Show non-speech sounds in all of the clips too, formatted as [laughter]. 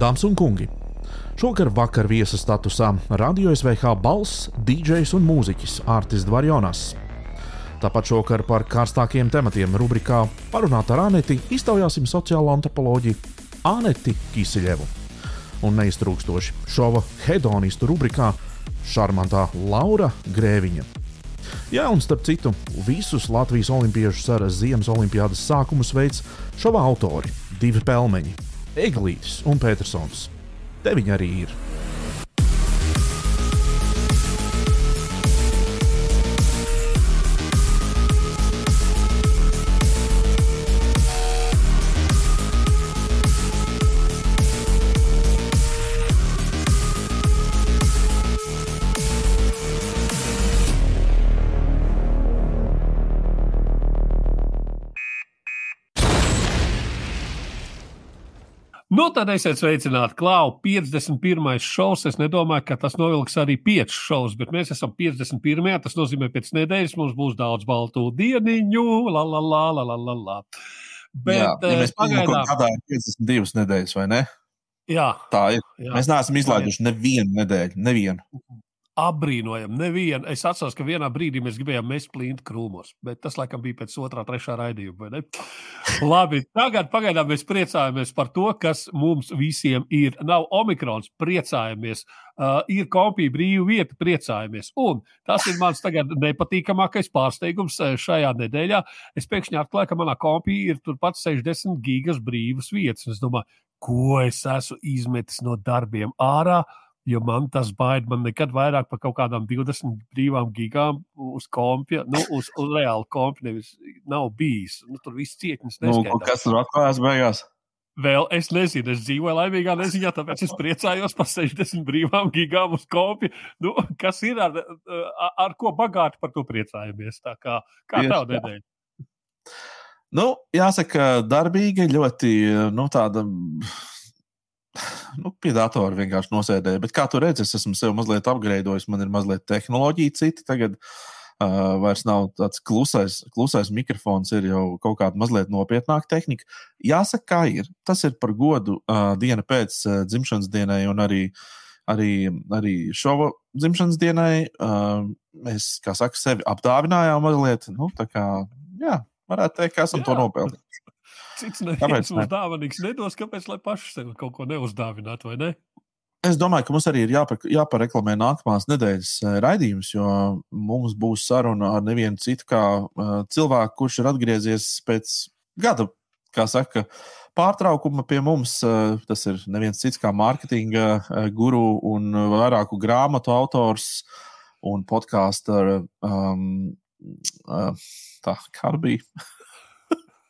Dāmas un kungi, šovakar vakar viesa statusā Radio SVH balss, DJs un mūziķis Artis Dvarjonas. Tāpat šovakar par karstākiem tematiem rubrikā Parunāt ar Aneti iztaujāsim sociālo antropoloģiju Aneti Kisiļevu. Un neiztrūkstoši šova hedonistu rubrikā šarmantā Laura Grēviņa. Jā, un starp citu, visus Latvijas olimpiešus ar Ziemas olimpiādas sākumu sveic šova autori - divi pelmeņi Eglītis un Petersons. Te viņi arī ir. Nu, tad esiet sveicināti. Klau, 51. šovs. Es nedomāju, ka tas novilks arī 5 šovus, bet mēs esam 51. Tas nozīmē, ka pēc nedēļas mums būs daudz baltu dieniņu. La, la, la, la, la, la, la. Bet, jā, ja mēs eh, pagaidām gadā ir 52 nedēļas, vai ne? Jā, Tā ir. jā. Mēs neesam izlaiduši nevienu nedēļu. Nevienu. Apbrīnojam. Nevienu. Es atceros, ka vienā brīdī mēs gribējām mest plīnti krūmos, bet tas laikam bija pēc otrā, trešā raidījuma. Labi, tagad pagaidām mēs priecājamies par to, kas mums visiem ir. Nav omikrons, priecājamies. Uh, ir kompija brīva vieta, priecājamies. Un tas ir mans tagad nepatīkamākais pārsteigums eh, šajā nedēļā. Es pēkšņi atklāju, ka manā kompija ir turpat 60 gigas brīvas vietas. Es domāju, ko es esmu izmetis no darbiem ārā. Jo man tas baida, man nekad vairāk par kaut kādām 20 brīvām gigām uz kompja, nu, uz, uz reāli kompja nevis nav bijis. Nu, tur viss cietnis Nu, neskaidrs. kas tur atklājās beigās? Vēl es nezinu, es dzīvoju laimīgā neziņā, tāpēc es priecājos par 60 brīvām gigām uz kompja. Nu, kas ir ar, ar, ko bagāti par to priecājamies? Tā kā, kā tev nedēļa? Nu, jāsaka, darbīga, ļoti nu, tāda. [sighs] Nu, pie datora vienkārši nosēdēja. Bet, kā tu redzi, es esmu sev mazliet apgleznojis. Man ir mazliet tehnoloģija, citi tagad uh, vairs nav tāds klusais, klusais mikrofons, ir jau kaut kāda mazliet nopietnāka tehnika. Jāsaka, kā ir. Tas ir par godu uh, diena pēc uh, dzimšanas dienai un arī, arī, arī šova dzimšanas dienai. Uh, mēs, kā saka, sevi apdāvinājām mazliet. Nu, tā kā, jā, varētu teikt, ka esam jā. to nopelnījuši. Cits neviens ne? mums dāvanīgs nedos, kāpēc lai paši sev kaut ko neuzdāvinātu, vai ne? Es domāju, ka mums arī ir jāpar, jāpareklamē nākamās nedēļas eh, raidījums, jo mums būs saruna ar nevienu citu kā uh, cilvēku, kurš ir atgriezies pēc gada, kā saka, pārtraukuma pie mums. Uh, tas ir neviens cits kā mārketinga guru un vairāku grāmatu autors un podkāstu um, tā kā bija. [laughs]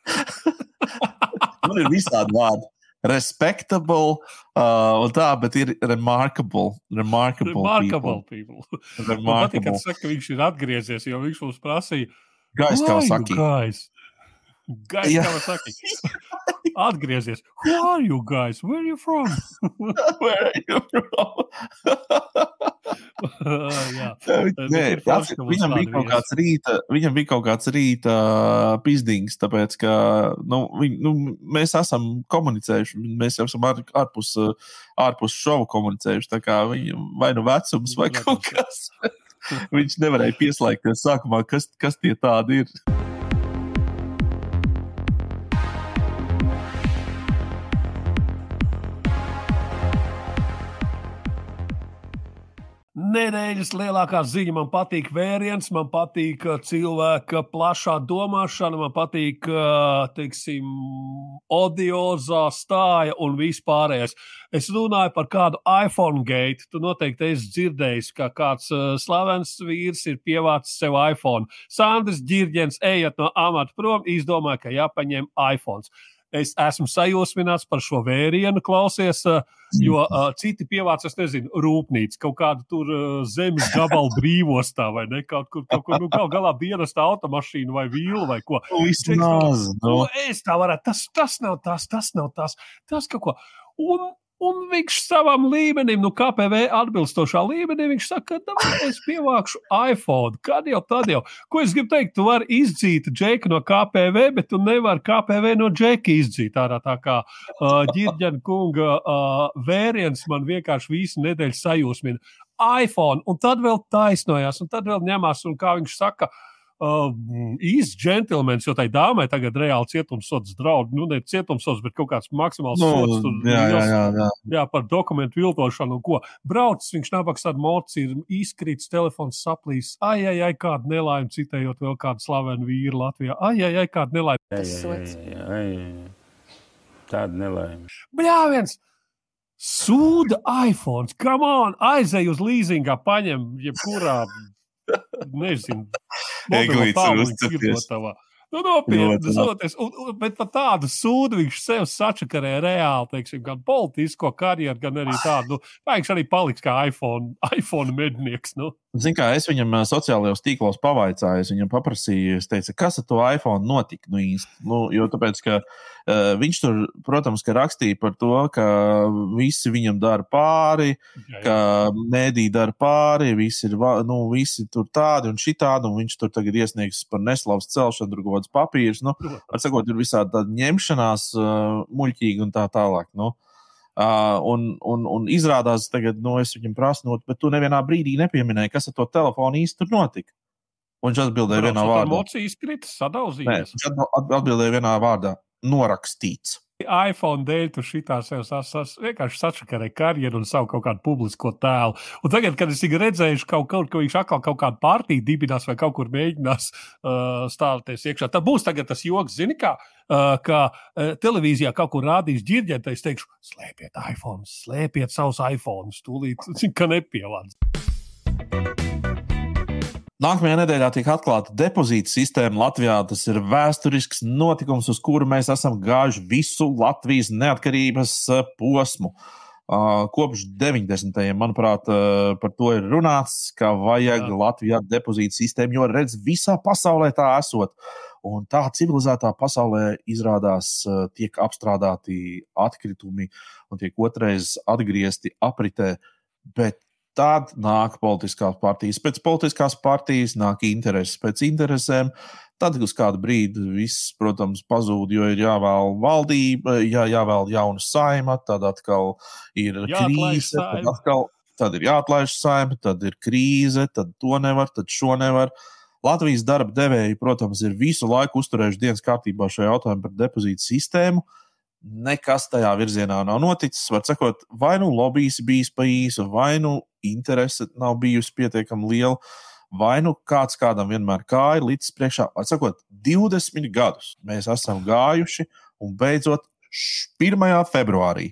[laughs] Man ir visādi vārdi. Respectable, uh, tā, bet ir remarkable. Remarkable. Remarkable people. people. [laughs] Man patīk, ka Remarkable. tas saka, ka viņš ir atgriezies, jo viņš mums prasīja, Guys, Who kā guys? Guys, Jā. kā saki. [laughs] Atgriezies. Who are you guys? Where are you from? Where are you from? [laughs] Nē, tas, viņam, bija kaut kāds rīta, viņam bija kaut kāds rīta pizdings, tāpēc, ka nu, viņ, nu, mēs esam komunicējuši, mēs jau esam ār- ārpus, ārpus šova komunicējuši. Tā kā viņam vai nu vecums, vai kaut kas. [laughs] Viņš nevarēja pieslēgties sākumā, kas, kas tie tādi ir. Nedēļas lielākā ziņa man patīk vēriens, man patīk uh, cilvēka plašā domāšana, man patīk, uh, teiksim, audiozā stāja un vispārējais. Es runāju par kādu iPhone gate. Tu noteikti esi dzirdējis, ka kāds uh, slavens vīrs ir pievācis sev iPhone. Sandrs Girģens, ejot no amata prom, izdomāja, ka jāpaņem iPhone. Es esmu sajūsmināts par šo vērienu, klausies, uh, jo uh, citi pievāc, es nezinu, rūpnīcu, kaut kādu tur uh, zemes gabalu [laughs] brīvostā vai ne, kaut kur, kaut kur nu, gal galā dienesta automašīnu vai vīlu vai ko. Vismaz, Ko nu, es tā varētu, tas, tas nav tas, tas nav tas, tas kaut ko. Un, Un viņš savam līmenim, nu, KPV atbilstošā līmenī, viņš saka, ka es pievākšu iPhone. Kad jau tad jau? Ko es gribu teikt? Tu vari izdzīt džeku no KPV, bet tu nevari KPV no džeka izdzīt. Ārā tā kā uh, ģirģena kunga uh, vēriens man vienkārši visu nedēļu sajūsmina. iPhone, un tad vēl taisnojās, un tad vēl ņemās, un kā viņš saka, uh, uh, īsts džentlmenis, jo tai dāmai tagad reāli cietumsots draud. Nu, ne cietumsots, bet kaut kāds maksimāls Nu, sots. Tur, jā, jā, jā, jā. jā, par dokumentu viltošanu un ko. Braucis viņš nabaks ar moci, ir izkrīts, telefons saplīs. Ai, ai, ai, kāda nelaime, citējot vēl kādu slavenu vīru Latvijā. Ai, ai, ai, kāda nelaime. Tas sots. Tāda nelaime. Bļāviens! Sūda iPhone, come on, aizej uz līzingā, paņem jebkurā, Nezinu, mobilā tālu līdz ir no tavā. Nu, nopietni, zoties, un, un, bet par tādu sūdu viņš sev sačakarē reāli, teiksim, gan politisko karjeru, gan arī tādu, nu, viņš arī paliks kā iPhone, iPhone mednieks. Nu. Zin, kā, es viņam sociālajos tīklos pavaicāju, es viņam paprasīju, es teicu, kas ar to iPhone notika. Nu, īsti. nu, jo tāpēc, ka, uh, viņš tur, protams, ka rakstīja par to, ka visi viņam dara pāri, Jā, jā. ka mēdī dara pāri, visi ir nu, visi tur tādi un šitādi, un viņš tur tagad iesniegs par neslavas celšanu, tur kaut kāds papīrs. Nu, var sakot, ir visādi tādi ņemšanās, uh, muļķīgi un tā tālāk. Nu. Uh, un, un, un izrādās, tagad, nu, es viņam prasu, nu, bet tu nevienā brīdī nepieminēji, kas ar to telefonu tur notika. Un viņš atbildēja vienā vārdā. Emocijas kritis, Nē, sadauzījies. viņš atb- atbildēja vienā vārdā - norakstīts. iPhone dēļ tu šitā sev sas, sas, vienkārši sačakarē karjeru un savu kaut kādu publisko tēlu. Un tagad, kad es redzēju, kaut, kaut, ka viņš atkal kaut kādu partiju dibinās vai kaut kur mēģinās uh, stāvēties iekšā, tad būs tas joks, zini, kā, uh, kā uh, televīzijā kaut kur rādīs ģirģēt, es teikšu, slēpiet iPhone, slēpiet savus iPhone, tūlīt, zin, ka nepievāc. Nākamajā nedēļā tiek atklāta depozīta sistēma Latvijā. Tas ir vēsturisks notikums, uz kuru mēs esam gājuši visu Latvijas neatkarības eh, posmu. Uh, Kopš 90. manuprāt, uh, par to ir runāts, ka vajag Jā. Latvijā depozīta sistēmu, jo redz, visā pasaulē tā esot. Un tā civilizētā pasaulē izrādās uh, tiek apstrādāti atkritumi un tiek otrais atgriezti apritē. Bet tad nāk politiskās partijas, pēc politiskās partijas nāk intereses, pēc interesēm. Tad uz kādu brīdi viss, protams, pazūd, jo ir jāvēl valdība, jā, jāvēl jauna saima, tad atkal ir krīze, tad, atkal, tad ir jāatlaiž saima, tad ir krīze, tad to nevar, tad šo nevar. Latvijas darba devēji, protams, ir visu laiku uzturējuši dienas kārtībā šo jautājumu par depozītu sistēmu. Nekas tajā virzienā nav noticis. Var sakot, vai nu lobbyis bijis pa īsu, vai nu interese nav bijusi pietiekami liela, vai nu kāds kādam vienmēr kāja līdz priekšā. Var sakot, 20 gadus mēs esam gājuši, un beidzot, š- 1. februārī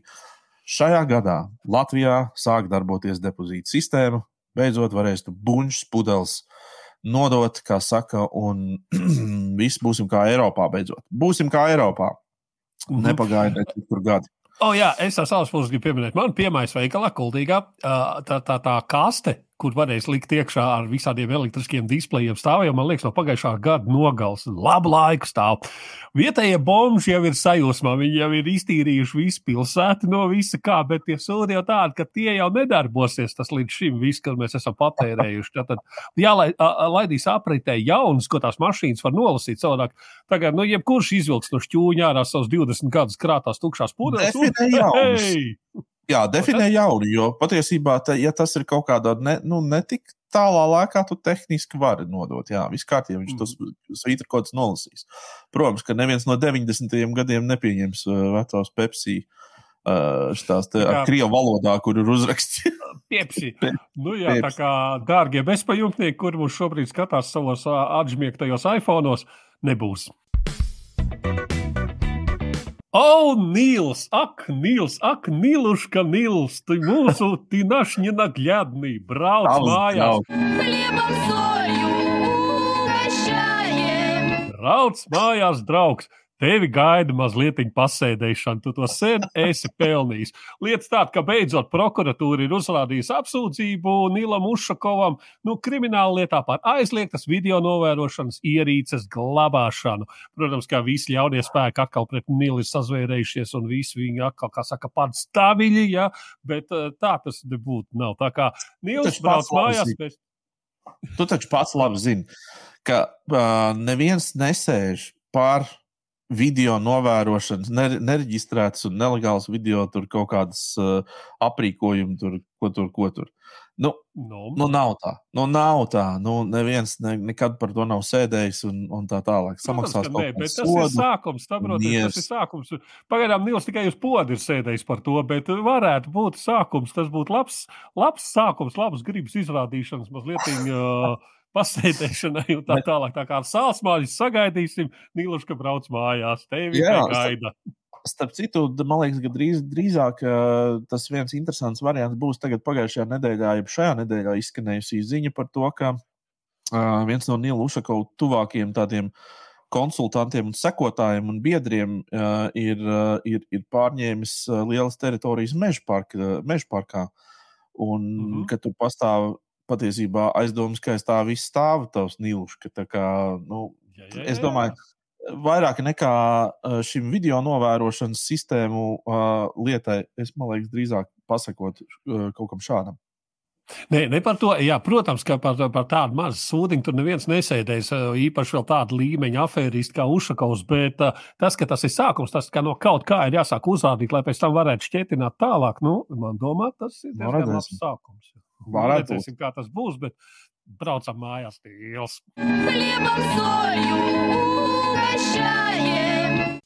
šajā gadā Latvijā sāk darboties depozīta sistēma. Beidzot, varēs tu buļbuļs, pudeles nodot, kā saka, un [clears throat] viss būsim kā Eiropā. Beidzot, būsim kā Eiropā. Mhm. Nepagāja ne tur gadi. O, jā, es no savas puses gribu pieminēt, man piemērs veikalā, kuldīgā, tā, tā, tā kaste, kur varēs likt iekšā ar visādiem elektriskiem displejiem, stāv jau, man liekas, no pagājušā gada nogals. Labu laiku stāv. Vietējie bomži jau ir sajūsmā, viņi jau ir iztīrījuši visu pilsētu no visa kā, bet tie sūdi jau tādi, ka tie jau nedarbosies tas līdz šim viss, kas mēs esam patērējuši. Tad jālaidīs apritē jaunas, ko tās mašīnas var nolasīt savādāk. Tagad, nu, jebkurš izvilks no šķūņā ārā savus 20 gadus krātās tukšās pudeles. Jā, definē jaunu, jo patiesībā, te, ja tas ir kaut kādā ne, nu, netik tālā laikā, tu tehniski vari nodot. Jā, viss kārtībā, viņš tos svītra kods nolasīs. Protams, ka neviens no 90. gadiem nepieņems uh, vecās Pepsi. Uh, Tās ar krievu valodā, kur ir uzrakstīts. [laughs] Piepsi. Pie- Nu, jā, tā piepsi. kā dārgie bezpajumtnieki, kur mums šobrīd skatās savos atžmiegtajos iPhone'os, nebūs. O, Nils, ak, Nils, ak, Niluška, Nils, ты mūsu, ты наш ненаглядный, brauc Tavs mājās, draugs. Хлебом солью угощаем. brauc mājās, draugs. Tevi gaida mazliet pasēdēšana, tu to sen esi pelnījis. Lietas tāda, ka beidzot prokuratūra ir uzrādījusi apsūdzību Nilam Ušakovam nu, krimināla lietā par aizliegtas video novērošanas ierīces glabāšanu. Protams, kā visi ļaunie spēki atkal pret Nilu ir sazvērējušies un visi viņi atkal, kā saka, pats stāviļi, ja? bet eh, tā tas nebūtu. Nav. Tā kā Nils brauc mājās. Pēc... Tu taču pats labi zini, ka uh, neviens nesēž pār video novērošanas, nereģistrētas un nelegālas video, tur kaut kādas uh, aprīkojumi, tur, ko tur, ko tur. Nu, no. nu nav tā. Nu, nav tā. Nu, neviens ne, nekad par to nav sēdējis un, un tā tālāk. Samaksās Protams, nē, bet tas sodu, ir sākums. Saprotiet, tas ir sākums. Pagaidām Nils tikai uz podu ir sēdējis par to, bet varētu būt sākums. Tas būtu labs, labs sākums, labs gribas izrādīšanas mazliet. Uh, pasēdēšanai un tā tālāk. Tā kā ar sālsmāļus sagaidīsim, Nīluši, ka brauc mājās. Tevi gaida. Starp citu, man liekas, ka drīz, drīzāk uh, tas viens interesants variants būs tagad pagājušajā nedēļā, ja šajā nedēļā izskanējusi ziņa par to, ka uh, viens no Nīla Ušakovā tuvākajiem tādiem konsultantiem un sekotājiem un biedriem uh, ir, uh, ir, ir pārņēmis uh, lielas teritorijas mežparkā. Un mm -hmm. ka tur pastāv patiesībā aizdomas, ka aiz tā viss stāv tavs nīlušs. Nu, jā, jā, jā. Es domāju, vairāk nekā šim video novērošanas sistēmu uh, lietai, es domāju, drīzāk pasakot uh, kaut kam šādam. Nē, ne par to. Jā, protams, ka par, par tādu mazu sūdiņu tur neviens nesēdēs. Īpaši vēl tāda līmeņa afēristi kā Ušakovs. Bet tas, ka tas ir sākums, tas, ka no kaut kā ir jāsāk uzrādīt, lai pēc tam varētu šķietināt tālāk, nu, man domā, tas ir nu, diezgan labs sākums. Varētu redzēsim, kā tas būs, bet braucam mājās pils. Хлебом солью угощаем.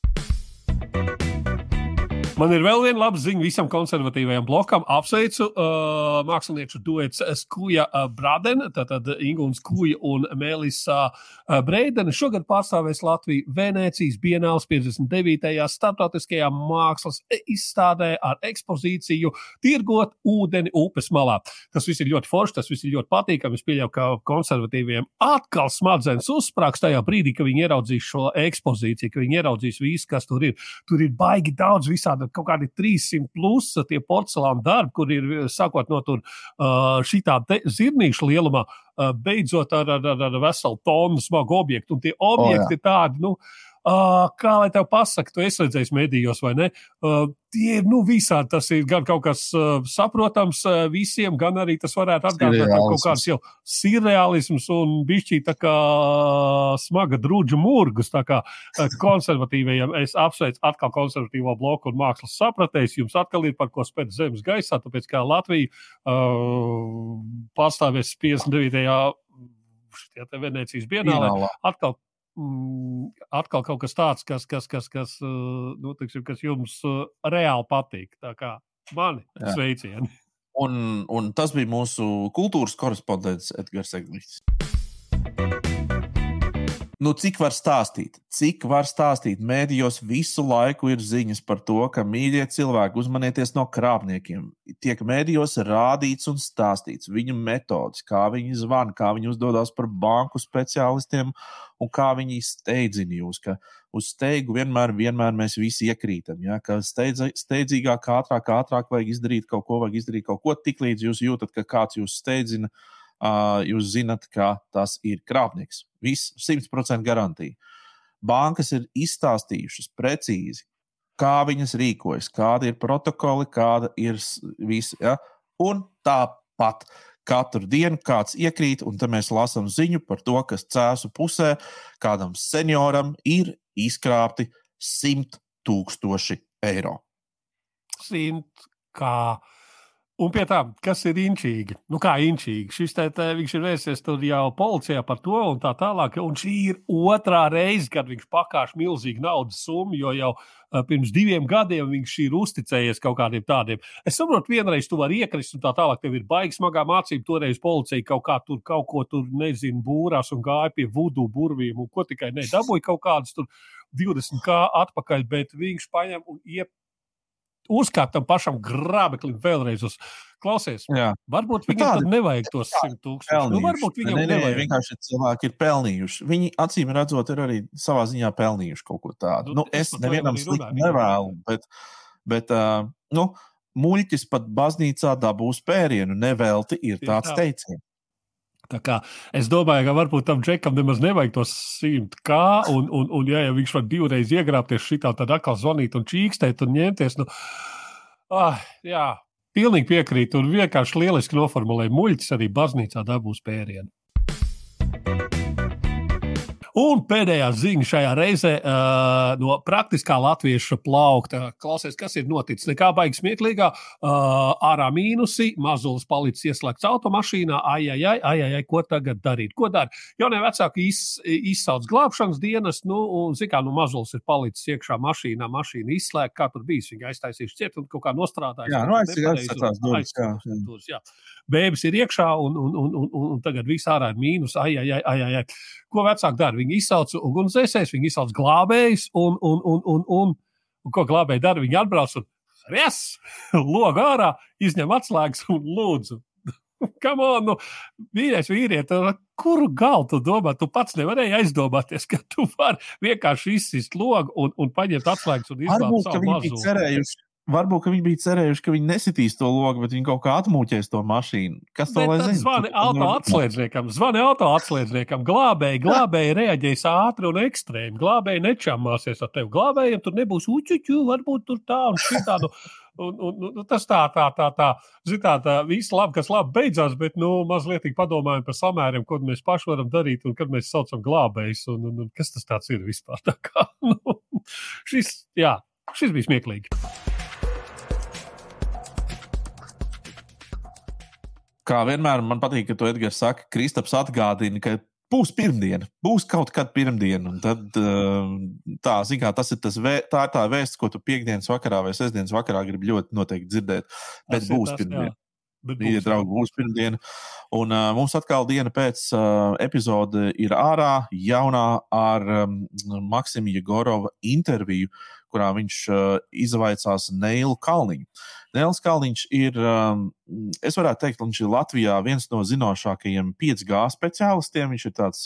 Man ir vēl viena laba ziņa visam konservatīvajam blokam. Apsveicu uh, mākslinieku duets Skuja uh, Bradena, tātad Ingūna Skuja un Melisa uh, Breidena. Šogad pārstāvēs Latviju Venecijas Bienāls 59. starptautiskajā mākslas izstādē ar ekspozīciju Tirgot ūdeni upes malā. Tas viss ir ļoti forši, tas viss ir ļoti patīkami. Es pieļauju, ka konservatīviem atkal smadzenes uzsprāgs tajā brīdī, kad viņi ieraudzīs šo ekspozīciju, ka viņi ieraudzīs visu, kas tur ir. Tur ir baigi daudz visādi kaut kādi 300 plus tie porcelāna darbi, kur ir sākot no tur šī tāda zirnīša lielumā, beidzot ar, ar, ar, ar veselu tonu smagu objektu. Un tie objekti oh, jā. tādi, nu, Uh, kā lai tev pasakā, tu esi redzējis medijos, vai ne? Uh, tie ir nu, visādi. Tas ir gan kaut kas uh, saprotams uh, visiem, gan arī tas varētu atgādināt kaut kāds jau surreālisms un bišķī tā kā smaga drudžu murgus. Tā kā uh, [laughs] konservatīvajiem es apsveicu atkal konservatīvo bloku un mākslas sapratējs. Jums atkal ir par ko spēt zemes gaisā, tāpēc kā Latvija uh, pastāvēs 59. Šitie Venecijas bienālē. Atkal atkal kaut kas tāds, kas, kas, kas, kas, uh, nu, tiksim, kas jums uh, reāli patīk. Tā kā mani sveicieni. [laughs] Un, un tas bija mūsu kultūras korespondents Edgars Eglīts. Nu, cik var stāstīt? Cik var stāstīt? Mēdījos visu laiku ir ziņas par to, ka mīļie cilvēki uzmanieties no krāpniekiem. Tiek mēdījos rādīts un stāstīts viņu metodas, kā viņi zvana, kā viņi uzdodas par banku speciālistiem un kā viņi steidzina jūs. Ka uz steigu vienmēr, vienmēr mēs visi iekrītam. Ja? Ka steidz, steidzīgāk, ātrāk, ātrāk vajag izdarīt kaut ko, vajag izdarīt kaut ko tik līdz jūs jūtat, ka kāds jūs steidzina. Uh, jūs zinat, ka tas ir krāpnieks. Viss 100% garantija. Bankas ir izstāstījušas precīzi, kā viņas rīkojas, kādi ir protokoli, kāda ir visa. Ja? Un tāpat katru dienu kāds iekrīt, un te mēs lasām ziņu par to, kas cēsu pusē kādam senioram ir izkrāpti 100 tūkstoši eiro. Simt kā Un pie tā, kas ir inčīgi? Nu, kā inčīgi? Šis te, te, viņš ir vērsies tur jau policijā par to un tā tālāk. Un šī ir otrā reize, kad viņš pakāš milzīgu naudas summu, jo jau uh, pirms diviem gadiem viņš ir uzticējies kaut kādiem tādiem. Es saprotu, vienreiz tu vari iekrist un tā tālāk. Tev ir baigi smagā mācība. Toreiz policija kaut kā tur kaut ko tur, nezinu, būrās un gāja pie vudu burvīm un ko tikai ne. Dabūja kaut kādus tur 20 kā atpakaļ, bet viņš paņem un iep uzkāpt tam pašam grābeklim vēlreiz uz klausies. Jā. Varbūt Nu, viņam tad nevajag tos simt tūkstošus. Nu, varbūt viņam nē, nē, nevajag. vienkārši cilvēki ir pelnījuši. Viņi acīm redzot, ir arī savā ziņā pelnījuši kaut ko tādu. Nu, Nu, es nevienam slikti nevēlu, bet, bet uh, nu, muļķis pat baznīcā dabūs pērienu. Nevelti ir tāds tā. teiciens. Tā kā es domāju, ka varbūt tam džekam nemaz nevajag tos simt kā, un, un, un ja, ja viņš var divreiz iegrābties šitā, tad atkal zvanīt un čīkstēt un ņemties. Nu, ah, jā, pilnīgi piekrītu. Un vienkārši lieliski noformulēja muļķis arī baznīcā dabūs pērienu. Un pēdējā ziņa šajā reizē uh, no praktiskā latviešu plaukta. Klausies, kas ir noticis? Nekā baigas smieklīgā. Uh, ārā mīnusi, mazulis palicis ieslēgts automašīnā. Ai, ai, ai, ai, ai, ko tagad darīt? Ko dara? Jaunie vecāki iz, izsauc glābšanas dienas, nu, un zina, kā nu, mazulis ir palicis iekšā mašīnā, mašīna izslēgta. Kā tur bijis? Viņa aiztaisījuši ciet un kaut kā nostrādājusi. Jā, nu, ko aizsargās Bēbis ir iekšā, un, un, un, un, un, tagad viss ārā ir mīnus. Ai, ai, ai, ai, ai. Ko vecāki dara? Viņi izsauc ugunsdzēsējus, viņi izsauc glābējus, un, un, un, un, un, un ko glābēji dara? Viņi atbrauc un res, log ārā, izņem atslēgas un lūdzu. [laughs] Kam on, nu, vīrietis, vīrieti, kuru galu tu domā? Tu pats nevarēji aizdomāties, ka tu vari vienkārši izsist logu un, un paņemt atslēgas un ka savu cerējuši. Varbūt viņi bija cerējuši, ka viņi nesitīs to logu, bet viņi kaut kā atmūķēs to mašīnu. Kas to lai zina? Zvani auto atslēdzniekam, zvani auto atslēdzniekam. Glābēji, glābēji reaģēs ātri un ekstrēmi. Glābēji nečamāsies ar tevi. Glābējiem tur nebūs uķuķu, varbūt tur tā un šitā. Nu, un, un, un, tas tā, tā, tā, tā, zin tā, tā viss labi, kas labi beidzās, bet, nu, mazliet padomājam par samēriem, ko mēs paši varam darīt un kad mēs saucam glābējus un, un, un kas tas tāds ir vispār. Tā kā, [laughs] nu, šis, jā, šis bija smieklīgi. Kā vienmēr man patīk, ka to Edgars saka, Kristaps atgādina, ka būs pirmdiena, būs kaut kāda pirmdiena. un Tad uh, tā, zin kā, tas ir tas vē, tā, ir tā vēsts, ko tu piekdienas vakarā vai sestdienas vakarā gribi ļoti noteikti dzirdēt. Bet Tas ir būs pirmdiena. Mīļie draugi, būs pirmdiena. Un uh, mums atkal diena pēc uh, epizode ir ārā, jaunā ar um, Maksimu Jegorova interviju, kurā viņš izvaicās Neilu Kalniņu. Neils Kalniņš ir, es varētu teikt, viņš ir Latvijā viens no zinošākajiem 5G speciālistiem. Viņš ir, tāds,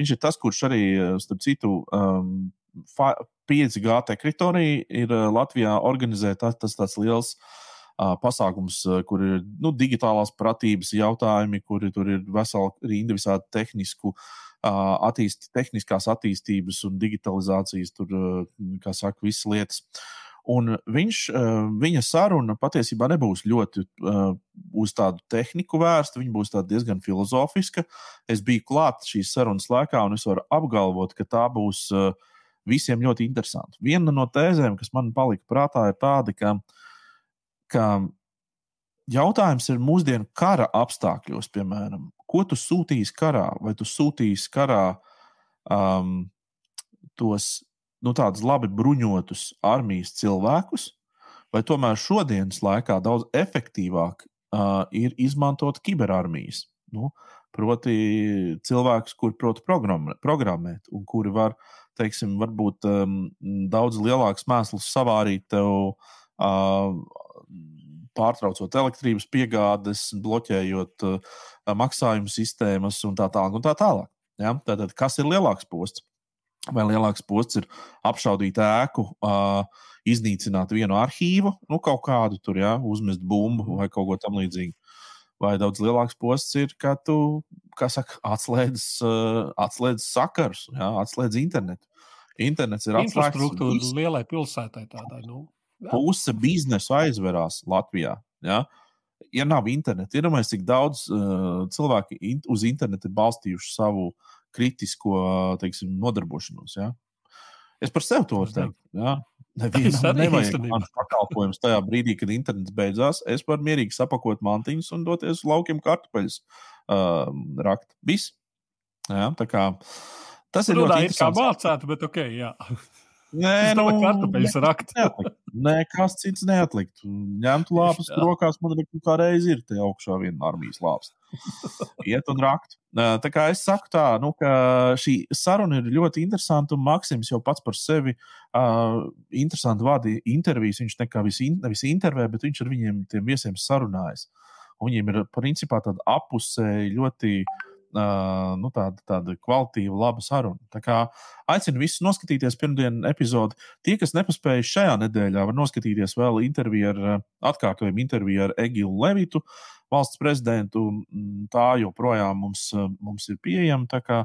viņš ir tas, kurš arī, starp citu, um, fa- 5G teritorija ir Latvijā organizēta. Tas tāds liels pasākums, kur ir nu, digitālās pratības jautājumi, kur tur ir vesela rinda visādi tehnisku. Attīst, tehniskās attīstības un digitalizācijas, tur, kā saka, visas lietas. Un viņš, viņa saruna patiesībā nebūs ļoti uz tādu tehniku vērsta, viņa būs diezgan filozofiska. Es biju klāt šīs sarunas laikā, un es varu apgalvot, ka tā būs visiem ļoti interesanta. Viena no tēzēm, kas man palika prātā, ir tāda, ka, ka jautājums ir mūsdienu kara apstākļos, piemēram, ko tu sūtīsi karā, vai tu sūtīsi karā um, tos nu, tādus labi bruņotus armijas cilvēkus, vai tomēr šodienas laikā daudz efektīvāk uh, ir izmantot kiberarmijas. Nu, proti, cilvēkus, kuri prot programmē- programmēt, un kuri var, teiksim, varbūt um, daudz lielāks mēsls savārīt tev, uh, pārtraucot elektrības piegādes, bloķējot uh, maksājumu sistēmas un tā tālāk. Un tā tālāk. Ja? Tātad, kas ir lielāks posts? Vai lielāks posts ir apšaudīt ēku, uh, iznīcināt vienu arhīvu, nu, kaut kādu tur, ja, uzmest bumbu vai kaut ko tamlīdzīgu. Vai daudz lielāks posts ir, ka tu, saka, [laughs] atslēdz, uh, atslēdz sakarus, ja, atslēdz internetu. Internets ir atslēgts. Infrastruktūra lielai pilsētai tādai. Nu. Puse biznesa aizverās Latvijā. Ja, ja nav interneta, iedomājieties, cik daudz uh, cilvēku in uz internetu ir balstījuši savu kritisko teiksim, nodarbošanos. Ja. Es par sevi to varu teikt. Ja. Nevienam nevajag mans pakalpojums tajā brīdī, kad internets beidzās. Es varu mierīgi sapakot mantiņus un doties uz laukiem kartupeļus uh, rakt. Viss. Ja, tā kā, tas ir Runā ļoti ir kā mācētu, bet ok. Nē, ka kartupeļus rakt. Nē, kas cits neatlikt. Ņemtu lāpas rokās, man liekas, kā reiz ir te augšā viena armijas lāps. [laughs] Iet un rakt. Tā kā es saku tā, nu, ka šī saruna ir ļoti interesanta, un Maksims jau pats par sevi uh, interesanti vada intervijas. Viņš nekā visi, nevis intervē, bet viņš ar viņiem tiem viesiem sarunājas. Un viņiem ir principā tāda apusēji ļoti uh, nu, tāda, tāda kvalitīva, laba saruna. Tā kā aicinu visus noskatīties pirmdienas epizodi. Tie, kas nepaspēja šajā nedēļā, var noskatīties vēl interviju ar uh, atkārtojumu interviju ar Egilu Levitu, valsts prezidentu. Mm, Tā joprojām mums, uh, mums ir pieejama. Tā kā,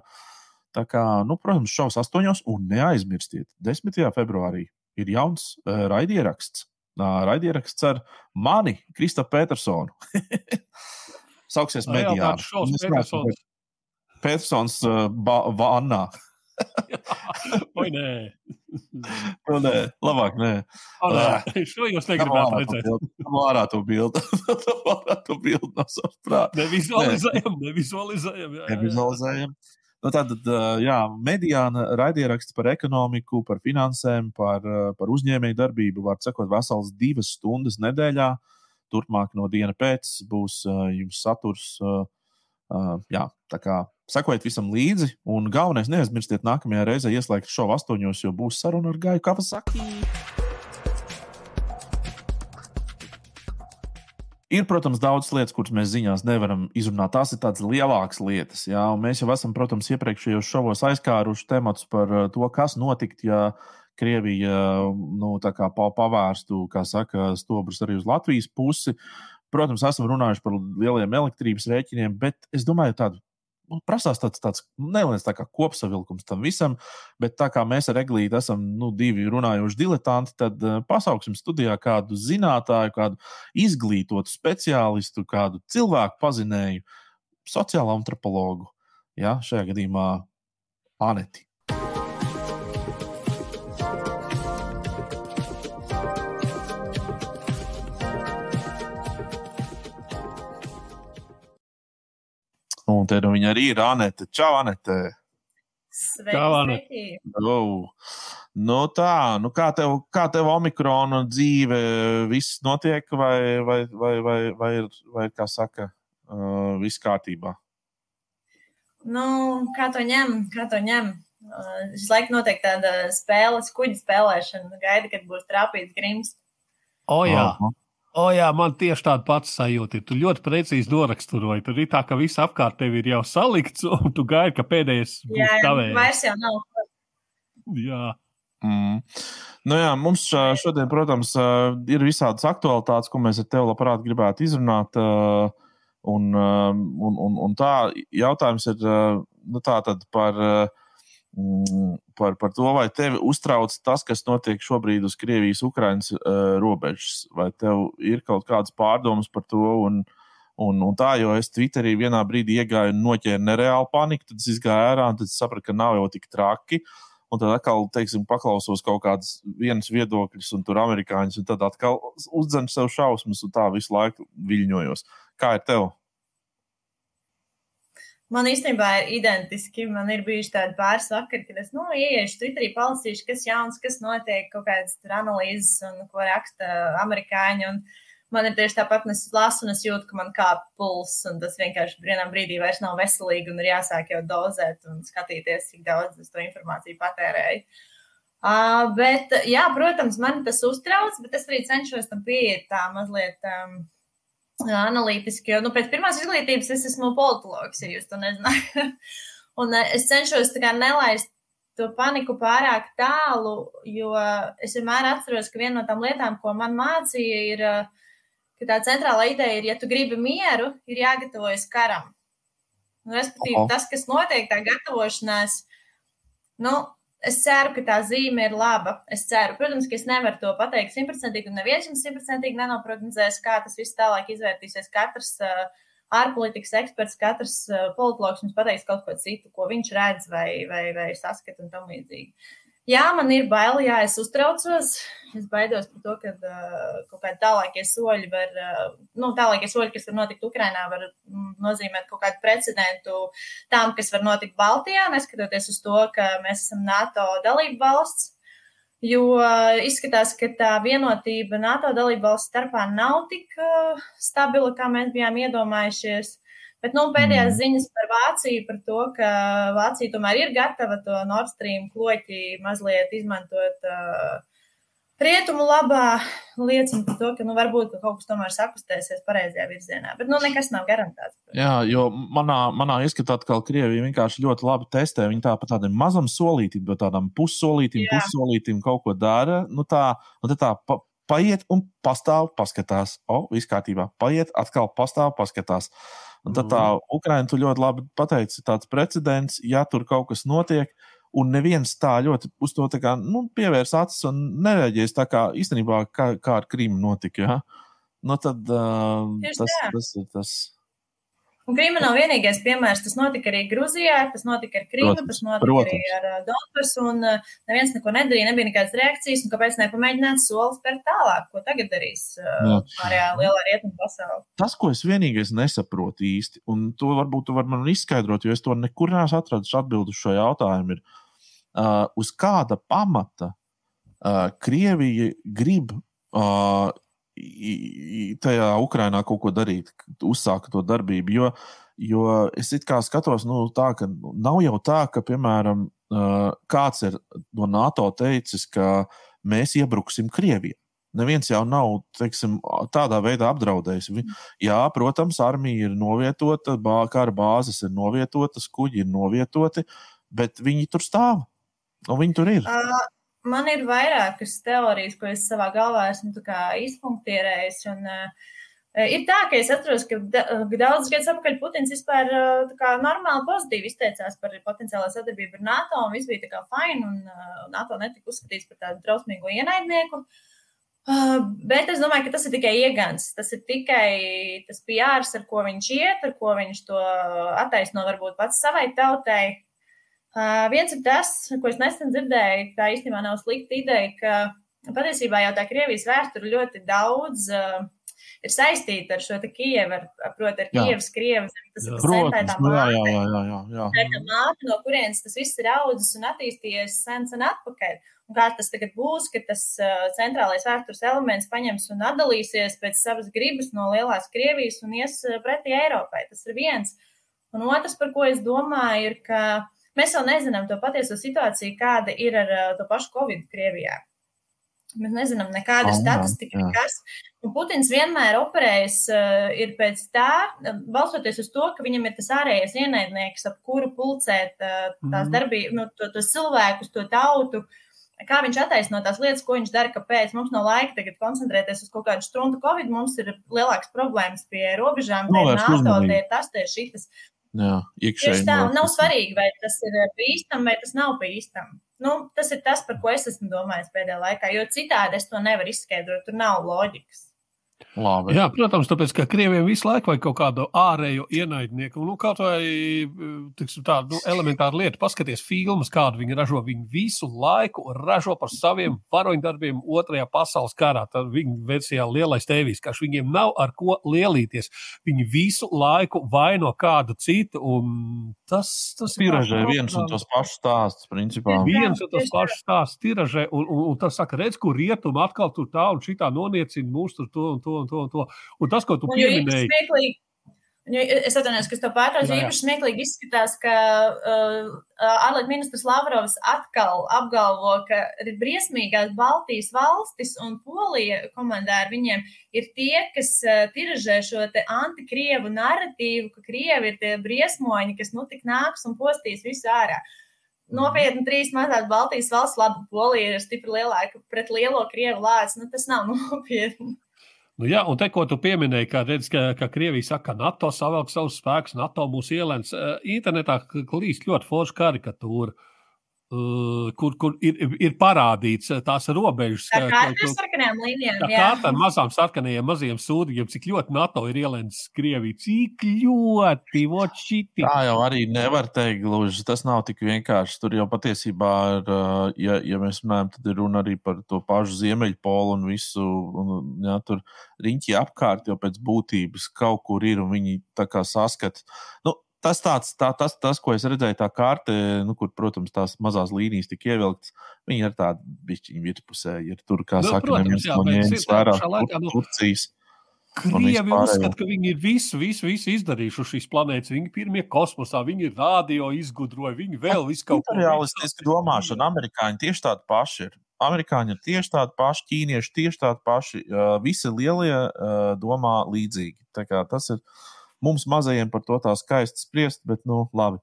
tā kā, nu, protams, šaus astoņos, un neaizmirstiet, 10. februārī ir jauns uh, raidieraksts. Uh, raidieraksts ar mani, Kristofru Petersonu. [laughs] Sauksies Ā, jā, Medijā. tāds šovs Ba- vannā. Vai [laughs] nē? Nu, nē, labāk, nē. O, nē. [laughs] Šo jūs negribētu redzēt. Vārā to bildi. [laughs] Vārā to bildi no savas prāta. Nevizualizējam, nevizualizējam. jā, jā, jā. Nevizualizējam. Nu, Tātad, jā, mediāna raidieraksts par ekonomiku, par finansēm, par, par uzņēmēju darbību. Var sakot, vesels divas stundas nedēļā. Turpmāk no dienas pēc būs jums saturs. Jā, tā kā sekojiet visam līdzi. Un galvenais, neaizmirstiet nākamajā reizē ieslēgt šovu astoņos, jo būs saruna ar Gaju Kavasaki. Ir, protams, daudz lietas, kuras mēs ziņās nevaram izrunāt. Tās ir tādas lielākas lietas. Jā, un mēs jau esam, protams, iepriekšējos šovos aizkāruši tematus par uh, to, kas notikt, ja Krievija nu, pavērstu, saka, stobrus arī uz Latvijas pusi. Protams, esam runājuši par lieliem elektrības rēķiniem, bet es domāju, tādu prasās tāds, tāds neliels tā kopsavilkums tam visam. Bet tā kā mēs ar Eglītu esam nu, divi runājoši diletanti, tad uh, pasauksim studijā kādu zinātāju, kādu izglītotu speciālistu, kādu cilvēku pazinēju, sociālo antropologu. Ja, šajā gadījumā Aneti. Un te nu viņa arī ir Anete. Čau, Anete! Sveiki. Oh. Nu tā, nu kā tev, kā tev omikrona dzīve, viss notiek, vai, vai, vai, vai, vai, ir, vai kā saka, uh, viss kārtībā? Nu, kā to ņem? Kā to ņem? Uh, Visu laiku notiek tāda spēles, kuģa spēlēšana. Gaida, kad būs trāpīts grims. O, jā. Aha. O, jā, man tieši tāda pati sajūta. ir. Tu ļoti precīzi noraksturoji. Tur ir tā, ka viss apkārt tev ir jau salikts, un tu gaidi, ka pēdējais būs Jā, tavējs. vairs jau nav. Jā, Mm. Nu jā, mums šodien, protams, ir visādas aktualitātes, ko mēs ar tevi labprāt gribētu izrunāt. Un, un, un, un tā jautājums ir nu, tā par, mm, par, par to, vai tevi uztrauc tas, kas notiek šobrīd uz Krievijas-Ukrainas uh, robežas. Vai tev ir kaut kādas pārdomas par to? Un, Un, un tā, jo es Twitterī vienā brīdī iegāju un noķēru nereālu paniku, tad es gāju ārā un sapratu, ka nav jau tik traki. Un tad atkal, teiksim, paklausos kaut kādas vienas viedokļus, un tur amerikāņus, un tad atkal uzdzen sev šausmas, un tā visu laiku viļņojos. Kā ir tev? Man īstenībā ir identiski. Man ir bijuši tādi pāris vakari, kad es nu, ieiešu Twitterī, palasīšu, kas jauns, kas notiek, kaut kādas analīzes un ko raksta amerikāņi. Un man ir tieši tāpat, un es lasu un es jūtu, ka man kāp pulss, un tas vienkārši vienā brīdī vairs nav veselīgi, un ir jāsāk jau dozēt un skatīties, cik daudz es to informāciju patērēju. Uh, bet, jā, protams, man tas uztrauc, bet es arī cenšos tam pieiet tā mazliet. Um, analītiski, jo nu, pēc pirmās izglītības es esmu politologs, ja jūs to nezināt. [laughs] un eh, es cenšos nelaist to paniku pārāk tālu, jo es vienmēr atceros, ka viena no tām lietām, ko man mācīja, ir, eh, ka tā centrāla ideja ir, ja tu gribi mieru, ir jāgatavojas karam. Nu, respektīvi, tas, kas notiek, tā gatavošanās, nu, es ceru, ka tā zīme ir laba. Es ceru, protams, ka es nevaru to pateikt simtprocentīgi, un neviens jums simtprocentīgi nenoprognozēs, kā tas viss tālāk izvērtīsies. Katrs uh, ārpolitikas eksperts, katrs uh, politologs jums pateiks kaut ko citu, ko viņš redz vai, vai, vai saskata un tam līdzīgi. Jā, man ir bail, jā, es uztraucos. Es baidos par to, ka uh, kaut kādi tālākie soļi var, uh, nu, tālākie soļi, kas var notikt Ukrainā, var mm, nozīmēt kaut kādu precedentu tām, kas var notikt Baltijā, neskatoties uz to, ka mēs esam NATO dalība valsts. Jo izskatās, ka tā vienotība NATO dalību valsts starpā nav tik stabila, kā mēs bijām iedomājušies. Bet nu, pēdējās mm. ziņas par Vāciju, par to, ka Vācija tomēr ir gatava to Nord Stream kloķi mazliet izmantot uh, rietumu labā, liecina par to, ka nu, varbūt ka kaut kas tomēr sakustēsies pareizajā virzienā. Bet nu, nekas nav garantēts. Jā, jo manā, manā ieskatā atkal Krievija vienkārši ļoti labi testē. Viņi tā pa tādam mazam solītim, pa tādam pussolītim, Jā. pussolītim kaut ko dara. Nu tā, un tā pa, paiet un pastāv, paskatās. O, viss kārtībā. Paiet, atkal pastāv, paskatās. Un tad tā mhm. Ukraina, tu ļoti labi pateici, tāds precedents, ja tur kaut kas notiek, un neviens tā ļoti uz to kā, nu, pievērs acis un nereaģēs tā kā īstenībā, kā, kā ar Krīmu notika. Ja? Nu, tad uh, tas, tas, tas ir tas. Un Krīma nav vienīgais piemērs. Tas notika arī Grūzijā, tas notika ar Krīmu, tas notika protams. arī ar uh, Donbasu. Un uh, neviens neko nedarīja, nebija nekādas reakcijas. Kāpēc nepamēģināt soli spērt tālāk, ko tagad darīs uh, pārējā lielā rietumu pasaulē? Tas, ko es vienīgais nesaprotu īsti, un to varbūt tu vari man izskaidrot, jo es to nekur neesmu atradis atbildi uz šo jautājumu, ir, uh, uz kāda pamata uh, Krievija grib. Uh, tajā Ukrainā kaut ko darīt, uzsākt to darbību. Jo, jo es skatos, nu, tā, ka nav jau tā, ka, piemēram, kāds ir no NATO teicis, ka mēs iebruksim Krievijā. Neviens jau nav teiksim, tādā veidā apdraudējis. Jā, protams, armija ir novietota, kara bāzes ir novietotas, kuģi ir novietoti, bet viņi tur stāv. Un viņi tur ir. Uh, man ir vairākas teorijas, ko es savā galvā esmu izpunktierējis. Un, uh, Ir tā, ka es atceros, ka daudzus gadus atpakaļ Putins vispār kā, normāli pozitīvi izteicās par potenciālo sadarbību ar NATO, un viss bija tā fini, un uh, NATO netika uzskatīts par tādu drausmīgu ienaidnieku. Uh, bet es domāju, ka tas ir tikai iegans. Tas ir tikai tas PRs, ar ko viņš iet, ar ko viņš to attaisno varbūt pats savai tautai. Uh, viens ir tas, ko es nesen dzirdēju, tā īstenībā nav slikta ideja, ka patiesībā jau tā Krievijas vēsture ļoti daudz uh, ir saistīta ar šo Kijevu, ar, proti, ar Kievas Krievas. Tas ir centrētā māte. No kurienes tas viss ir audzis un attīstījies sen, sen atpakaļ. Un kā tas tagad būs, ka tas uh, centrālais vēstures elements paņems un atdalīsies pēc savas gribas no lielās Krievijas un ies pretī Eiropai. Tas ir viens. Un otrs, par ko es domāju, ir, ka Mēs vēl nezinām to patieso situāciju, kāda ir ar uh, to pašu Covid Krievijā. Mēs nezinām nekādu oh, statistiku, nekas. Un Putins vienmēr operējas uh, ir pēc tā, balstoties uz to, ka viņam ir tas ārējais ienaidnieks, ap kuru pulcēt uh, tās mm. darbības, nu, to, tos cilvēkus, to tautu. Kā viņš attaisno tās lietas, ko viņš dara, kāpēc mums nav laika tagad koncentrēties uz kaut kādu stundu Covid, mums ir lielākas problēmas pie robežām, tie ir NATO, tie ir tas, tie ir šitas. Jā, iekšēji. Tā nav svarīgi, vai tas ir bīstami vai tas nav bīstami. Nu, tas ir tas, par ko es esmu domājis pēdējā laikā, jo citādi es to nevaru izskaidrot. Tur nav loģikas. Labi. Jā, protams, tāpēc, ka krieviem visu laiku vajag kaut kādu ārēju ienaidnieku. Nu, kaut vai tiksim, tādu nu, elementāru lietu, paskaties filmas, kādu viņi ražo. Viņi visu laiku ražo par saviem varoņdarbiem otrajā pasaules karā. Tad viņa versijā lielais tēvīs, ka viņiem nav ar ko lielīties. Viņi visu laiku vaino kādu citu. Tas, tas ir tiražē viens un tas pašs stāsts, principā. Viens un tas pašs stāsts tiražē, un, un, un tas saka, redz, kur rietumi atkal tur tā un šitā noniecina mūs tur to un to un to. Un, to. un tas, ko tu pieminēji. Es atvainojos, ka to pārtraucu. Īpaši smieklīgi izskatās, ka uh, ārlietu ministrs Lavrovs atkal apgalvo, ka ir briesmīgās Baltijas valstis un Polija komandāri viņiem ir tie, kas uh, tiražē šo antikrievu narratīvu, ka krievi ir tie briesmoņi, kas nu tik nāks un postīs visu ārā. Nopietni, trīs mazās Baltijas valsts, labi, Polija ir stipri lielāka pret lielo krievu lāci. Nu, tas nav [laughs] nopietni. Nu, jā, un te, ko tu pieminēji, ka, redz, ka, ka Krievija saka, ka NATO savelk savus spēkus, NATO mūs ielēns. Internetā klīst ļoti forša karikatūra. Uh, kur, kur ir, ir parādīts uh, tās robežas. Tā kā ar sarkanajām līnijām. Tā kā ar mazām sarkanajām, maziem sūdīgiem, cik ļoti NATO ir ielēns Krieviju. Cik ļoti, vot šiti. Tā jau arī nevar teikt, gluži. Tas nav tik vienkārši. Tur jau patiesībā, ir, uh, ja, ja mēs runājam, tad ir runa arī par to pašu Ziemeļpolu un visu. Un, jā, tur riņķi apkārt jau pēc būtības kaut kur ir un viņi tā kā saskata. Nu, tas, tāds, tā, tas, tas, ko es redzēju, tā karte, nu, kur, protams, tās mazās līnijas tika ievilktas, viņi ir tādi bišķiņi virspusē, ir tur, kā Nu, saka, protams, jā, bet ņēmis vērā. nu, Tur- Turcijas. un Krievi uzskata, ka viņi ir visu, visu, visu izdarījuši šīs planētas. Viņi ir pirmie kosmosā, viņi radio izgudrojuši, viņi vēl visu kaut ko Imperialistiska domāšana, amerikāņi tieši tādi paši ir. Amerikāņi ir tieši tādi paši, ķīnieši tieši tādi paši. Visi lielie domā līdzīgi. Tā kā tas ir mums mazajiem par to tā skaisti spriest, bet nu labi.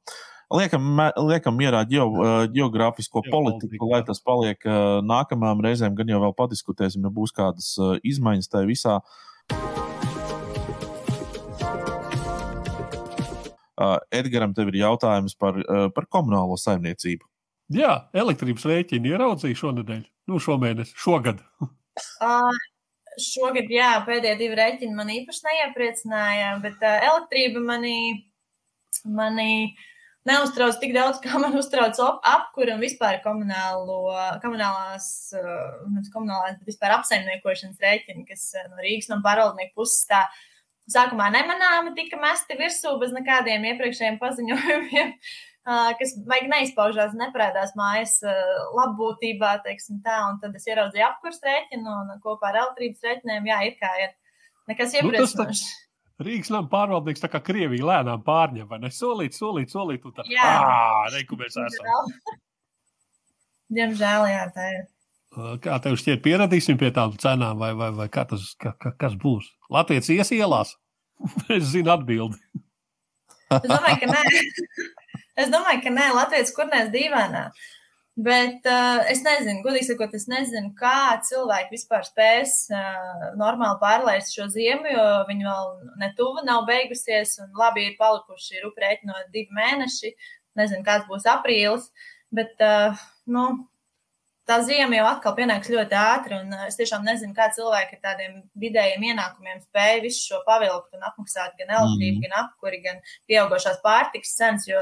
Liekam, liekam mierā ģeo, geogrāfisko politiku, lai tas paliek nākamajām reizēm, gan jau vēl padiskutēsim, ja būs kādas izmaiņas tajā visā. Edgars, tev ir jautājums par, par komunālo saimniecību. Jā, elektrības rēķini ieraudzīja šonadēļ, nu šomēnes, šogad. Šogad, jā, pēdējie divi rēķini man īpaši neiepriecināja, bet uh, elektrība manī, manī neuztrauc tik daudz, [laughs] kā man uztrauc apkura un vispār komunālo, komunālās, nevis komunālās, bet vispār apsaimniekošanas rēķini, kas no Rīgas un pārvaldnieku puses tā sākumā nemanāmi tika mesti virsū bez nekādiem iepriekšējiem paziņojumiem. Kas vajag neizpaužās, neprādās mājas labbūtībā, teiksim tā, un tad es ieraudzīju apkurs rēķinu un kopā ar elektrības rēķiniem, jā, ir kā ir. Nekas Nu, tā- iepriecinošs. Rīgas nama pārvaldnieks tā kā Krievija lēnām pārņem, vai ne? Solīt, solīt, solīt, un tad Jā. ā, re, kur mēs esam. Diemžēl, jā, tā ir. Kā tev šķiet, pieradīsim pie tām cenām, vai, vai, vai kā tas, ka, ka, kas būs? Latvijas ies ielās? [laughs] es zinu atbildi. Es domāju, ka nē. [laughs] Es domāju, ka nē, Latvijas kurnēs dīvainā. Bet uh, es nezinu, godīgi sakot, es nezinu, kā cilvēki vispār spēs uh, normāli pārlaist šo ziemu, jo viņi vēl ne tuvu nav beigusies, un labi ir palikuši ruprēķi no divi mēneši. Nezinu, kāds būs aprīlis, bet uh, nu, tā ziema jau atkal pienāks ļoti ātri, un es tiešām nezinu, kā cilvēki ar tādiem vidējiem ienākumiem spēja visu šo pavilkt un apmaksāt gan elektrību, Mhm. gan apkuri, gan pieaugušās pārtikas cenas, jo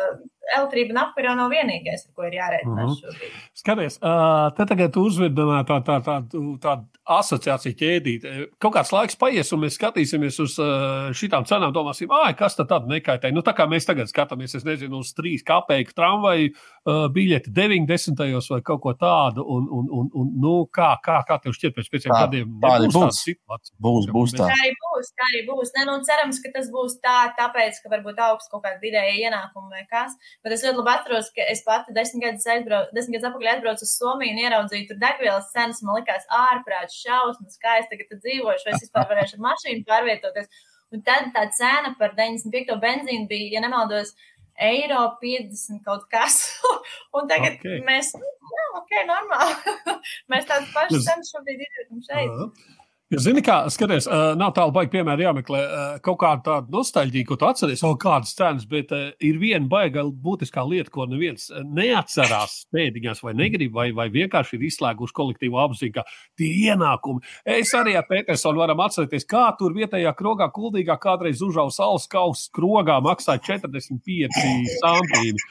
elektrība un jau nav vienīgais, ar ko ir jārēķinās Mhm. šobrīd. Skaties, uh, te tagad uzvedamā tā, tā, tā, tā asociācija ķēdīte. Kaut kāds laiks paies, un mēs skatīsimies uz uh, šīm cenām, domāsim, ah, kas tad tad nekaitē. Nu, tā kā mēs tagad skatāmies, es nezinu, uz trīs kapeiku tramvaju uh, biļeti 90. vai kaut ko tādu, un, un, un, un nu, kā, kā, kā tev šķiet pēc pieciem gadiem? tā būs. situācija? Būs, būs tā. Tā arī būs, tā arī būs. Ne, nu, cerams, ka tas būs tā, tāpēc, ka varbūt augsts kaut kāda vidēja ienākuma vai kas. Bet es ļoti labi atceros, ka es pati desmit gadus, aizbrau, desmit gadus atpakaļ atbraucu uz Somiju un ieraudzīju tur degvielas cenas. Man likās ārprāts, šausmas, kā es tagad dzīvošu, vai es vispār varēšu ar mašīnu pārvietoties. Un tad tā cena par 95. benzīnu bija, ja nemaldos, eiro 50 kaut kas. [laughs] un tagad Ok. okay. mēs, jā, ok, normāli. [laughs] mēs tādas pašas cenas šobrīd izjūtam šeit. Aha. Ja zini, kā skaties, uh, nav tālu baigi, piemēram, jāmeklē uh, kaut kāda tāda nostalģija, ko tu atceries, oh, kādas cenas, bet uh, ir viena baiga būtiskā lieta, ko neviens neatcerās pēdiņās, vai negrib, vai, vai vienkārši ir izslēguši kolektīvo apziņu, ka tie ienākumi. Es arī ar Petersonu varam atcerēties, kā tur vietējā krogā, kuldīgā kādreiz užauga saules kausa krogā maksāja 45 santīmi.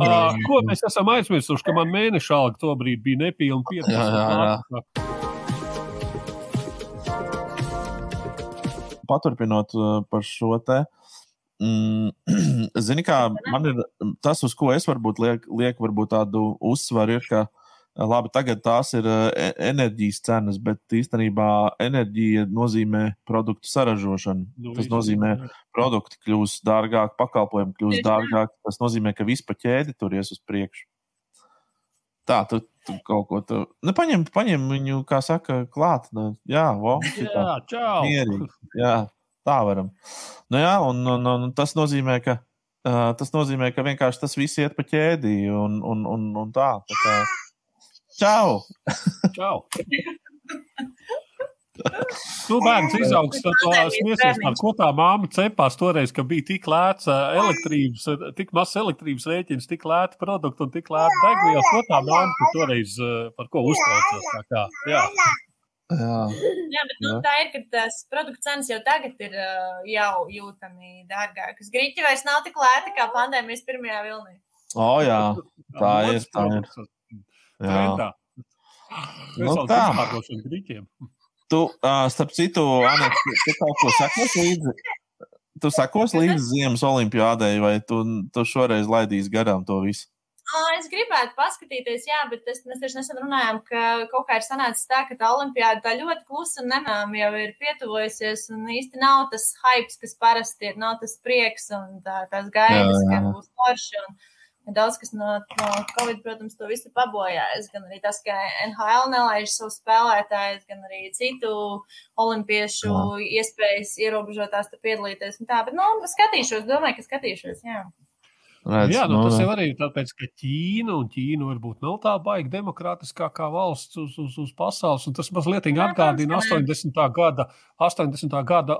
Uh, ko mēs esam aizmirsuši, ka man mēneša alga tobrīd bija nepilna 50 paturpinot uh, par šo te. Mm, [clears throat] Zini, kā man ir tas, uz ko es varbūt lieku liek, varbūt tādu uzsvaru, ir, ka uh, labi, tagad tās ir uh, e- enerģijas cenas, bet īstenībā enerģija nozīmē produktu saražošanu. Nu, Tas nozīmē, jā. produkti kļūs dārgāk, pakalpojumi kļūs Tieši tā. dārgāk. Tas nozīmē, ka vispār ķēde tur ies uz priekšu. Tā, tu, tu kaut ko tādu. Nu, paņem, paņem viņu, kā saka, klāt. Nu, jā, vo. Jā, čau! Mierīgi. Jā, tā varam. Nu, jā, un, un, un tas nozīmē, ka. Uh, tas nozīmē, ka vienkārši tas viss iet pa ķēdī un, un, un, un tā. tā kā... Čau! čau. [laughs] Tu bērns izaugs, par ko tā māma cepās toreiz, ka bija tik lēts elektrības, tik mazs elektrības rēķins, tik lēti produkti un tik lēta degviela. Ko tā māma tu toreiz par ko uztraucās? Tā jā. Jā, Jā, bet nu, Jā. tā ir, ka tās produktu cenas jau tagad ir jau jūtami dārgākas. Grīķi vairs nav tik lēti kā pandēmijas pirmajā vilnī. o, jā. Tā ir, tā ir. jā. Trendā. Nu, Mēs vēl tā. Tu, uh, starp citu, Anna, tu, tu kaut ko sakosi līdzi. tu sakos līdzi Ziemas olimpiādei, vai tu, tu šoreiz laidīsi garām to visu? Es gribētu paskatīties, jā, bet es, mēs tieši nesen runājām, ka kaut kā ir sanācis tā, ka tā olimpiāda tā ļoti klusa un nemām jau ir pietuvojusies, un īsti nav tas hypes, kas parasti ir, nav tas prieks un tā, tās gaidas, jā, jā. ka būs forši. Un, Daudz kas no, no Covid, protams, to visu pabojājas. Gan arī tas, ka NHL nelaiž savus spēlētājus, gan arī citu olimpiešu jā. iespējas ierobežotās piedalīties. Tā, bet, nu, skatīšos, domāju, ka skatīšos. Jā. Redz, Jā, nu, tas jau arī ir tāpēc, ka Ķīna un Ķīna varbūt nav tā baigta demokrātiskākā valsts uz, uz, uz pasaules. Tas mazliet atgādina 80. gada, 80. gada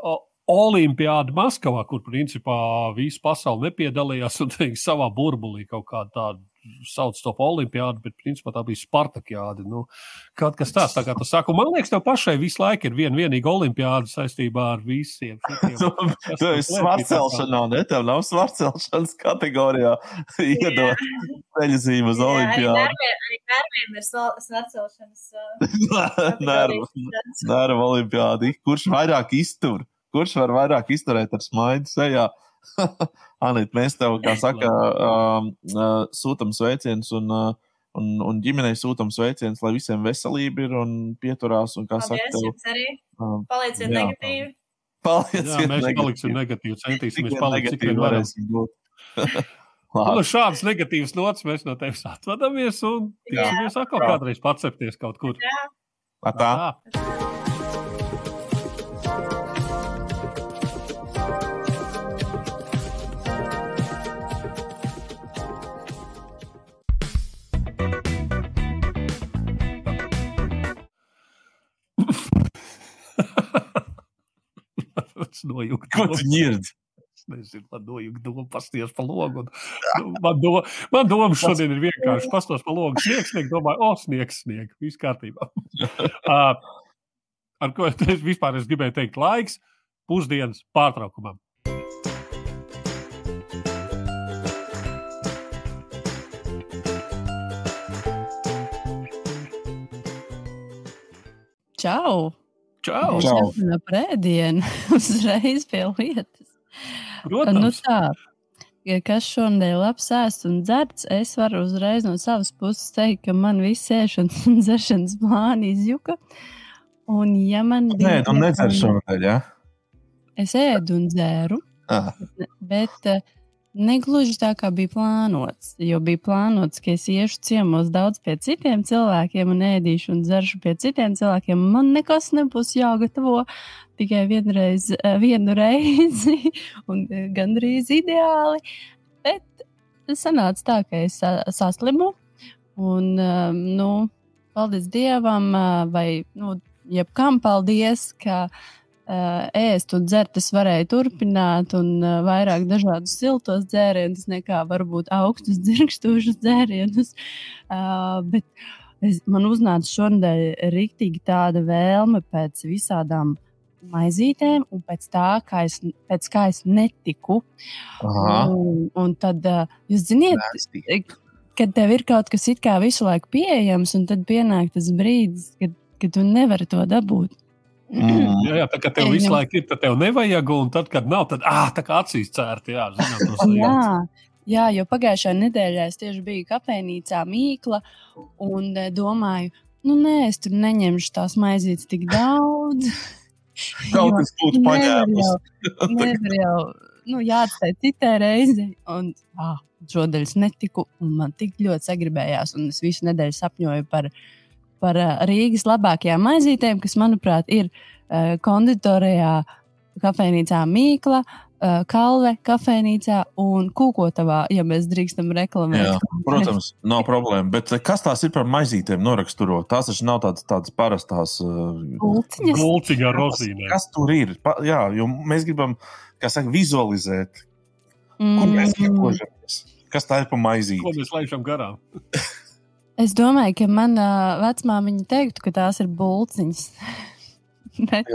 Olimpiāda Maskavā, kur principā visa pasaule nepiedalījās un teiks, savā burbulī kaut kādu tādu sauc to par olimpiādu, bet principā tā bija Spartakiāda. Nu, kaut kas tāds, tā kā tu saki. Man liekas, tev pašai visu laiku ir viena vienīga olimpiāda saistībā ar visiem. Tu esi svarcelšanā, ne? Tev nav svarcelšanas kategorijā [laughs] iedot ceļzīmu uz olimpiādu. Arī nerviem ir svarcelšanas. [laughs] Nervu olimpiādi. Kurš vairāk iztur? Kurš var vairāk izturēt ar smaidu sejā? [laughs] Anīt, mēs tev, kā saka, um, uh, sūtam sveicienus un, uh, un, un ģimenei sūtam sveicienus, lai visiem veselība ir un pieturās. Un, kā Paldies, saka, tev, arī. Um, Palieciet jā, negatīvi. Palieciet jā, mēs negatīvi. paliksim negatīvi. Centīsimies palikt cik vien varēsim būt. [laughs] Nu, šādas negatīvas nots mēs no tevis atvadamies un tiksimies atkal kādreiz pacepties kaut kur. Jā. Tā. tā. Tas nojūgt. Ko tu ņirdi? Es nezinu, man nojūgt domu pasties pa logu. Un, man, do, man doma šodien ir vienkārši pastos pa logu. Sniegs, sniegs, domāju, o, sniegs, sniegs. Viss kārtībā. uh, ar ko [laughs] es vispār es gribēju teikt laiks pusdienas pārtraukumam. Čau! Čau! Čau. No prēdienu [laughs] uzreiz pie lietas. Protams. Nu tā, ja kas šonadēļ labs ēst un dzerts, es varu uzreiz no savas puses teikt, ka man viss ēšanas un [laughs] dzeršanas plāni izjuka. Un ja man Nē, bija... tu nedzer šonadēļ, jā? Es ēdu un dzēru, Ah, bet uh, negluži tā, kā bija plānots. Jo bija plānots, ka es iešu ciemos daudz pie citiem cilvēkiem un ēdīšu un dzeršu pie citiem cilvēkiem. Man nekas nebūs jāgatavo tikai vienreiz, eh, vienu [laughs] reizi, un eh, gandrīz ideāli. Bet sanāca tā, ka es sa- saslimu. Un, eh, nu, paldies Dievam, vai nu, jebkam paldies, ka ēst un dzert es varēju turpināt, un vairāk dažādus siltos dzērienus, nekā varbūt augstus [laughs] dzirkstošus dzērienus. Bet es, man uznāca šonadēļ rīktīgi tāda vēlme pēc visādām maizītēm, un pēc tā, kā es, pēc kā es netiku. Aha. Un, un tad, jūs ziniet, Nasty. kad tev ir kaut kas it kā visu laiku pieejams, un tad pienāk tas brīdis, kad, kad tu nevari to dabūt. Mm. Jā, jā, tā kā tev Ej, visu nu. laiku ir, tad tev nevajag, un tad, kad nav, tad ah, tā kā acīs cērti. Jā, zinām, tos Jā, sajūtas. jā, jo pagājušajā nedēļā es tieši biju kafejnīcā Mīkla un eh, domāju, nu nē, es tur neņemšu tās maizītes tik daudz. [laughs] Kaut kas būtu paņēmis. [laughs] Nevar jau, nu, jāatstāj citai reizei. Un ah, šodien es netiku, un man tik ļoti sagribējās, un es visu nedēļu sapņoju par, par eh, Rīgas labākajām maizītēm, kas, manuprāt, ir uh, konditorijā, kafejnīcā Mīkla. Uh, Kalve, kafejnīcā un kūkotavā, ja mēs drīkstam reklamēt. Jā, protams, nav problēma. Bet eh, kas tās ir par maizītēm noraksturot? Tās taču nav tādas, tādas parastās. Gulciņa ar rozīnēm. Kas tur ir? Pa, jā, jo mēs gribam, kā saka, vizualizēt, kur mēs Mm, iekožamies. Kas tā ir pa Ko maizīti? mēs laižam garām? [laughs] es domāju, ka manā vecmāmiņa teiktu, ka tās ir bulciņas. [laughs] Bet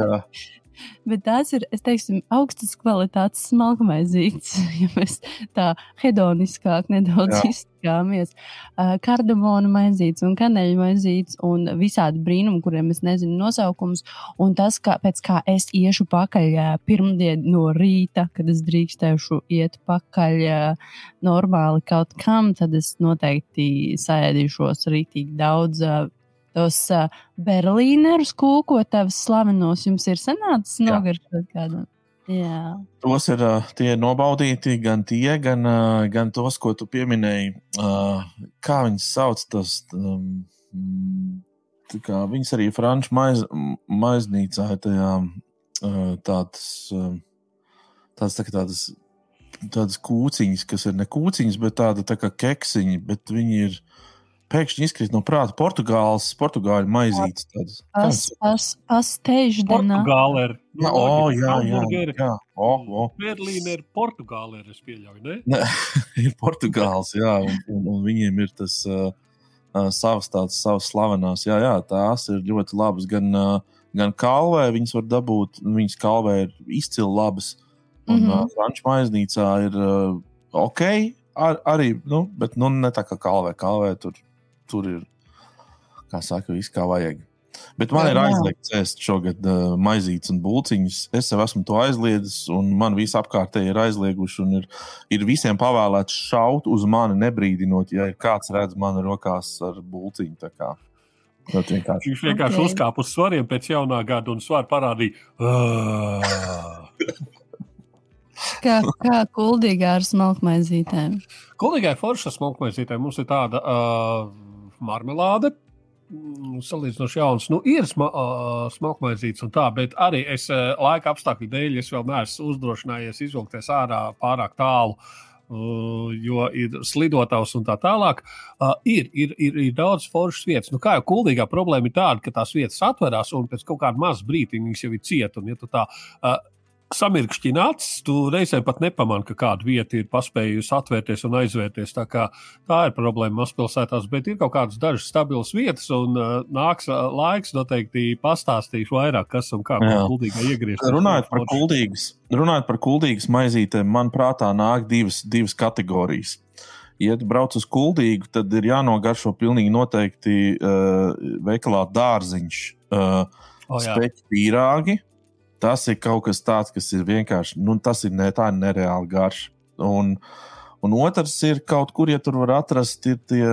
Bet tās ir, es teiktu, augstas kvalitātes smalkmaizītes, [laughs] ja mēs tā hedoniskāk nedaudz izskāmies. Uh, kardamona maizītes un kaneļa maizītes un visādi brīnumi, kuriem es nezinu nosaukumus. Un tas, kā, pēc kā es iešu pakaļ uh, pirmdien no rīta, kad es drīkstēšu iet pakaļ uh, normāli kaut kam, tad es noteikti saēdīšos rītīgi daudz. Tos uh, berlīnerus kūkotavas slavenos jums ir sanācis nogaršot kādam? Jā. Tos ir tie nobaudīti, gan tie, gan, gan tos, ko tu pieminēji. Kā viņas sauc, tas um, viņas arī franču maiz, maiznīcā ir tajā tādas, uh, tādas, tā tādas, tādas kūciņas, kas ir ne kūciņas, bet tāda tā kā keksiņi, bet viņi ir pēkšņi izkrīt no prāta Portugāles, portugāļu maizītes. Tādas. Pas, pas, pasteiždienā. Portugāla ir. Jā, o, jā, jā, jā. O, o. Berlīna ir Portugāla, ir, es pieļauju. Ne? Ne, [laughs] ir Portugāls, jā, un, un, un viņiem ir tas uh, savs tāds, savs slavenās. Jā, jā, tās ir ļoti labas. Gan, uh, gan kalvē viņas var dabūt, viņas kalvē ir izcili labas. Un mm. -hmm. uh, franču maiznīcā ir uh, ok, ar, arī, nu, bet nu, ne tā kā kalvē. Kalvē tur, tur ir, kā saka, viss kā vajag. Bet man Jā, ir aizliegts ēst šogad uh, maizītes un būciņas. Es sev esmu to aizliedzis, un man visi apkārtēji ir aizlieguši. un Ir, ir visiem pavēlēts šaut uz mani, nebrīdinot, ja ir kāds redz mani rokās ar būciņu. vienkārši Viņš vienkārši Ok. okay. uzkāpa uz svariem pēc jaunā gada un svaru parādīja. Kā, kā kuldīgā ar smalkmaizītēm. Kolīgai forša smalkmaizītē mums ir tāda uh, marmelāde. mm, Salīdzinoši jauns, nu, ir sma, uh, smalkmaizīts un tā, bet arī es uh, laika apstākļu dēļ es vēl neesmu uzdrošinājies izvilkties ārā pārāk tālu, uh, jo ir slidotavs un tā tālāk. Uh, ir, ir, ir, ir daudz foršas vietas. Nu, kā jau kuldīgā problēma ir tāda, ka tās vietas atverās un pēc kaut kāda maza brīdi viņas jau ir cieta. Un, ja tā uh, samirkšķina acis, tu reizēm pat nepamani, ka kāda vieta ir paspējusi atvērties un aizvērties. Tā, tā ir problēma mazpilsētās, bet ir kaut kādas dažas stabilas vietas, un uh, nāks uh, laiks noteikti pastāstīšu vairāk, kas un kā gudīgi iegriezt. Runājot par, kuldīgas, runājot par kuldīgas maizītēm, man prātā nāk divas, divas kategorijas. Ja brauc uz kuldīgu, tad ir jānogaršo pilnīgi noteikti uh, veikalā dārziņš, uh, Oh, speķu pīrāgi. Tas ir kaut kas tāds, kas ir vienkārši, nu, tas ir ne, tā ir nereāli garš. Un, un otrs ir kaut kur, ja tur var atrast, ir tie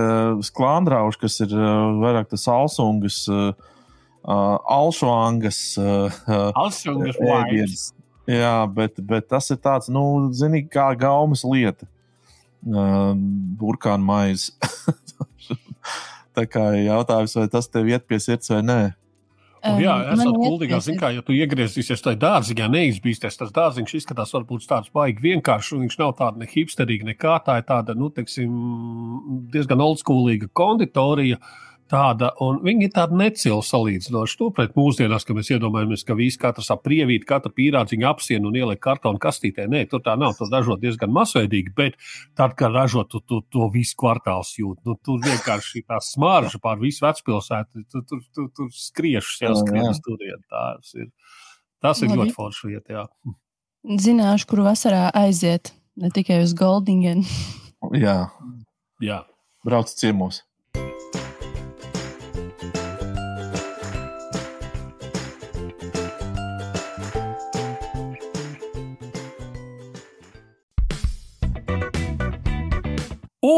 sklandrauši, kas ir uh, vairāk tas alsungas, uh, uh, alšvangas. Uh, vairs. ēdiens. Jā, bet, bet tas ir tāds, nu, zini, kā gaumas lieta. Uh, burkāna maize. [laughs] Tā kā jautājums, vai tas tev iet pie sirds vai nē. Un, jā, Um, esat Zin, kā, ja tu iegriezīsies tajā dārziņā, neizbīsties, tas dārziņš izskatās varbūt tāds baigi vienkāršs. un Viņš nav tāds ne hipsterīgs, nekā tā ir tāda, nu, teiksim, diezgan oldschoolīga konditorija. Tāda, un viņi ir tādi necili salīdzinoši. To pret mūsdienās, ka mēs iedomājamies, ka visi katrs aprievīt, katra pīrādziņa apsien un ieliek kartonu kastītē. Nē, tur tā nav. Tur ražo diezgan masveidīgi, bet tad, kad ražo, tu, tu to visu kvartāls jūt. Nu, tur vienkārši tā smarža pār visu vecpilsētu. Tur, tur, tur, tur skriešus jau Jā, skrien jā. uz turieni. Tas ir, tas ir ļoti forši vieta. Jā. Zināšu, kur vasarā aiziet. Ne tikai uz Goldingenu. Jā, Jā. brauc ciemos.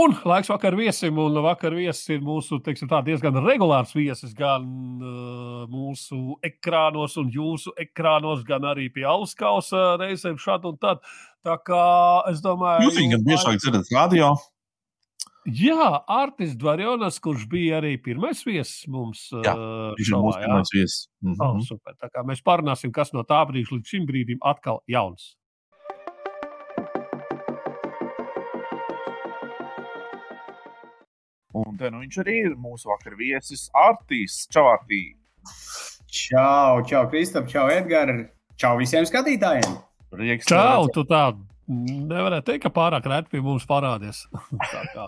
Un laiks vakar viesim, un vakar viesis ir mūsu teiksim, tā, diezgan regulārs viesis. Gan uh, mūsu ekrānos, un jūsu ekrānos, gan arī pie auskausa reizēm šādi un tad. Tā kā es domāju, Jūs viņu gan biežāk dzirdat radio. Jā, Artis Dvarjonas, kurš bija arī pirmais viesis mums. Jā, uh, Viņš ir mūsu pirmais viesis. Mhm. Oh, super. Tā kā mēs parunāsim, kas no tā brīža līdz šim brīdim atkal jauns. Un te nu viņš arī ir mūsu vakar viesis Artīs Čavārtī. Čau, čau, Kristap, čau, Edgars. Čau visiem skatītājiem. Prieks Čau, tu tā nevarētu teikt, ka pārāk reti pie mums [laughs] kā.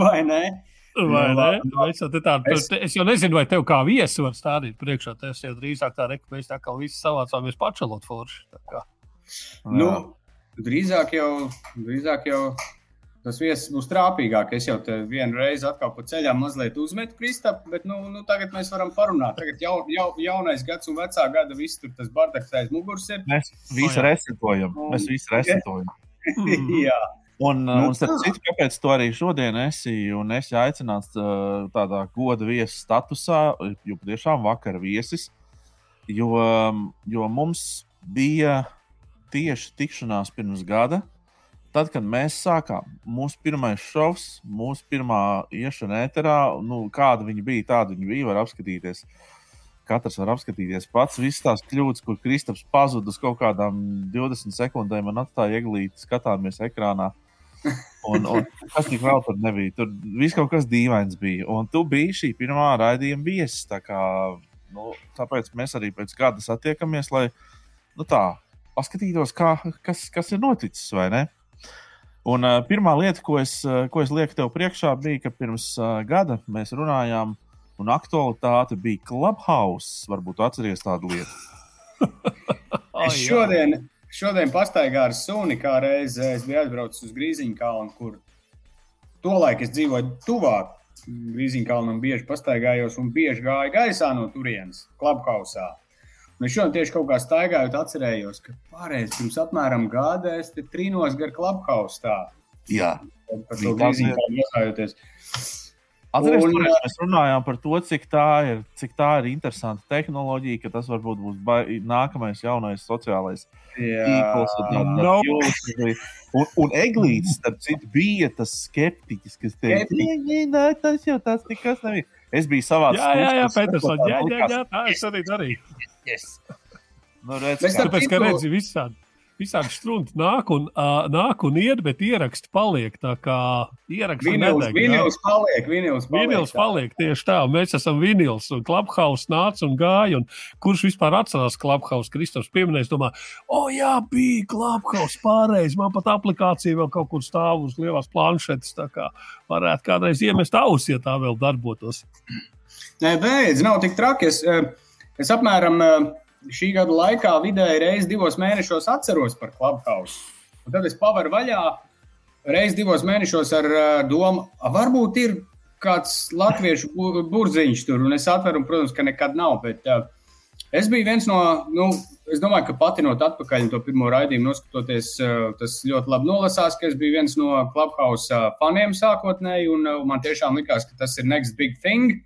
Vai ne? Vai Nu, ne? jau te tā, Es- es... es jau nezinu, vai tev kā viesi var stādīt priekšā. Tas jau drīzāk tā, re, ka mēs tā kā visi savācāmies pačalot forši. Tā kā. Nu, drīzāk jau, drīzāk jau tas viesis būs trāpīgāk. Es jau te vienu reizi atkal pa ceļām mazliet uzmetu Kristapu, bet nu, nu, tagad mēs varam parunāt. Tagad jau, jau, jaunais gads un vecā gada viss tur tas bardaks aiz muguras ir. Mēs visi jā. resetojam. Mēs visi resetojam. Mhm. [laughs] Jā, Un, Nu, nu, un starp citu, kāpēc tu arī šodien esi un esi aicināts uh, tādā goda viesa statusā, jo patiešām vakar viesis, jo, jo mums bija tieši tikšanās pirms gada. Tad, kad mēs sākām mūsu pirmais šovs, mūsu pirmā iešana ēterā, nu, kāda viņa bija, tāda viņa bija, var apskatīties. Katrs var apskatīties pats. Visas tās kļūdas, kur Kristaps pazuda uz kaut kādām 20 sekundēm, man atstāja ieglīt, skatāmies ekrānā. Un, un kas tik vēl tur nebija? Tur viss kaut kas dīvains bija. Un tu biji šī pirmā raidījuma viesis. Tā kā, nu, tāpēc mēs arī pēc gada satiekamies, lai nu, tā, paskatītos, kā, kas, kas ir noticis. vai ne? Un uh, pirmā lieta, ko es, uh, ko es lieku tev priekšā, bija, ka pirms uh, gada mēs runājām, un aktualitāte bija Clubhouse. Varbūt atceries tādu lietu. [laughs] Es šodien, šodien pastaigāju ar suni, kā reiz es biju aizbraucis uz Grīziņu kalnu, kur tolaik es dzīvoju tuvāk Grīziņu kalnam, un bieži pastaigājos un bieži gāju gaisā no turienes, Clubhouse. Es šodien tieši kaut kā staigājot, atcerējos, ka pārējais pirms apmēram gada es te trīnos gar Clubhouse. Tā, Jā. par to Grīziņu iesājoties. Atcerieties, mēs runājām par to, cik tā ir, cik tā ir interesanta tehnoloģija, ka tas varbūt būs bai- nākamais jaunais sociālais tīkls. Kļūst. un, un Eglīts, starp citu, bija tas skeptiķis, kas teica, Skeptiķis. "Nē, nē, nē, tas jau tas nekas nebija. Es biju savā Jā, jā, jā, Petersons, jā, jā, jā, tā es arī darīju. Yes. Nu, redz, Mēs Tāpēc, ka redzi, visādi, visādi strunki nāk un, uh, nāk un iet, bet ieraksti paliek. Tā kā ieraksti Vinils, vinils paliek, vinils paliek. Vinils paliek tieši tā, mēs esam vinils, un Clubhouse nāca un gāja. Un kurš vispār atcerās Clubhouse? Kristofers pieminēja, domā, o, jā, bija Clubhouse pārējais. Man pat aplikācija vēl kaut kur stāv uz lielās planšetes. Tā kā varētu kādreiz iemest ausis, ja tā vēl darbotos. Nē, beidz, nav tik traki. Es, es apmēram eh, šī gada laikā vidēji reizi divos mēnešos atceros par Clubhouse. Un tad es pavaru vaļā reizi divos mēnešos ar eh, domu, "A, varbūt ir kāds latviešu bu- burziņš tur. Un es atveru, un, protams, ka nekad nav. Bet, uh, es biju viens no, nu, es domāju, ka patinot atpakaļ to pirmo raidījumu, noskatoties, uh, tas ļoti labi nolasās, ka es biju viens no Clubhouse uh, faniem sākotnēji. Un, uh, man tiešām likās, ka tas ir next big thing.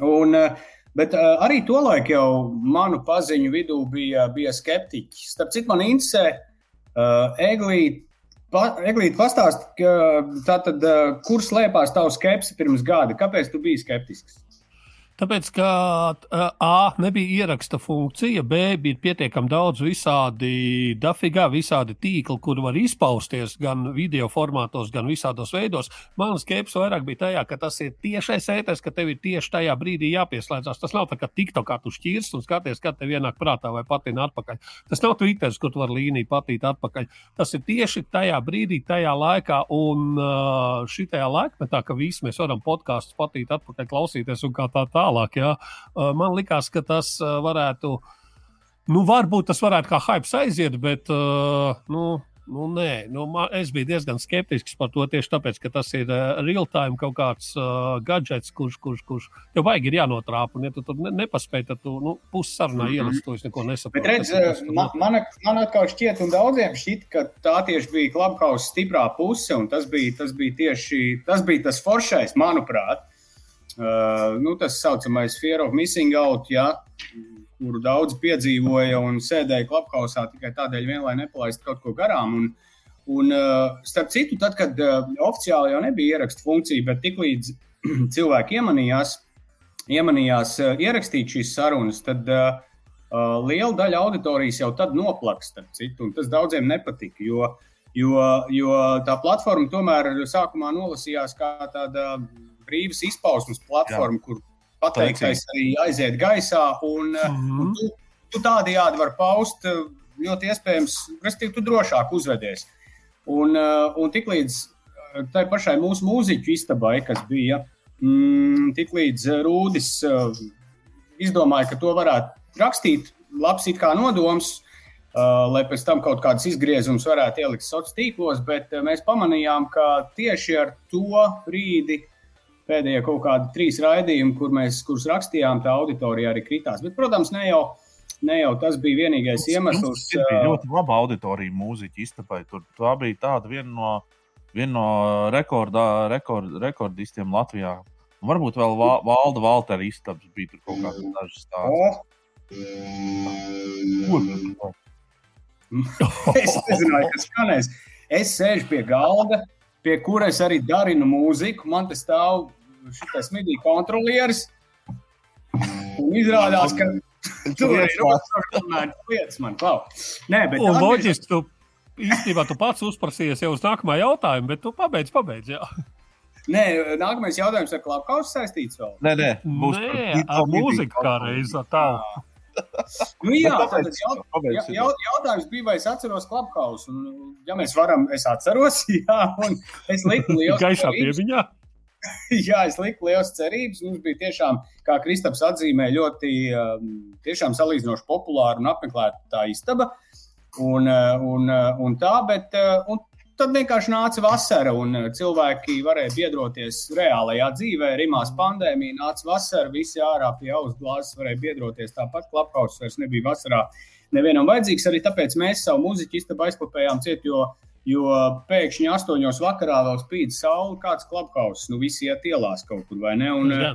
Un, uh, Bet uh, arī tolaik jau manu paziņu vidū bija, bija skeptiķi. Starp citu, man interesē, uh, Eglīt, pa, Eglīt pastāst, ka, tātad, uh, kur slēpās tavs skepsis pirms gada? Kāpēc tu biji skeptisks? Tāpēc, ka A nebija ieraksta funkcija, B bija pietiekami daudz visādi dafigā, visādi tīkli, kur var izpausties gan video formātos, gan visādos veidos. Mana skepse vairāk bija tajā, ka tas ir tiešais ēters, ka tev ir tieši tajā brīdī jāpieslēdzas. Tas nav tā kā TikTokā tu šķirs un skaties, kad tev ienāk prātā vai patina atpakaļ. Tas nav Twitter, kur tu vari līniju patīt atpakaļ. Tas ir tieši tajā brīdī, tajā laikā un šitajā laikmetā, ka visi mēs varam podkāstus patīt atpakaļ, klausīties un kā tā tālāk. Jā. Uh, man likās, ka tas uh, varētu, nu, varbūt tas varētu kā hype aiziet, bet, uh, nu, Nu, nē, nu, man, es biju diezgan skeptisks par to tieši tāpēc, ka tas ir uh, real-time kaut kāds uh, gadgets, kurš, kurš, kurš tev vajag ir jānotrāpa. Un, ja tu tur ne, nepaspēji, tad tu nu, pussarunā Mhm. mm -hmm. ieliec to, es neko nesaprotu. Bet redz, tur man, man, man atkal šķiet, un daudziem šķiet, ka tā tieši bija Clubhouse stiprā puse, un tas bija tas, bija tieši, tas, bija tas foršais, manuprāt. Uh, nu, tas saucamais fear of missing out, ja, kuru daudz piedzīvoja un sēdēja Clubhouse tikai tādēļ, vien, lai nepalaistu kaut ko garām. Un, un, uh, starp citu, tad, kad uh, oficiāli jau nebija ierakstu funkcija, bet tiklīdz [clears throat] cilvēki iemanījās, iemanījās uh, ierakstīt šīs sarunas, tad uh, uh, liela daļa auditorijas jau tad noplaks, starp citu, un tas daudziem nepatika. Jo, jo, jo tā platforma tomēr sākumā nolasījās kā tāda brīvas izpausmes platforma, Jā. kur pateiktais arī aiziet gaisā. Un, uh, Mhm. un tu, tu tādējādi vari paust, uh, ļoti iespējams, respektīvi, tu drošāk uzvedies. Un, uh, un tiklīdz tai pašai mūsu mūziķu istabai, kas bija mm, tiklīdz Rūdis izdomāja, ka to varētu rakstīt, labs it kā nodoms, uh, lai pēc tam kaut kādas izgriezumus varētu ielikt sociālos tīklos, bet uh, mēs pamanījām, ka tieši ar to brīdi pēdējie kaut kādi trīs raidījumi, kur mēs, kurus rakstījām, tā auditorija arī kritās. Bet, protams, ne jau, ne jau tas bija vienīgais iemesls. Tas bija ļoti laba auditorija mūziķa istabai. Tur tā bija tāda viena no, viena no rekordā, rekord, rekordistiem Latvijā. Un varbūt vēl va, Valda Valtera istabs bija tur kaut kāds dažs tāds. Oh. [laughs] es nezināju, kas skanēs. Es sēžu pie galda, pie kuras arī darinu mūziku. Man te stāv šis midī kontrolieris. Un izrādās, ka tur ir runa lietas, man klau. Nē, bet loģiski, tu īstenībā tu pats uzprasījies jau uz nākamā jautājumu, bet tu pabeidz, pabeidz. Jā. Nē, nākamais jautājums ar klapkausu saistīts vēl. Nē, nē, būs Nē, ar mūziku kā reiz ar tādu. Nu, jā, tad jaut, jaut, jautājums bija, vai es atceros klapkausu. Ja mēs varam, es atceros, [laughs] jā, un es liku lielu Gaišā piebiņā. [laughs] Jā, es liku liels cerības. Mums bija tiešām, kā Kristaps atzīmē, ļoti tiešām salīdzinoši populāra un apmeklēta istaba. Un, un, un tā, bet un tad vienkārši nāca vasara, un cilvēki varēja biedroties reālajā dzīvē. Rimās pandēmija, nāca vasara, visi ārā pie auss glāzes varēja biedroties. Tāpat klapkauts vairs nebija vasarā nevienam vajadzīgs. Arī tāpēc mēs savu muziķu istabu aizklapējām ciet, jo, jo pēkšņi astoņos vakarā vēl spīd saule, kāds klapkauts, nu visi iet ielās kaut kur, vai ne? Un, Jā.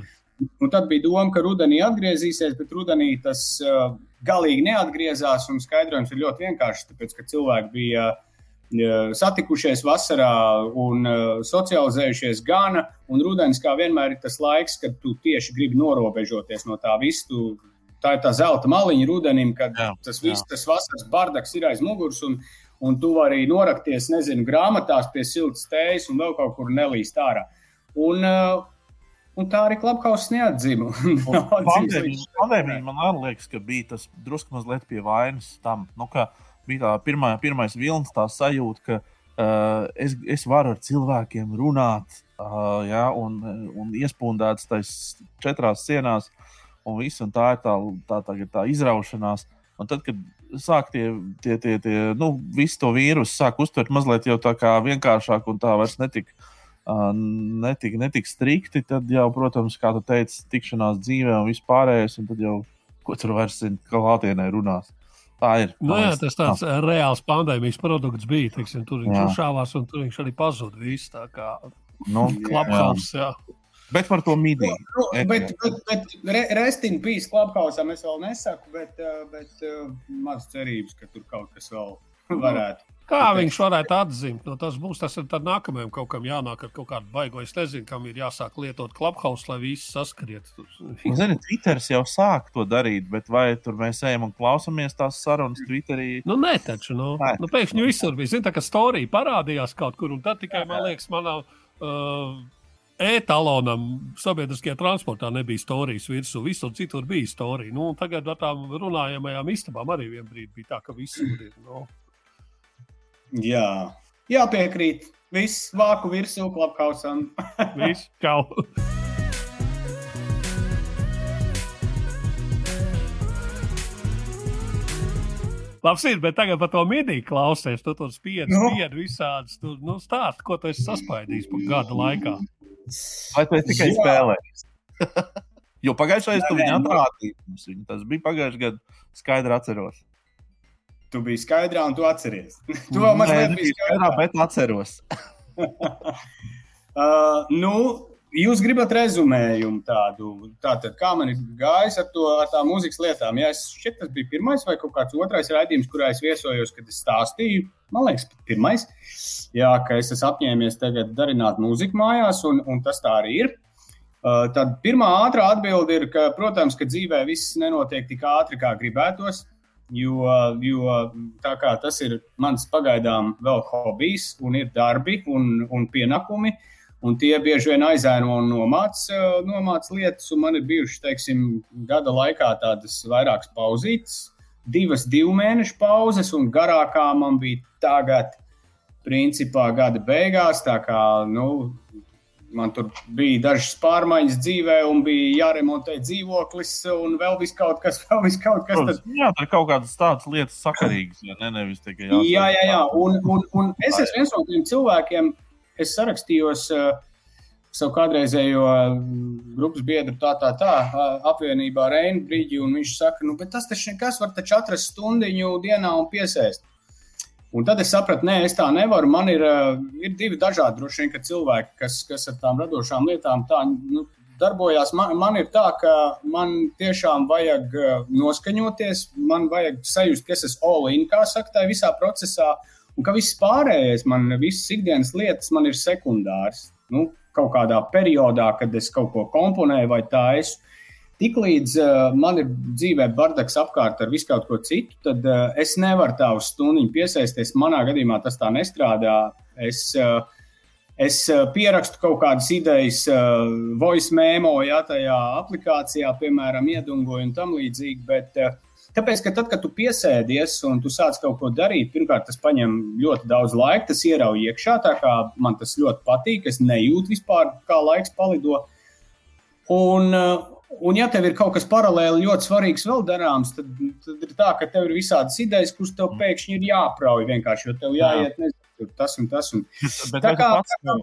Un tad bija doma, ka rudenī atgriezīsies, bet rudenī tas uh, galīgi neatgriezās. Skaidrojums ir ļoti vienkāršs, tāpēc ka cilvēki bija uh, satikušies vasarā un uh, socializējušies gana. Un rudenis, kā vienmēr, ir tas laiks, kad tu tieši gribi norobežoties no tā visu. Tu, tā ir tā zelta maliņa rudenim, kad jā, tas viss, tas vasaras bardaks ir aiz muguras. Un, un tu vari norakties, nezinu, grāmatās pie siltas tējas un vēl kaut kur nelīst ārā. Un, uh, Un tā arī klubhausa neatzima. [laughs] Pandēmija man arī liekas, ka bija tas drusku mazliet pie vainas tam. Nu, bija tā pirmā, pirmais vilnis, tā sajūta, ka uh, es, es varu ar cilvēkiem runāt, uh, ja, un, un iespundēts tajās četrās sienās, un, viss, un tā ir tā, tā, tā, tā izraušanās. Un tad, kad sāk tie, tie, tie, tie nu, visu to vīrusu sāk uztvert mazliet jau tā kā vienkāršāk, un tā vairs netika netika, netika strikti, tad jau, protams, kā tu teici, tikšanās dzīvē un vispārējais, un tad jau, ko tur vairs klātienē runās. Tā ir. Nu, jā, tas tāds tā. reāls pandēmijas produkts bija. Teiksim, tur viņš uzšāvās, un tur viņš arī pazuda. Viss tā kā nu, klaphaus. Jā. Bet par to mīdī. Nu, bet, bet, bet re, Restīna bija klaphausam, es vēl nesaku, bet, bet maz cerības, ka tur kaut kas vēl varētu. Kā viņš varētu atzīmēt? No tas būs tas nākamajam kaut kam jānāk ar kaut kādu baigo. Es nezinu, kam ir jāsāk lietot klubhausu, lai visi saskariet. Zini, Twitteris jau sāk to darīt, bet vai tur mēs ejam un klausamies tās sarunas Twitterī? Nu, nē, taču. Nu, nē. nu pēkšņi visur bija. Zini, tā kā storija parādījās kaut kur, un tad tikai, man liekas, manā. Uh, E-talonam sabiedriskajā transportā nebija storijas virsū, visur citur bija storija. Nu, tagad ar tām runājamajām istabām arī vienā brīdī bija tā, ka visur ir. Nu. Jā, jāpiekrīt. Viss vāku virsū klapkausam. [laughs] Viss, čau! Labs ir, bet tagad par to midiju klausies. Tu tur spiedzi, no. spiedzi visādus. Tu nu, stāsti, ko tu esi saspaidījis pa gada laikā. Vai tu tikai spēlējies? [laughs] jo pagājušajā gadā tu viņu atrādīji. Tas bija pagājušajā gadā. Skaidri atceros. Tu biji skaidrā un tu atceries. [laughs] tu vēl mazliet biji skaidrā, bet atceros. [laughs] uh, nu, jūs gribat rezumējumu tādu, tātad, kā man ir gājis ar, to, ar tām mūzikas lietām. Jā, es šķiet, tas bija pirmais vai kaut kāds otrais raidījums, kurā es viesojos, kad es stāstīju. Man liekas, pirmais. Jā, ka es esmu apņēmies tagad darināt mūziku mājās, un, un tas tā arī ir. Uh, tad pirmā ātrā atbilde ir, ka, protams, ka dzīvē viss nenotiek tik ātri, kā gribētos. Jo, jo tas ir mans pagaidām vēl hobijs, un ir darbi un, un pienākumi. Un tie bieži vien aizēno un nomāca nomāc lietas. Man ir bijušas, teiksim, gada laikā tādas vairākas pauzītes, divas divu mēnešu pauzes, un garākā man bija tagad principā gada beigās. Tā kā nu, man tur bija dažas pārmaiņas dzīvē, un bija jāremontē dzīvoklis, un vēl viss kaut kas, [laughs] vēl viss kaut kas tāds. Jā, tā ir kaut kādas tādas lietas sakarīgas, ja ne, nevis tikai jāsaka. Jā, jā, jā. Un, un, un es esmu viens no tiem cilvēkiem, es sarakstījos uh, savu kādreizējo grupas biedru, tā, tā, tā, apvienībā Reina brīdī, un viņš saka, nu, bet tas taču nekas var taču atrast stundiņu dienā un piesēst. Un tad es sapratu, nē, es tā nevaru. Man ir, ir divi dažādi droši vien cilvēki, kas, kas ar tām radošām lietām tā, nu, darbojās. Man, man ir tā, ka man tiešām vajag noskaņoties, man vajag sajust, ka es esmu all-in, kā saka, tajā visā procesā, un ka viss pārējais, man visas ikdienas lietas, man ir sekundārs. Nu, kaut kādā periodā, kad es kaut ko komponēju vai tā esmu. Tiklīdz uh, man ir dzīvē bardaks apkārt ar visu kaut ko citu, tad uh, es nevaru tā uz stundu piesaisties. Manā gadījumā tas tā nestrādā. Es, uh, es pierakstu kaut kādas idejas, uh, voice memo, ja tajā aplikācijā, piemēram, iedungoju un tam līdzīgi. Bet, uh, Tāpēc, ka tad, kad tu piesēdies un tu sāc kaut ko darīt, pirmkārt, tas prasa ļoti daudz laika, tas ierauj iekšā. Tā kā man tas ļoti patīk, es nejūtu vispār, kā laiks palido. Un, un ja tev ir kaut kas paralēli ļoti svarīgs vēl darāms, tad, tad ir tā, ka tev ir visādas idejas, kuras tev pēkšņi ir jāprauj vienkārši, jo tev jāiet nezinu, tas un tas. Un... [laughs] Bet, tā kā, pats, kā,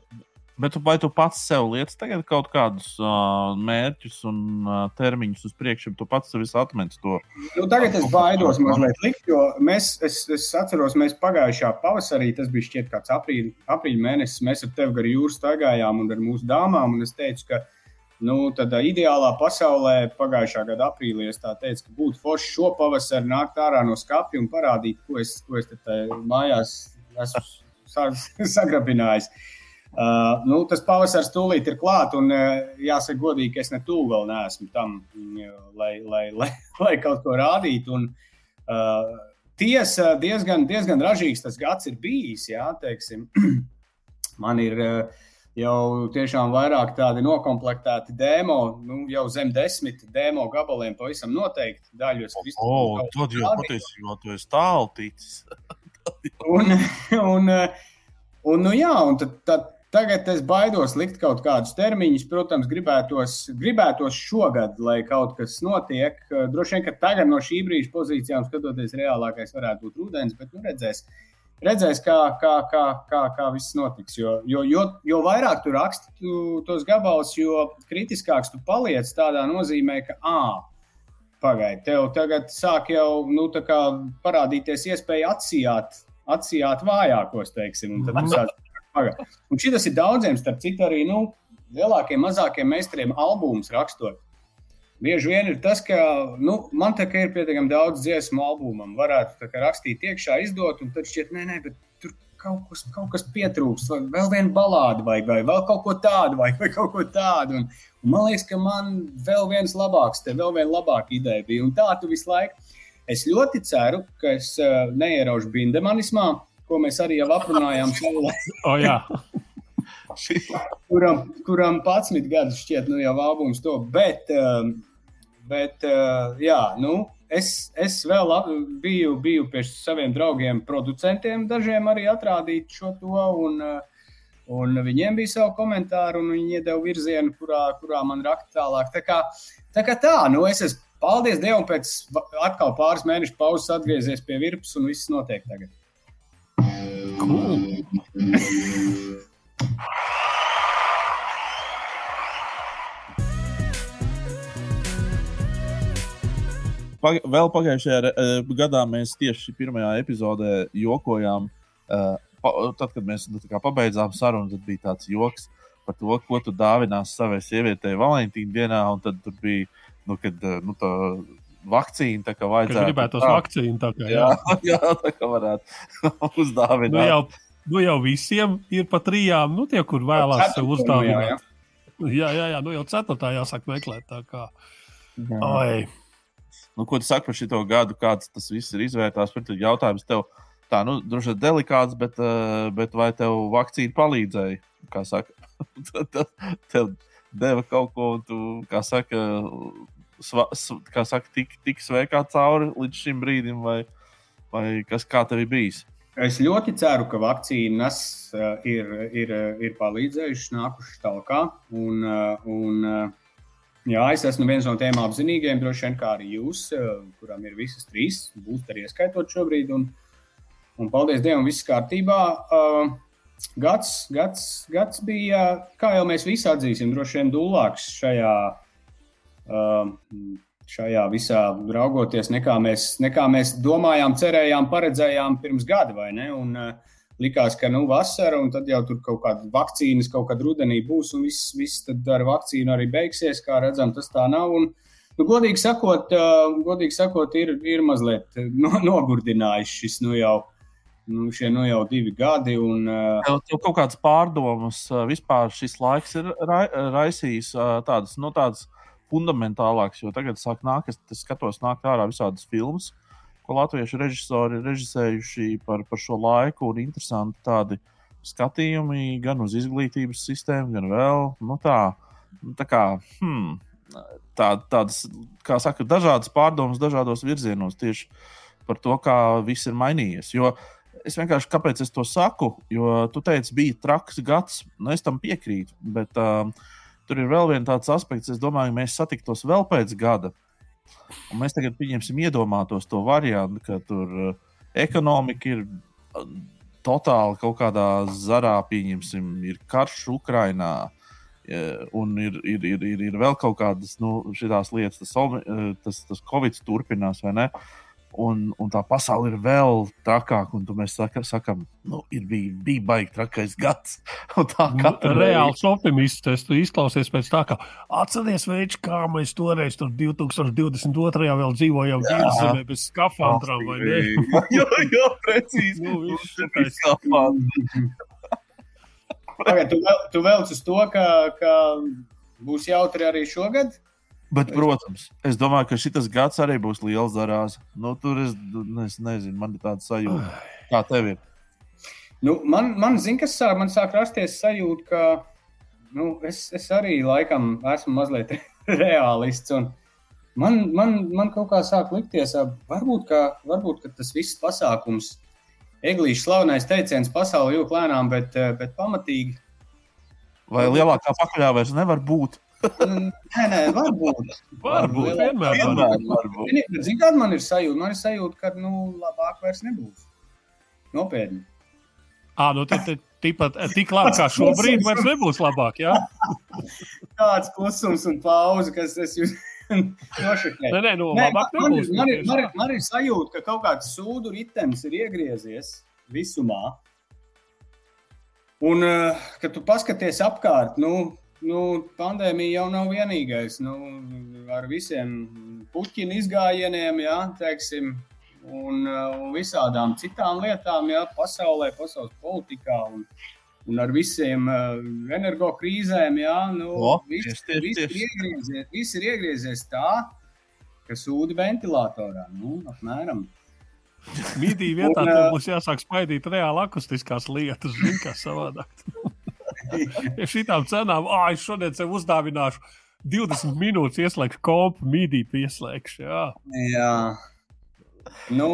Bet tu, vai tu pats sev lietas tagad kaut kādus uh, mērķus un uh, termiņus uz priekšu, tu pats sev atmeti to? Nu, tagad es baidos mazliet likt, jo mēs, es, es atceros, mēs pagājušā pavasarī, tas bija šķiet kāds aprīļa, aprīļa mēnesis, mēs ar tevi gar jūru staigājām un ar mūsu dāmām, un es teicu, ka nu, tādā ideālā pasaulē pagājušā gada aprīlī es teicu, ka būtu forši šo pavasari nākt ārā no skapja un parādīt, ko es, ko es mājās esmu [laughs] sagrabinājis. Uh, nu, tas pavasaris tūlīt ir klāts, un uh, jāsaka, godīgi, ka es ne tuvu vēl neesmu tam, lai, lai, lai, [laughs] lai kaut ko rādītu. Un, uh, tiesa, diezgan, diezgan ražīgs tas gads ir bijis. Jā, teiksim. [clears throat] Man ir uh, jau tiešām vairāk tādi noklāpti demo, nu, jau zem desmit demo gabaliem, pavisam noteikti. Daļu es vispār. Oh, tad jau patiesībā tu esi tālu ticis. [laughs] un, un, un, nu, jā, un tad, tad Tagad es baidos likt kaut kādus termiņus. Protams, gribētos, gribētos šogad, lai kaut kas notiek. Droši vien, ka tagad no šī brīža pozīcijām skatoties, reālākais varētu būt rudens, bet nu, redzēs, redzēs kā, kā, kā, kā, kā viss notiks. Jo, jo, jo, jo vairāk tu raksti tu, tos gabalus, jo kritiskāks tu paliec tādā nozīmē, ka, ah, pagaidi, tev tagad sāk jau nu, parādīties iespēja atsijāt, atsijāt vājākos, teiksim, un tad tu sāc [laughs] Paga. Un šis ir daudziem, starp citu, arī nu, lielākiem, mazākiem meistariem albumus rakstot. Bieži vien ir tas, ka nu, man kā ir pietiekami daudz dziesmu albumam, varētu rakstīt iekšā, izdot, un tad šķiet, nē, nē, bet tur kaut kas, kaut kas pietrūkst, vai vēl viena balāde, vai, vai vēl kaut ko tādu, vai, vai kaut ko tādu. Un, un man liekas, ka man vēl viens labāks, te vēl viena labāka ideja bija, un tā tu visu laiku. Es ļoti ceru, ka es uh, neieraušu bindemanismā, ko mēs arī jau aprunājām savulaik. [laughs] oh. [laughs] kuram, kuram 11 gadus šķiet, nu jau albums to, bet, um, bet uh, jā, nu, es, es vēl biju, biju pie saviem draugiem, producentiem, dažiem arī atrādīt šo to, un, uh, un viņiem bija savu komentāru, un viņi iedeva virzienu, kurā, kurā man rakta tālāk. Tā kā tā, kā tā nu, es esmu, paldies Dievam, pēc atkal pāris mēnešu pauzes atgriezies pie virpus, un viss notiek tagad. Cool. [laughs] Pag vēl pagājušajā uh, gadā mēs tieši pirmajā epizodē jokojām. Uh, pa, tad, kad mēs nu, pabeidzām sarunu, tad bija tāds joks par to, ko tu dāvinās savai sievietei Valentīna dienā. Tad bija, nu, kad uh, nu, tā vakcīnu. Tā kā vajadzētu. Es gribētu tos vakcīnu. Tā kā, jā. jā, [laughs] jā, tā kā varētu [laughs] uzdāvināt. Nu jau, nu jau visiem ir pa trijām, nu tie, kur vēlās sev uzdāvināt. Jā, jā. jā, nu jau ceturtā jāsāk meklēt. Tā kā. Oi. Nu, ko tu saki par šo gadu, kāds tas viss ir izvērtās? Tur jautājums tev tā, nu, droši vien delikāts, bet, uh, bet vai tev vakcīna palīdzēja? Kā saka, [laughs] tev deva kaut ko, un tu, kā saka, sva, kā saka, tik, tik sveikā cauri līdz šim brīdim, vai, vai kas kā tev ir bijis? Es ļoti ceru, ka vakcīnas uh, ir, ir, ir palīdzējušas, nākušas tālāk. Un, uh, un, jā, es esmu viens no tiem apzinīgiem, droši vien kā arī jūs, uh, kuram ir visas trīs, būs arī ieskaitot šobrīd. Un, un paldies Dievam, viss kārtībā. Uh, gads, gads, gads bija, kā jau mēs visi atzīsim, droši vien dūlāks šajā. Uh, šajā visā raugoties, nekā mēs, nekā mēs domājām, cerējām, paredzējām pirms gada, vai ne? Un, uh, likās, ka nu, vasara, un tad jau tur kaut kāda vakcīnas kaut kad rudenī būs, un viss, viss ar vakcīnu arī beigsies. Kā redzam, tas tā nav. Un, nu, godīgi sakot, uh, godīgi sakot ir, ir mazliet no, nogurdinājis šis nu jau. Nu, šie nu jau divi gadi. Un, uh, tev, tev kaut kādas pārdomas, uh, vispār šis laiks ir ra raisījis uh, tādas, nu, tādas fundamentālāks, jo tagad sāk nākt, es, skatos, nāk ārā visādas filmas, ko latviešu režisori ir režisējuši par, par šo laiku, un interesanti tādi skatījumi gan uz izglītības sistēmu, gan vēl nu tā, nu tā kā. Hmm, tā, tādas, kā saka, dažādas pārdomas dažādos virzienos tieši par to, kā viss ir mainījies. Jo es vienkārši kāpēc es to saku, jo tu teici, bija traks gads, nu es tam piekrītu, bet uh, tur ir vēl viens tāds aspekts, es domāju, mēs satiktos vēl pēc gada. Un mēs tagad pieņemsim, iedomātos to variantu, ka tur uh, ekonomika ir uh, totāli kaut kādā zarā, pieņemsim, ir karš Ukrajinā. Uh, un ir, ir, ir, ir, ir vēl kaut kādas nu, lietas, tas, tas, tas Covid turpinās, vai ne? Uh, un, un tā pasaule ir vēl trakāka. Un mēs saka, sakām, nu, ir bija, bija baigi trakais gads. [laughs] Tā kā reāls optimists, tas izklausies pēc tā, ka atcerieties, veids, kā mēs toreiz tur 2022. vēl dzīvojām dzīvesemē bez skafandrām, vai ne? jā, [laughs] jā, precīzi. Nu, viss ir skafandri. Tagad tu, vēl, tu velc uz to, ka, ka būs jautri arī šogad. Bet, protams, es domāju, ka šis gads arī būs liels zarās. Nu, tur es, es nezinu, man ir tāds sajūta. Kā tev ir? Nu, man, man zina, kas sāk, man sāk rasties sajūta, ka nu, es, es arī laikam esmu mazliet [laughs] realists. Man, man, man kaut kā sāk likties, varbūt, ka, varbūt ka tas viss pasākums, Eglīša slavenais teiciens, pasaule jūg lēnām, bet, bet pamatīgi. Vai lielākā pakaļā vairs nevar būt? Nē, nē, varbūt. Varbūt, vienmēr. vienmēr varbūt. Zini, kāda man ir sajūta? Man ir sajūta, ka, nu, labāk vairs nebūs. Nopietni. Ā, nu tad tipat tik labi kā šobrīd vairs nebūs labāk, jā? Tāds klusums un pauze, kas es jūs [laughs] nošakēju. Nē, nē, nu, nē, labāk man, nebūs. Man, ir, man, ir, man ir sajūta, ka kaut kāds sūdu ritenis ir iegriezies visumā. Un, kad tu paskaties apkārt, nu, nu, pandēmija jau nav vienīgais. Nu, ar visiem puķinu izgājieniem, jā, teiksim, un, un visādām citām lietām, jā, pasaulē, pasaules politikā. Un, Un ar visiem uh, energokrīzēm, jā, nu, o, viss, tieši, viss, tieši. Ir iegriezies, viss ir iegriezies tā, ka sūdi ventilatorā. Nu, apmēram. Mītī vietā un, uh, mums jāsāk spaidīt reāli akustiskās lietas, zin, kā savādāk. [laughs] ja šitām cenām, ah, es šodien sev uzdāvināšu 20 minūtes ieslēgšu kompu, mīdī pieslēgšu. Jā. jā. Nu,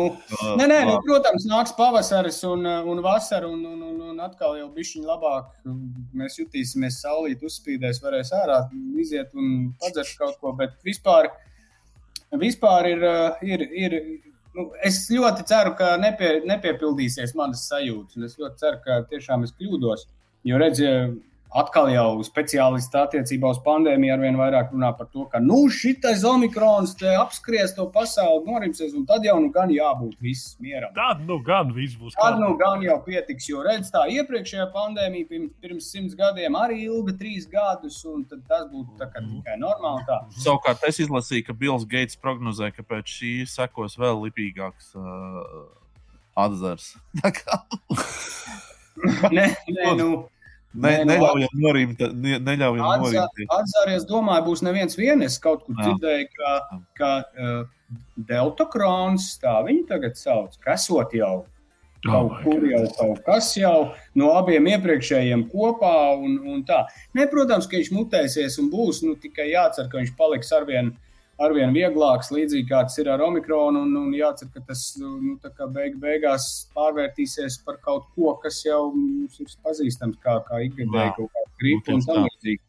nē, nē, nu, protams, nāks pavasaris un, un vasara, un, un, un, un atkal jau bišķiņ labāk. Mēs jutīsimies, saulīt uzspīdēs, varēs ārā iziet un padzert kaut ko, bet vispār, vispār ir, ir, ir nu, es ļoti ceru, ka nepie, nepiepildīsies manas sajūtas, un es ļoti ceru, ka tiešām es kļūdos. Jo redziet, atkal jau speciālisti attiecībā uz pandēmiju arvien vairāk runā par to, ka nu, šitais omikrons apskries to pasauli, norimsies, un tad jau nu gan jābūt viss mieram. Tad nu gan viss būs. Tad nu gan jau pietiks, jo redz, tā iepriekšējā pandēmija pirms, pirms simts gadiem arī ilga trīs gadus, un tas būtu tā kā tikai normāli. Tā. Savukārt es izlasīju, ka Bills Gates prognozē, ka pēc šī sekos vēl lipīgāks uh, atzars. [laughs] [laughs] nē, nē, nu. Ne, nu, neļaujam norimt. Ne, neļaujam Atzā, norimt. Atzāries, domāju, būs neviens vien. Es kaut kur dzirdēju, ka, ka uh, Deltakrons, tā viņi tagad sauc, kasot jau. Kaut oh kur jau kaut kas jau no abiem iepriekšējiem kopā. Un, un tā. ne, protams, ka viņš mutēsies un būs nu, tikai jācer, ka viņš paliks arvien, arvien vieglāks, līdzīgi kā tas ir ar omikronu. Un, un jācer, ka tas nu, beig, beigās pārvērtīsies par kaut ko, kas jau mums ir pazīstams kā, kā ikgadēji kaut kāda gripa un tam līdzīgi.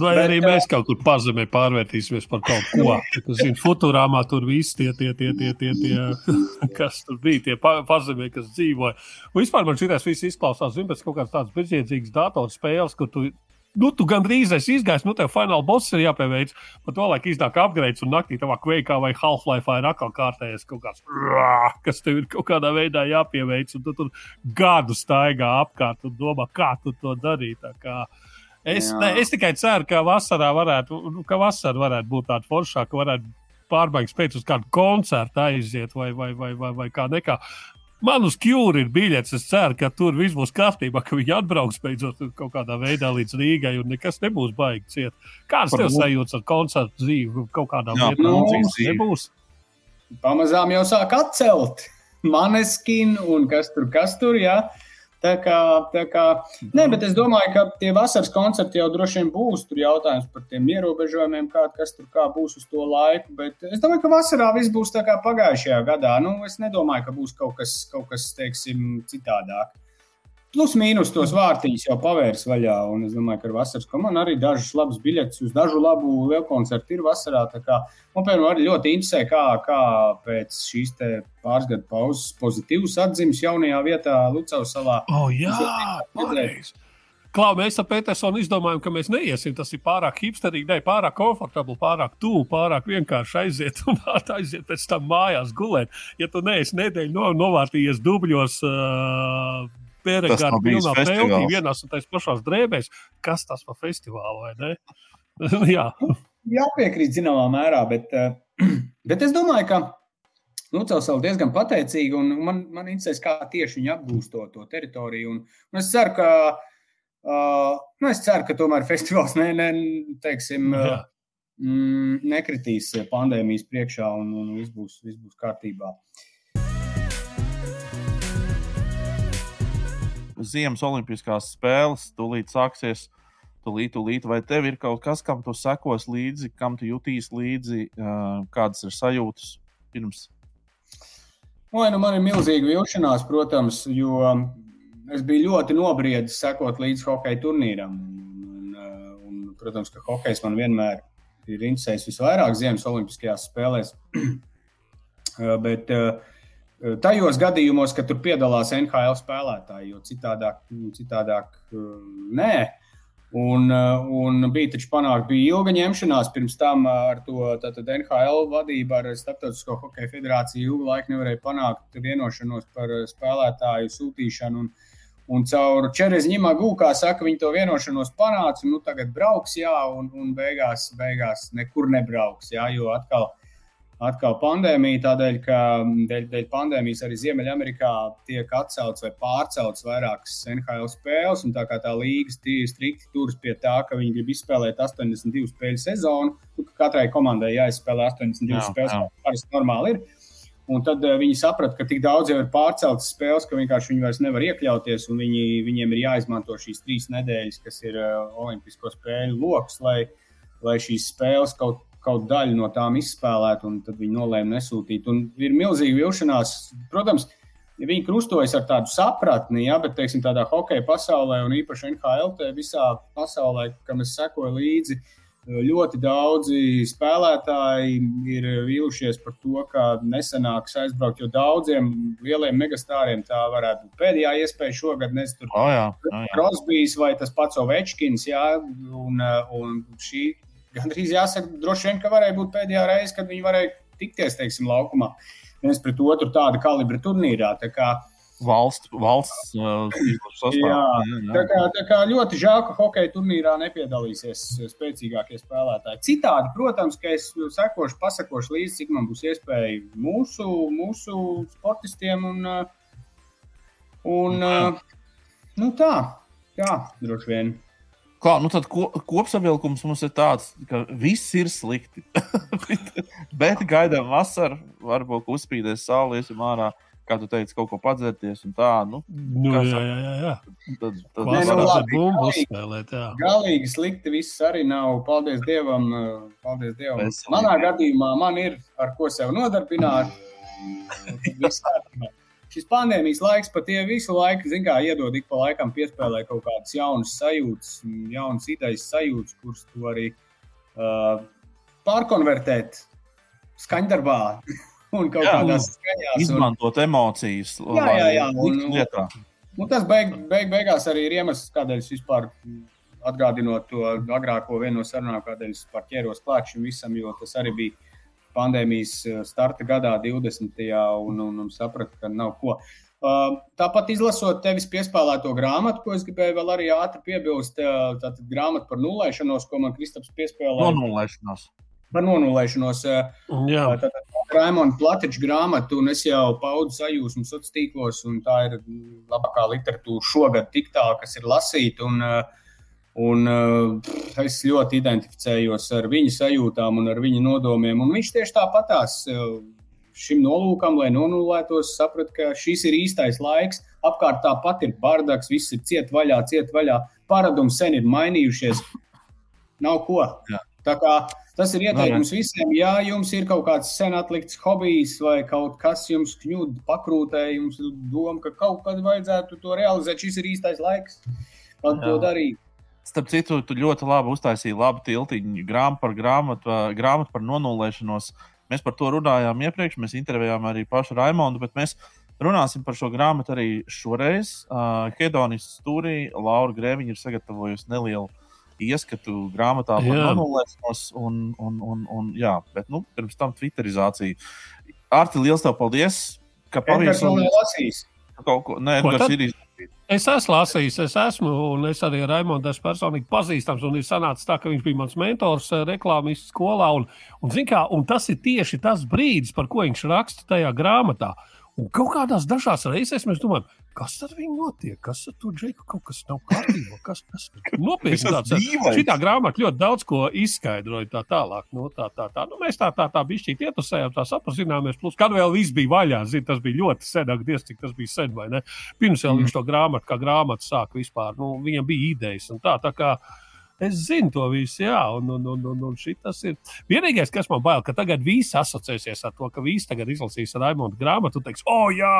Vai Bet, arī mēs kaut kur pazemē pārvērtīsimies par kaut ko. [laughs] Zin, Futurāmā tur viss tie, tie, tie, tie, tie, tie, [laughs] kas tur bija, tie pazemē, kas dzīvoja. Un vispār man šī tas viss izklausās, zin, pēc kaut kādas tādas bezjēdzīgas datorspēles, kur tu nu, tu gandrīz esi izgājis, nu, tev fināla boss ir jāpieveic. Pat to laiku iznāk upgrades, un naktī tavā kveikā vai Half-Life ir atkal kārtējies kaut kāds, kas tev ir kaut kādā veidā jāpieveic, un tu tur gadu staigā apkārt un domā, kā tu to darīt. Es, ne, es tikai ceru, ka vasarā varētu, ka vasara varētu būt tāda foršāka, varētu pārbaigts pēc uz kādu koncertu aiziet vai, vai, vai, vai, vai kā nekā. Man uz Kjūra ir biļets. Es ceru, ka tur viss būs kārtībā, ka viņi atbrauks beidzot kaut kādā veidā līdz Rīgai un nekas nebūs baigi ciet. Kāds tev sajūts ar koncertu dzīvi kaut kādā veidā? Nebūs. Pamazām jau sāk atcelt maneskinu un kas tur, kas tur, jā. Ja? Tā kā, tā kā, nē, bet es domāju, ka tie vasaras koncerti jau droši vien būs. Tur jautājums par tiem ierobežojumiem, kā, kas tur kā būs uz to laiku. Bet es domāju, ka vasarā viss būs tā kā pagājušajā gadā. Nu, es nedomāju, ka būs kaut kas, kaut kas teiksim, citādāk plus mīnus tos vārtiņus jau pavērs vaļā. Un es domāju, ka ar vasaras komandu arī dažas labas biļetes uz dažu labu lielu koncertu ir vasarā. Man, piemēram, arī ļoti interesē, kā, kā pēc šīs pāris gadu pauzes pozitīvs atzīmes jaunajā vietā Lucavas salā. Oh, jā, pareizi. Klau, mēs ar Petersonu izdomājām, ka mēs neiesim. Tas ir pārāk hipsterīgi, ne pārāk komfortabli, pārāk tuvu, pārāk vienkārši aiziet un [laughs] aiziet pēc tam mājās gulēt. Ja tu neesi nedēļu no, novārtījies dubļos, uh, Pērēkā pilnā peltī, vienās un tais pašās drēbēs. Kas tas par festivālu, vai ne? [laughs] Jā. Jāpiekrīt zināmā mērā, bet, eh, [clears throat] bet es domāju, ka Lucavs vēl diezgan pateicīgi, un man, man interesēs, kā tieši viņi apgūst to, to teritoriju. Un, un es ceru, ka, uh, nu es ceru, ka tomēr [laughs] festivāls ne, ne, teiksim, uh, mm, nekritīs pandēmijas priekšā un, un viss būs, viss būs kārtībā. Uh, Ziemas Olimpiskās spēles tūlīt sāksies. Tūlīt, tūlīt, vai tev ir kaut kas, kam tu sekos līdzi, kam tu jutīs līdzi, kādas ir sajūtas pirms? Oi, nu man ir milzīga vilšanās, protams, jo es biju ļoti nobriedis sekot līdzi hokeja turnīram. Un, un, protams, ka hokejs man vienmēr ir interesējis visvairāk Ziemas Olimpiskajās spēlēs. [clears throat] Bet uh, tajos gadījumos, kad tur piedalās NHL spēlētāji, jo citādāk, nu, citādāk nē. Un, un bija taču panākta, bija ilga ņemšanās pirms tam ar to NHL vadību, ar Startautisko hokeja federāciju. Ilgu laiku nevarēja panākt vienošanos par spēlētāju sūtīšanu. Un, un caur Čereziņā gūkā saka, viņi to vienošanos panāca, nu, tagad brauks, jā, un, un beigās, beigās nekur nebrauks, jā, jo atkal atkal pandēmija, tādēļ, ka dēļ, dēļ pandēmijas arī Ziemeļamerikā tiek atcelts vai pārcelts vairākas NHL spēles. Tā kā tā līga strikti turas pie tā, ka viņi grib izspēlēt 82 spēļu sezonu, nu, ka katrai komandai jāizspēlē 82 jā, spēles, kā parasti normāli ir. Un tad uh, viņi saprata, ka tik daudz jau ir pārceltas spēles, ka vienkārši viņi vairs nevar iekļauties. Viņi, viņiem ir jāizmanto šīs trīs nedēļas, kas ir uh, Olimpisko spēļu lokus, lai, lai šīs spēles kaut kaut daļu no tām izspēlēt, un tad viņi nolēma nesūtīt. Un ir milzīga vilšanās. Protams, viņi krustojas ar tādu sapratni, ja, bet teiksim, tādā hokeja pasaulē, un īpaši NHL, visā pasaulē, kam es sekoju līdzi, ļoti daudzi spēlētāji ir vīlušies par to, ka nesanāks aizbraukt, jo daudziem lieliem megastāriem tā varētu būt pēdējā iespēja šogad. Nezinu, tur oh, jā, oh, jā. Krosbīs vai tas pats Ovečkins, jā, un, un šī gandrīz jāsaka, droši vien, ka varēja būt pēdējā reize, kad viņi varēja tikties, teiksim, laukumā viens pret otru tāda kalibra turnīrā. Tā kā, valsts, valsts uh, sastāvā. Jā. Tā, kā, tā kā ļoti žēl, ka hokeja turnīrā nepiedalīsies spēcīgākie spēlētāji. Citādi, protams, ka es sekošu, pasakošu līdzi, cik man būs iespēja mūsu, mūsu sportistiem un, un nu tā, jā, droši vien. Kā, nu tad ko, kopsavilkums mums ir tāds, ka viss ir slikti. [laughs] bet gaidām vasaru, varbūt uzspīdēs saule, iesim ārā. kā tu teici, kaut ko padzerties un tā. Nu, Nu, Kā jā, jā, jā, jā. tad, tad, Nē, nu, labi, bumbu galīgi. uzspēlēt, jā. Galīgi slikti viss arī nav. Paldies Dievam. uh, Paldies Dievam. Veselīgi. Manā gadījumā man ir ar ko sev nodarbināt. [laughs] Viss kārtībā. Šis pandēmijas laiks pat tie visu laiku, zin kā, iedod ik pa laikam piespēlē kaut kādas jaunas sajūtas, jaunas idejas sajūtas, kuras tu arī uh, pārkonvertēt skaņdarbā [laughs] un kaut Jā, kādās skaņās. Un, izmantot emocijas, Jā, jā, jā, un- lietā. Nu, tas beig, beig, beigās arī ir iemesls, kādēļ es vispār atgādinot to agrāko vienu no sarunām, kādēļ es par ķēros klāt šim visam, jo tas arī bija pandēmijas eh, starta gadā, 20. un, un, un sapratu, ka nav ko. Uh, Tāpat izlasot tevis piespēlēto grāmatu, ko es gribēju vēl arī ātri piebilst, uh, tātad grāmata par nulēšanos, ko man Kristaps piespēlēja. Nonulēšanās. Par nonulēšanos. jā. Tātad Raimonda Platiča grāmatu, un es jau paudu sajūsmu sociālos tīklos, un tā ir labākā literatūra šogad, tik tā, kas ir lasīta. Un, uh, un uh, es ļoti identificējos ar viņa sajūtām un ar viņa nodomiem. Un viņš tieši tāpatās uh, šim nolūkam, lai nonulētos, saprata, ka šis ir īstais laiks. Apkārt tāpat ir bardaks, viss ir ciet vaļā, ciet vaļā. Paradumi sen ir mainījušies. Nav ko. Jā. Tā kā tas ir ieteikums visiem. Ja jums ir kaut kāds sen atlikts hobijs vai kaut kas jums kņūda pakrūtē, jums ir doma, ka kaut kad vajadzētu to realizēt, šis ir īstais laiks, lai to Jā. Starp citu, tu ļoti labi uztaisīji labu tiltiņu grāmatu par grāmatu, grāmatu par nonulēšanos. Mēs par to runājām iepriekš, mēs intervējām arī pašu Raimondu, bet mēs runāsim par šo grāmatu arī šoreiz. Uh, Hedonis Stūrī, Laura Grēviņa ir sagatavojusi nelielu ieskatu grāmatā par Jā. nonulēšanos, un, un, un, un jā, bet nu, pirms tam Twitterizācija. Arti, liels tev paldies, ka pavisam nav lasījis. kaut ko. Nē, tad? ir izdarījis. Es esmu lasījis, es esmu, un es arī ar Raimonu esmu personīgi pazīstams. Ir sanācis tā, ka viņš bija mans mentors eh, reklāmas skolā. Un, un, kā, un tas ir tieši tas brīdis, par ko viņš raksta tajā grāmatā. Un kaut kādās dažās reizēs mēs domājam, kas ar viņu notiek, kas ar to džeku kaut kas nav kārtībā, kas tas ir [laughs] nopietni. Tas tāds, dīvains. Šī grāmata ļoti daudz ko izskaidroja tā tālāk. Nu, tā, tā, tā. Nu, mēs tā, tā, tā bišķīt ietusējām, tā sapazināmies. Plus, kad vēl viss bija vaļā, zin, tas bija ļoti sen, ak, diez, cik tas bija sen, vai ne? Pirms jau Mm. viņš to grāmatu, kā grāmatu sāk vispār, nu, viņam bija idejas un tā. tā kā, Es zinu to visu, jā, un, un, un, un, un šitas ir. Vienīgais, kas man bail, ka tagad viss asociēsies ar to, ka visi tagad izlasīs Raimonda grāmatu un teiks, oh, jā,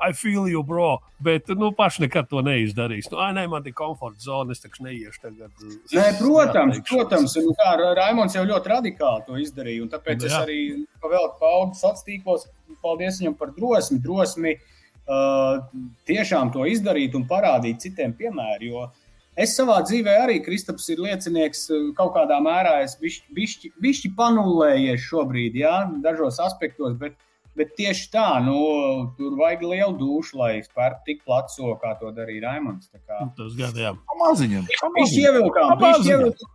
I feel you, bro. Bet, nu, paši nekad to neizdarīs. Nu, ai, nē, man ir komforta zona, es taču neiešu tagad. uh, Nē, protams, protams. Un, kā Ra- Raimons jau ļoti radikāli to izdarīja. un Tāpēc Nu, es jā. arī vēl paudu sociālos tīklos. Paldies viņam par drosmi, drosmi uh, tiešām to izdarīt un parādīt citiem piemēru. Jo es savā dzīvē arī, Kristaps, ir liecinieks uh, kaut kādā mērā. Es bišķi, panulējies šobrīd, jā, dažos aspektos. Bet, bet tieši tā, nu, tur vajag lielu dušu, lai spērtu tik placo, kā to darīja Raimons. Tā kā- Tas gan, jā. Pamaziņam. Viņš ievilkām, viņš ievilkām.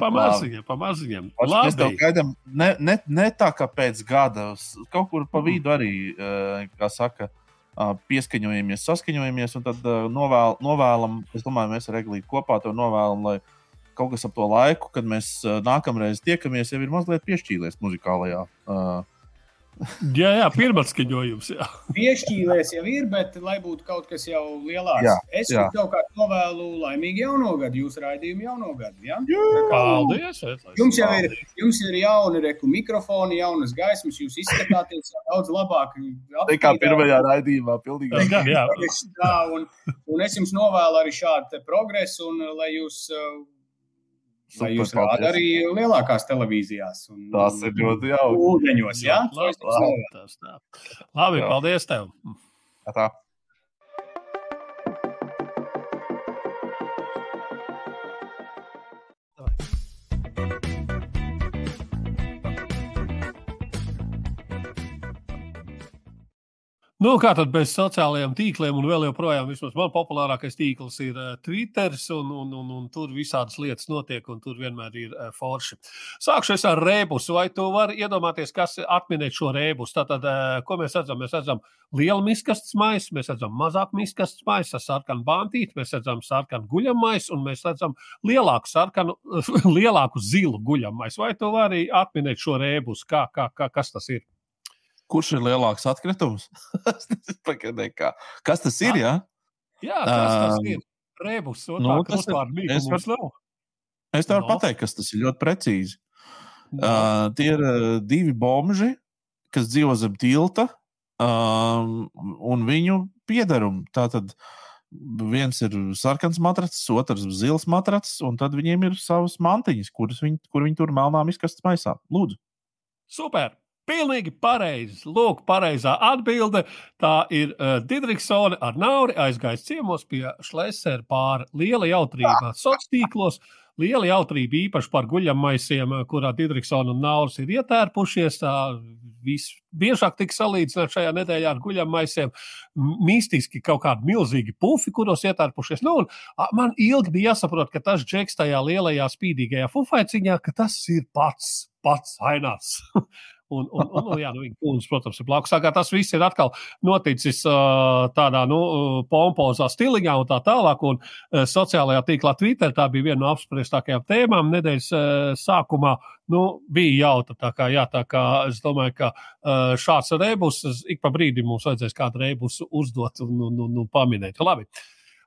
Pamaziņiem, pamaziņiem. Mēs tev gaidām ne, ne, ne tā kā pēc gada, kaut kur pa vidu arī, eh, kā saka, eh, pieskaņojamies, saskaņojamies, un tad novēl, novēlam, es domāju, mēs ar Eglītu kopā to novēlam, lai kaut kas ap to laiku, kad mēs nākamreiz tiekamies, jau ir mazliet piešķīlies muzikālajā. eh, Jā, jā, pirmatskaņojums. Jā. Piešķīlēs jau ir, bet lai būtu kaut kas jau lielāks. Jā, es jā. jums savukārt novēlu laimīgu jauno gadu, jūsu raidījumu jauno gadu. Ja? Paldies! Etlais. Jums jau ir, jums ir jauni reku mikrofoni, jaunas gaismas, jūs izskatāties daudz labāk. Nekā pirmajā raidījumā, pilnīgi. Gan, jā. Tā, un, un es jums novēlu arī šādu progresu, un lai jūs, uh, Super, jūs rādat paldies. arī lielākās televīzijās. Un, Tas ir ļoti jauki. Ūdeņos, jā? Labi, tas tā. Labi, Jā. paldies tev! Tā. Nu, kā tad bez sociālajiem tīkliem, un vēl joprojām vismaz man populārākais tīkls ir uh, Twitter, un, un, un, un tur visādas lietas notiek, un tur vienmēr ir uh, forši. Sākšu ar rēbusu, vai tu vari iedomāties, kas atminēt šo rēbusu? Tātad, uh, ko mēs redzam? Mēs redzam lielu miskastes maisu, mēs redzam mazāk miskastes maisu ar sarkanu bantīti, mēs redzam sarkanu guļamaisu, un mēs redzam lielāku sarkanu, [laughs] lielāku zilu guļamaisu. Vai tu vari atminēt šo rēbusu? Kā, kā, kā, kas tas ir? Kurš ir lielāks atkritums? [laughs] Kas tas ir? Jā, Jā, kas tas ir? Rebus, nu, tas ir- es nav. es tev varu No. pateikt, kas tas ir ļoti precīzi. No. Uh, tie ir uh, divi bomži, kas dzīvo zem tilta, um, un viņu piedarumi. Tātad viens ir sarkans matracis, otrs zils matracis, un tad viņiem ir savas mantiņas, kuras viņi, kur viņi tur melnām izkastes maisā. Lūdzu, Super! Pilnīgi pareizi. Lūk, pareizā atbilde. Tā ir uh, Digriksone ar Nauri aizgājis ciemos pie Šlesera pāri liela jautrība sociālos tīklos. Liela jautrība īpaši par guļamaisiem, eh, kurā Digriksona un Nauris ir ietērpušies. Tā visbiežāk tika salīdzināta šajā nedēļā ar guļamaisiem. Mistiski kaut kādi milzīgi pufi, kuros ietērpušies. Nu, un, a, man ilgi bija jāsaprot, ka tas džeks tajā lielajā spīdīgajā fufaiciņā, ka tas ir pats, pats ainās. [laughs] Un, un, un, un, jā, nu, [laughs] kūns, protams, ir blakus. Tā kā Tas viss ir atkal noticis uh, tādā nu, uh, pompozā stiliņā un tā tālāk. Un uh, sociālajā tīklā Twitter tā bija viena no apspriestākajām tēmām nedēļas uh, sākumā. Nu, bija jauta. Tā kā, jā, tā kā es domāju, ka uh, šāds rebus ik pa brīdim mums vajadzēs kādu rebusu uzdot un, un, un, un paminēt. Labi.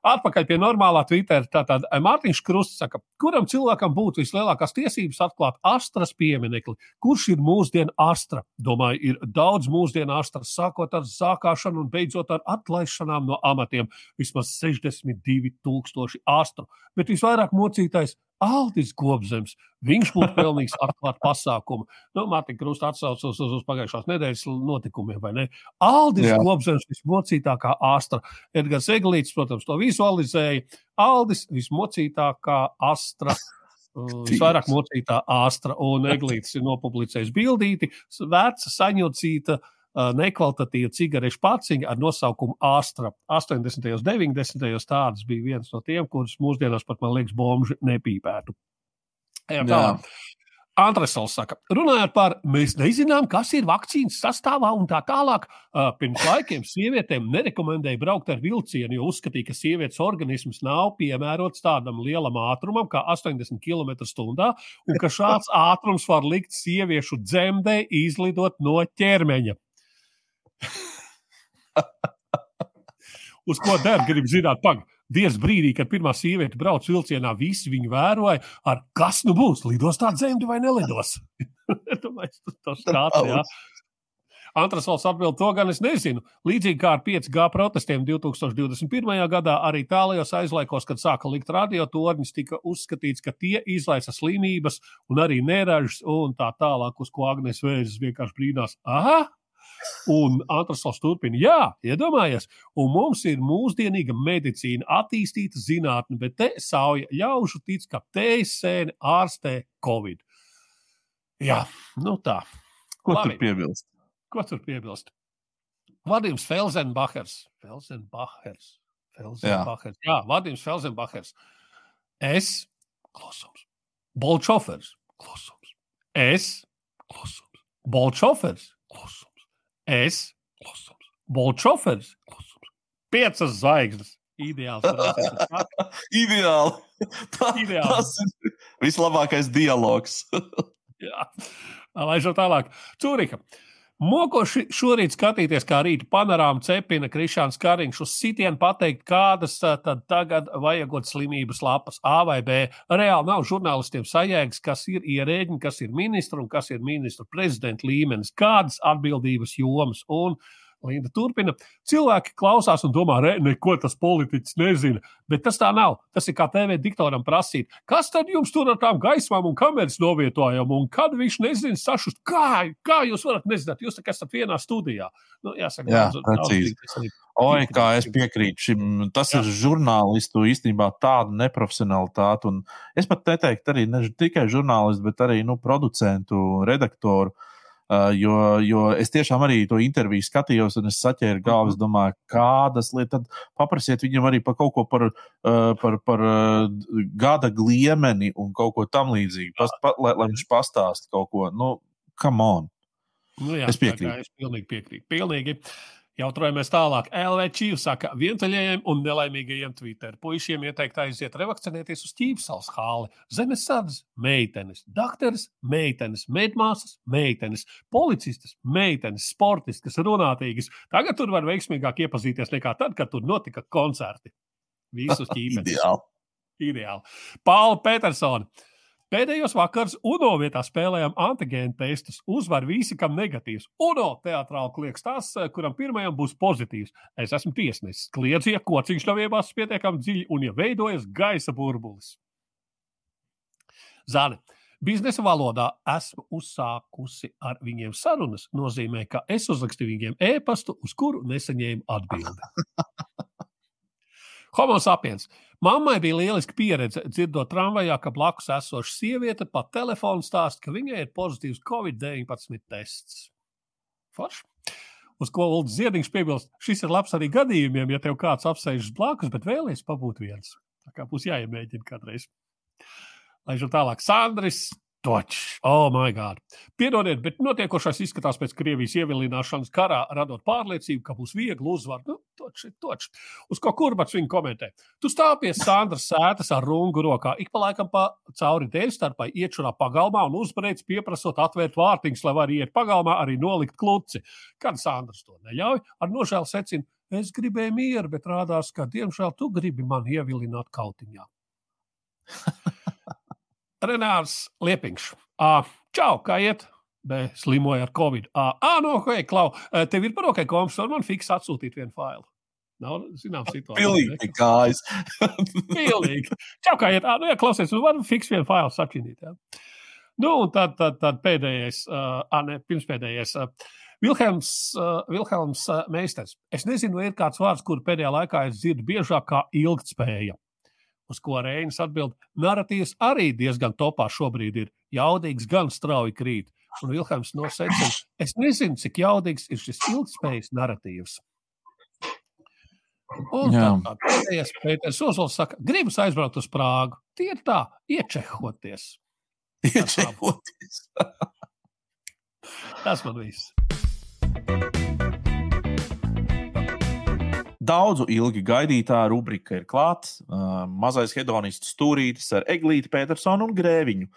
Atpakaļ pie normālā Twitter. Tātad eh, Mārtiņš Krusts saka, kuram cilvēkam būtu vislielākās tiesības atklāt astras pieminekli? Kurš ir mūsdienu astra? Domāju, ir daudz mūsdienu astras, sākot ar zākāšanu un beidzot ar atlaišanām no amatiem. Vismaz 62,000 astru. Bet visvairāk mocītais Aldis Gobzems. Viņš būtu pelnījis atklāt pasākumu. Nu, Mārtiņa Krusta atsaucas uz, uz, pagājušās nedēļas notikumiem, vai ne? Aldis Jā. Gobzems vismocītākā astra. Edgars Eglīts, protams, to vizualizēja. Aldis vismocītākā astra. [laughs] uh, Visvairāk mocītā astra, un Eglīts ir nopublicējis bildīti, veca, saņocīta, uh, nekvalitatīva cigarešu paciņa ar nosaukumu Astra. 80. un 90. tādas bija viens no tiem, kurus mūsdienās pat, man liekas, bomži nepīpētu. Ejam tālāk. Antresals saka, runājot par, mēs nezinām, kas ir vakcīnas sastāvā un tā tālāk. Uh, Pirms laikiem sievietēm nerekomendēja braukt ar vilcienu, jo uzskatīja, ka sievietes organisms nav piemērots tādam lielam ātrumam kā 80 km/h, un ka šāds ātrums var likt sieviešu dzemdē izlidot no ķermeņa. Uz ko der, grib zināt, pag. Dienas brīdī, kad pirmā sieviete brauc vilcienā, visi viņu vēroja, ar kas nu būs, lidos tā dzemdi vai nelidos. [laughs] Tas jā. Antras valsts atbild to gan es nezinu. Līdzīgi kā ar 5G protestiem 2021. gadā, arī tālajos aizlaikos, kad sāka likt radiotorņus, tika uzskatīts, ka tie izraisa slimības un arī neražas un tā tālāk, uz ko Agnēs Vēzis vienkārši brīnās. Aha! Un Antrasovs turpina, jā, iedomājies, un mums ir mūsdienīga medicīna, attīstīta zinātne, bet te sauja ļaužu tic, ka tēsēni ārstē Covid. Jā, nu tā. ko Labi. tur piebilst? Ko tur piebilst? Vadims Felsenbachers. Felsenbachers. Felsenbachers. Jā, Jā Vadims Felsenbachers. Es, klusums. Bolčofers, klusums. Es, klusums. Bolčofers, klusums. Es, klusums. Bolčofers, klusums. Piecas zvaigznes. Ideāls. [laughs] Ideāli. [laughs] Tā, Ideāli. Tas ir vislabākais dialogs. [laughs] Jā, laižot tālāk. Cūrika. Mokoši šorīt skatīties, kā rīta panorāma cepina Krišāns Kariņš uz sitienu pateikt, kādas tad tagad vajagot slimības lapas A vai B. Reāli nav žurnālistiem sajēgas, kas ir ierēģi, kas ir ministri un kas ir ministru prezidenta līmenis, kādas atbildības jomas. Un Linda turpina. Cilvēki klausās un domā, re, neko tas politiķis nezina. Bet tas tā nav. Tas ir kā TV diktoram prasīt, kas tad jums tur ar tām gaismām un kameras novietojam, un kad viņš nezina sašust, kā, kā jūs varat nezināt, jūs esat vienā studijā. Nu, jāsaka, Jā, precīzi. Oi, kā es piekrītu šim. Tas Jā. Ir žurnālistu īstenībā tāda neprofesionālitāte. Un es pat neteiktu arī ne tikai žurnālistu, bet arī nu, producentu, redaktoru. Uh, jo, jo es tiešām arī to interviju skatījos, un es saķēru galvu. Es domāju, kādas lietas, tad paprasiet viņam arī par kaut ko par, uh, par, par uh, gada gliemeni un kaut ko tamlīdzīgu. Pas, pa, lai, lai viņš pastāsta kaut ko. Nu, come on! Nu, jā, Es piekrītu. Es pilnīgi piekrītu. Pilnīgi. Jautājamies tālāk. LV Čīvs saka, vientuļajiem un nelaimīgajiem Twitter puišiem ieteikt aiziet revakcinēties uz Ķīpsals hāli. Zemesardzes, meitenes, dakteris, meitenes, meitmāsas, meitenes, policistas, meitenes, sportistas, runātīgas. Tagad tur var veiksmīgāk iepazīties nekā tad, kad tur notika koncerti. Visus [laughs] ķīpes. Ideāli. Ideāli. Paula Petersona. Pēdējos vakars UNO vietā spēlējām antigēnu testus. Uzvar visi, kam negatīvs. UNO teātrāli klieks tas, kuram pirmajam būs pozitīvs. Es esmu tiesnesis. Kliedz, ja kociņš nav iebāzts pietiekami dziļi un ja veidojas gaisa burbulis. Zane. Biznesa valodā esmu uzsākusi ar viņiem sarunas. Nozīmē, ka es uzrakstīju viņiem e-pastu, uz kuru nesaņēmu atbildi. [laughs] Homo sapiens. Mammai bija lieliska pieredze dzirdot tramvajā, ka blakus esoša sieviete pa telefonu stāsta, ka viņai ir pozitīvs Covid-19 tests. Forši. Uz ko Ulrichs Ziedņš piebilst, šis ir labs arī gadījumiem, ja tev kāds apsēžas blakus, bet vēlies pabūt viens. Tā kā būs jāiemēģina kādreiz. Lai jau tālāk, Sandris Točs, oh, my God! Piedodiet, bet notiekošais izskatās pēc Krievijas ievilināšanas karā, radot pārliecību, ka būs viegli uzvar. Nu, točs točs. Uz ko kurbats viņa komentē? Tu stāv pie Sandras sētas ar rungu rokā, ik pa laikam pa cauri dēļ starpai iečurā pagalmā un uzbrēc pieprasot atvērt vārtiņus, lai var iet pagalmā arī nolikt kluci. Kad Sandrs to neļauj, ar nožēlu secina, es gribēju mieru, bet rādās, ka diemžēl tu gribi man ievilināt kautiņā. [laughs] Renārs Liepiņš. Čau, kā iet? Be, slimoja ar covid. Ah, no, hei, Klau, tev ir parokai koms, var man fiks atsūtīt vienu failu. Nav, zinām, situācija. Pilnīgi kājas. [laughs] Pilnīgi. Čau, kā iet? Ah, nu, ja klausies, nu, var fiks vienu failu sačinīt. Ja? Nu, un tad, tad, tad pēdējais, uh, ne, pirmspēdējais. Uh, Vilhelms, uh, Vilhelms uh, Meisters. Es nezinu, vai ir kāds vārds, kur pēdējā laikā es dzirdu biežāk kā ilgtspēja. Uz ko Reinis atbild, narratīvs arī diezgan topā šobrīd ir. Jaudīgs gan strauji krīt. Un Vilhelms nosacīja, es nezinu, cik jaudīgs ir šis ilgspējas narratīvs. Un pēdējais Pēters Ozols saka, gribas aizbraukt uz Prāgu. Tie ir tā, iečehoties. [laughs] Iečehoties. Tas man viss. Daudzu ilgi gaidītā rubrika ir klāta. Uh, mazais hedonists stūrītis ar Eglīti Petersonu un Grēviņu.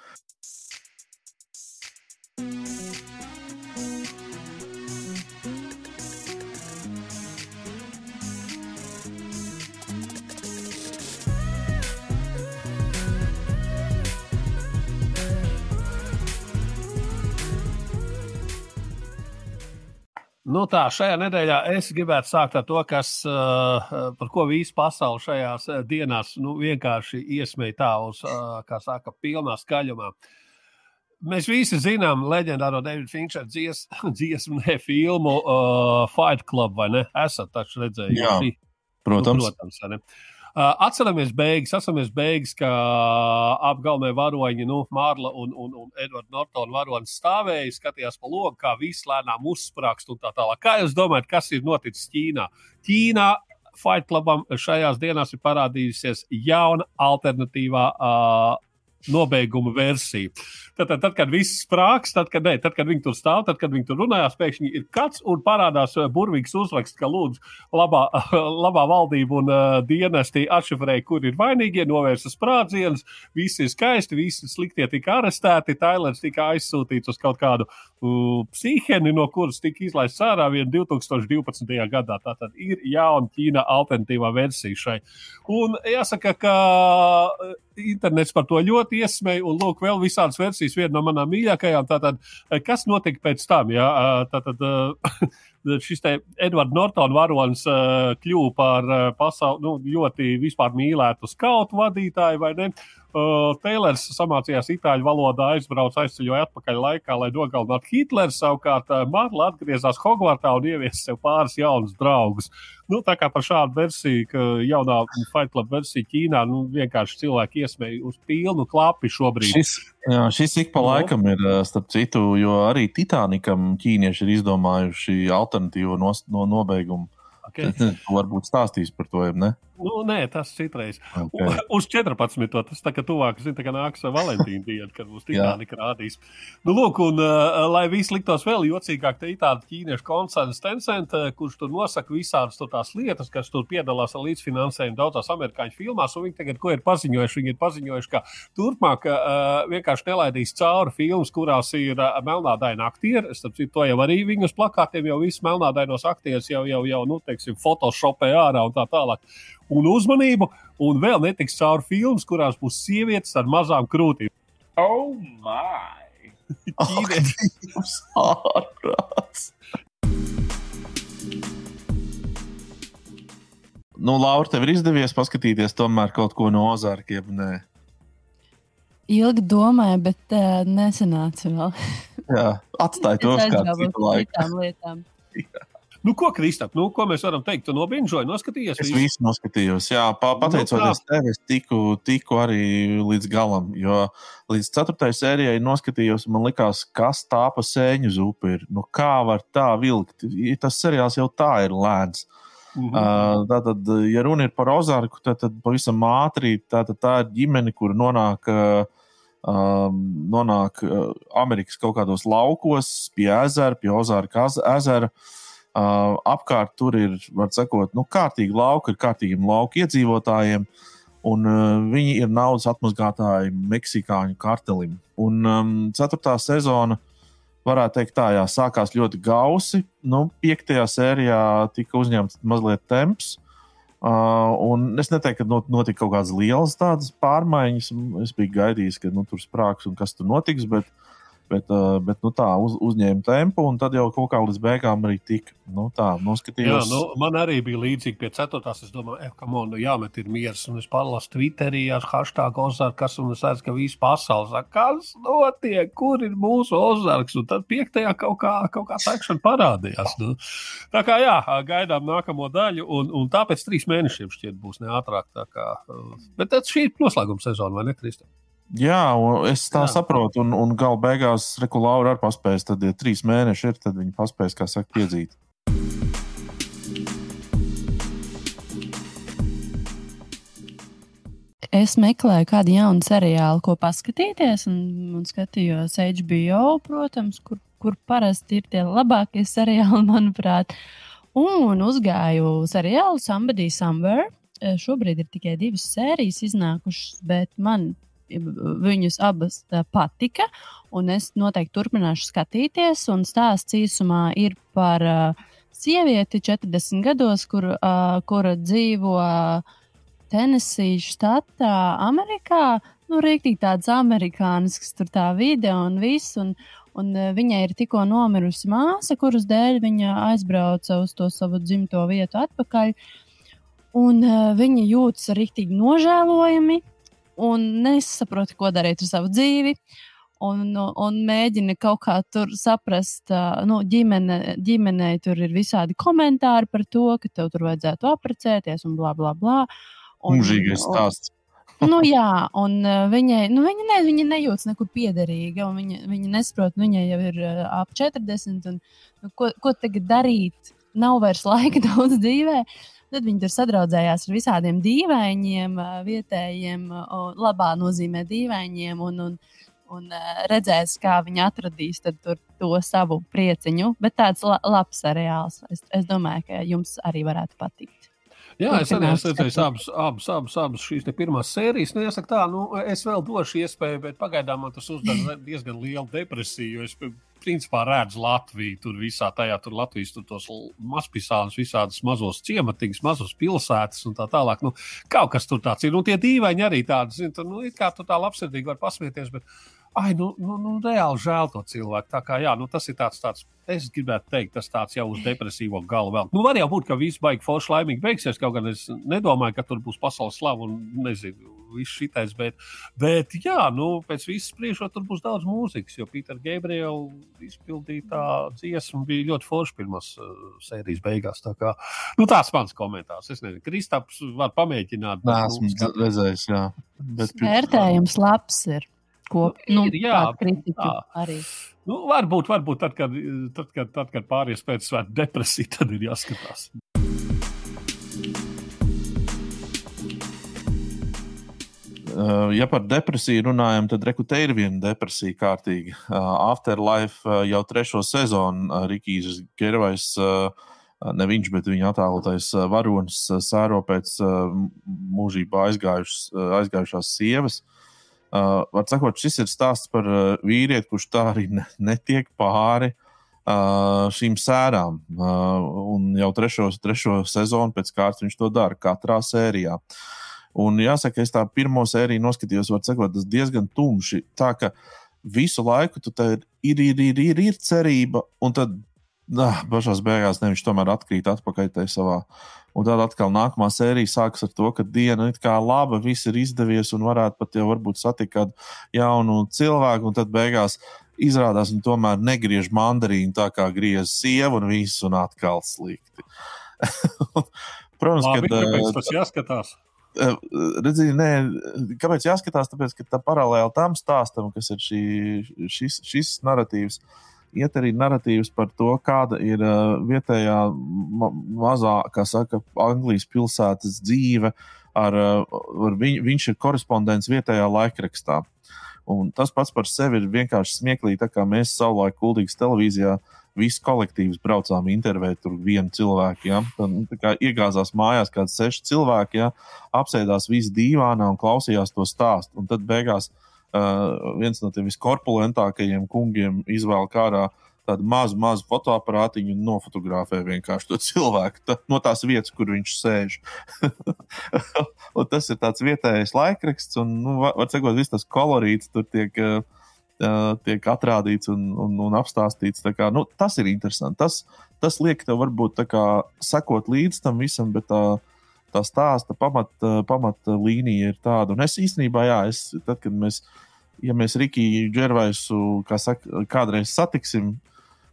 Nu tā, šajā nedēļā es gribētu sākt ar to, kas, uh, par ko visa pasaule šajās dienās nu, vienkārši iesmēja tā uz, uh, kā saka, pilnā skaļumā. Mēs visi zinām leģendāro Davida Finčera dzies, [laughs] dziesmu, ne filmu uh, Fight Club, vai ne? Esat taču redzējuši. Jā, protams. Nu, protams atceramies beigas, atceramies beigas, ka apgalmē varoņi, nu, Mārla un, un, un Edvards Nortons varonis stāvēja, skatījās pa logu, kā viss lēnām uzsprāgst un tā tālāk. Kā jūs domājat, kas ir noticis Ķīnā? Ķīnā Fight Clubam šajās dienās ir parādījusies jauna alternatīvā uh, nobeiguma versija. Tad, tad, tad, kad viss sprāgs, tad, kad, ne, tad, kad viņi tur stāv, tad, kad viņi tur runājās, pēkšņi ir kāds un parādās burvīgs uzraksts, ka lūdzu, labā, [laughs] labā valdība un uh, dienesti atšifrēja, kur ir vainīgie, novērsa sprādzienus, visi ir skaisti, visi sliktie tika arestēti, Tailers tika aizsūtīts uz kaut kādu uh, psiheni, no kuras tika izlaists ārā vien 2012. gadā. Tā tad ir jauna Ķīna alternatīvā versija šai. Un jāsaka, ka internets par to ļoti iesmēja, un lūk, vēl visādas versijas, viena no manām mīļākajām. Tātad, kas notika pēc tam? Jā, tātad, [laughs] šis Edvards Nortons varonis kļuva par pasauli nu, ļoti vispār mīlētu skautu vadītāju, vai ne? Uh, Teilers samācījās itāļu valodā, aizbrauca, aizceļoja atpakaļ laikā, lai nogalinātu Hitleru. Savukārt uh, Marla atgriezās Hogvartā un ieviesa sev pāris jaunus draugus. Nu, tā kā par šādu versiju, ka jaunā Fight Club versija Ķīnā, nu, vienkārši cilvēki iesmēja uz pilnu klapi šobrīd. Šis, jā, šis ik pa laikam ir, starp citu, jo arī Titanikam ķīnieši ir izdomājuši alternatīvu no, no nobeigumu. Okay. [laughs] Varbūt stāstīs par to, ja ne? Nu, nē, tas citreiz. Okay. Uz 14. tas tā kā tuvāk, zin, tā kā nāks Valentīna diena, kad būs Titanika rādījis. Nu, lūk, un uh, lai viss liktos vēl jocīgāk, te ir tāda ķīniešu koncerns Tencent, uh, kurš tur nosaka visādas tur tās lietas, kas tur piedalās ar līdzfinansējumu daudzās amerikāņu filmās, un viņi tagad ko ir paziņojuši? Viņi ir paziņojuši, ka turpmāk uh, vienkārši nelaidīs cauri filmas, kurās ir uh, melnādaina aktieri. Es saprotu, to jau arī viņus plakātiem jau viss melnādainos aktierus jau, jau, jau, nu, teiksim, photoshopē ārā un tā tālāk. Un uzmanību, un vēl netiks cauri filmas, kurās būs sievietes ar mazām krūtīm. Oh, my! [laughs] Ķīnieši. Jums ārprāts. Nu, Laura, tev ir izdevies paskatīties tomēr kaut ko no Ozarkiem? Nē, Ilgi domāju, bet uh, nesanāca vēl. Jā, atstāj to uz kādu citu laiku. citām lietām. [laughs] Nu, ko, Kristap, nu, ko mēs varam teikt? Tu nobinžoji, noskatījies. Es visu? visu noskatījos, jā, pa, pateicoties tev, es tiku, tiku arī līdz galam. Jo līdz ceturtajai sērijai noskatījos, man likās, kas tā pa sēņu zupa ir. Nu, kā var tā vilkt? Tas seriāls jau tā ir lēns. Mhm. Uh, Tātad, ja runa ir par Ozarku, tad, tad pavisam ātri tā, tā ir ģimene, kur nonāk, uh, um, nonāk uh, Amerikas kaut kādos laukos, pie ezera, pie Ozarka az- ezera. Uh, apkārt tur ir, var sakot, nu, kārtīgi lauki, ir kārtīgiem lauku iedzīvotājiem, un uh, viņi ir naudas atmazgātāji Meksikāņu kartelim. Un um, ceturtā sezona, varētu teikt, tā, jā, sākās ļoti gausi. Nu, piektajā sērijā tika uzņemts mazliet temps. Uh, un es neteiktu, ka not- notika kaut kādas lielas pārmaiņas. Es biju gaidījis, ka nu, tur sprāgs un kas tur notiks, bet, uh, bet nu, tā uz, uzņēma tempu, un tad jau kaut kā līdz beigām arī tika. Nu, tā, Jā, noskatījos. nu, man arī bija līdzīgi pie ceturtās. Es domāju, eh, kam on, nu, jāmet ir miers. Un es palasu Twitterī ar hashtag Ozarkas, un es redzu, ka visa pasaule saka, kas notiek, kur ir mūsu Ozarks. Un tad piektajā kaut kā, kaut kā sekšana parādījās. Nu. Tā kā jā, gaidām nākamo daļu, un, un tāpēc trīs mēnešiem šķiet būs neātrāk. tā Kā, uh, bet šī ir noslēguma sezona, vai ne, Kristā? Jā, es tā Jā. Saprotu, un, un gala beigās Rekulaura arī paspēs. Tad, ja trīs mēneši ir, tad viņi paspēs, kā saka, piedzīt. Es meklēju kādu jaunu seriālu, ko paskatīties, un, un skatījos HBO, protams, kur, kur parasti ir tie labākie seriāli, [laughs] manuprāt. Un uzgāju seriālu Somebody Somewhere. Šobrīd ir tikai divas sērijas iznākušas, bet man viņus abas patika. Un es noteikti turpināšu skatīties. Un stāsts īsumā ir par uh, sievieti 40 gados, kur, uh, kura dzīvo uh, Tenesijas štatā, Amerikā. Nu, rīktīgi tāds amerikānisks, tur tā vide un viss. Un, un viņai ir tikko nomirusi māsa, kuras dēļ viņa aizbrauca uz to savu dzimto vietu atpakaļ. Un uh, viņa jūtas rīktīgi nožēlojami un nesaprot, ko darīt ar savu dzīvi. Un, un mēģina kaut kā tur saprast, nu, ģimene, ģimenei tur ir visādi komentāri par to, ka tev tur vajadzētu apprecēties un bla bla bla. Un, Mūžīgais stāsts. [laughs] Nu, jā, un viņai, nu, viņa, ne, viņa nejūtas nekur piederīga. un Viņa, viņa nesaprot, viņai jau ir ap 40. Un, nu, ko, ko tagad darīt? Nav vairs [laughs] laika daudz dzīvē. Tad viņi tur sadraudzējās ar visādiem dīvainiem, vietējiem, labā nozīmē dīvainiem. Un, un, un redzēs, kā viņi atradīs to savu prieciņu. Bet tāds la labs seriāls. Es, es domāju, ka jums arī varētu patikt. Jā, es arī esmu redzējis abas, abas, abas, abas šīs pirmās sērijas. Nu, jāsaka tā, nu, es vēl došu iespēju, bet pagaidām man tas uzdara [clears throat] diezgan lielu depresiju. Es principā redzu Latviju tur visā tajā, tur Latvijas tur tos mazpisānus, visādas mazos ciematiņus, mazos pilsētas un tā tālāk. Nu, kaut kas tur tāds ir. Nu, tie dīvaini arī tādi, zin, tur, nu, it kā tu tā labsirdīgi var pasmieties, bet Ai, nu, nu, nu, reāli žēl to cilvēku. Tā kā, jā, nu, tas ir tāds, tāds, es gribētu teikt, tas tāds jau uz depresīvo galu vēl. Nu, var jau būt, ka viss baigi forši laimīgi beigsies, kaut gan es nedomāju, ka tur būs pasaules slava un nezinu, viss šitais, bet, bet jā, nu, pēc visas spriežot, tur būs daudz mūzikas, jo Pīter Gabriela izpildītā dziesma bija ļoti forša pirmās uh, sērijas beigās. Tā kā, nu, tāds mans komentārs. Es nezinu, Kristaps var pamēģināt. Nē, esmu nu, redzējis, jā. Bet, Vērtējums labs ir. Ko, Nu, nu, ir, jā, tā. arī. Nu, varbūt, varbūt tad, kad, tad, kad, tad, kad pāries pēc svētku depresija, [laughs] tad ir jāskatās. Uh, ja par depresiju runājam, tad rekrutē ir viena depresija kārtīgi. Uh, Afterlife uh, jau trešo sezonu Rikijs Gervais, ne viņš, bet viņa attēlotais varonis sēro pēc mūžībā aizgājušas, aizgājušās sievas. Uh, var sakot, šis ir stāsts par uh, vīrieti, kurš tā arī ne, netiek pāri uh, šīm sērām. Uh, un jau trešo, trešo sezonu pēc kārtas viņš to dara katrā sērijā. Uh, Un jāsaka, es tā pirmo sēriju noskatījos, var sakot, tas diezgan tumši. Tā ka visu laiku tu ir, ir, ir, ir, ir, cerība, un tad pašās beigās viņš tomēr atkrīt atpakaļ tajā savā. Un tad atkal nākamā sērija sākas ar to, ka diena ir kā laba, viss ir izdevies, un varētu pat jau varbūt satikt kādu jaunu cilvēku, un tad beigās izrādās, ka tomēr negriež mandarīnu tā kā griez sievu, un viss un atkal slikti. [laughs] Protams, Labi, ka tas jāskatās. Eh, Redziet, nē, kāpēc jāskatās? Tāpēc, ka tā paralēli tam stāstam, kas ir šī, šis, šis narratīvs, iet arī narratīvs par to, kāda ir uh, vietējā ma mazā, kā saka, Anglijas pilsētas dzīve. Ar, uh, ar viņ, viņš ir korespondents vietējā laikrakstā. Un tas pats par sevi ir vienkārši smieklīgi, tā kā mēs savulaik Kuldīgas televīzijā viss kolektīvs braucām intervēt tur vienu cilvēku. Ja? Tad, nu, iegāzās mājās kāds seši cilvēki, ja? apsēdās visi dīvānā un klausījās to stāstu. Un tad beigās uh, viens no tiem viskorpulentākajiem kungiem izvēl kārā tādu mazu, mazu fotoaparātiņu un nofotografē vienkārši to cilvēku tā, no tās vietas, kur viņš sēž. [laughs] tas ir tāds vietējais laikraksts, un, nu, var, sakot, viss tas kolorīts tur tiek. Uh, uh, tiek atrādīts un, un, un apstāstīts. Kā, nu, tas ir interesanti. Tas, tas liek tev varbūt kā, sekot līdz tam visam, bet tā, tā stāsta pamat, pamat līnija ir tāda. Un es īstenībā, jā, es, tad, kad mēs, ja mēs Rikiju Džervaisu kā saka, kādreiz satiksim,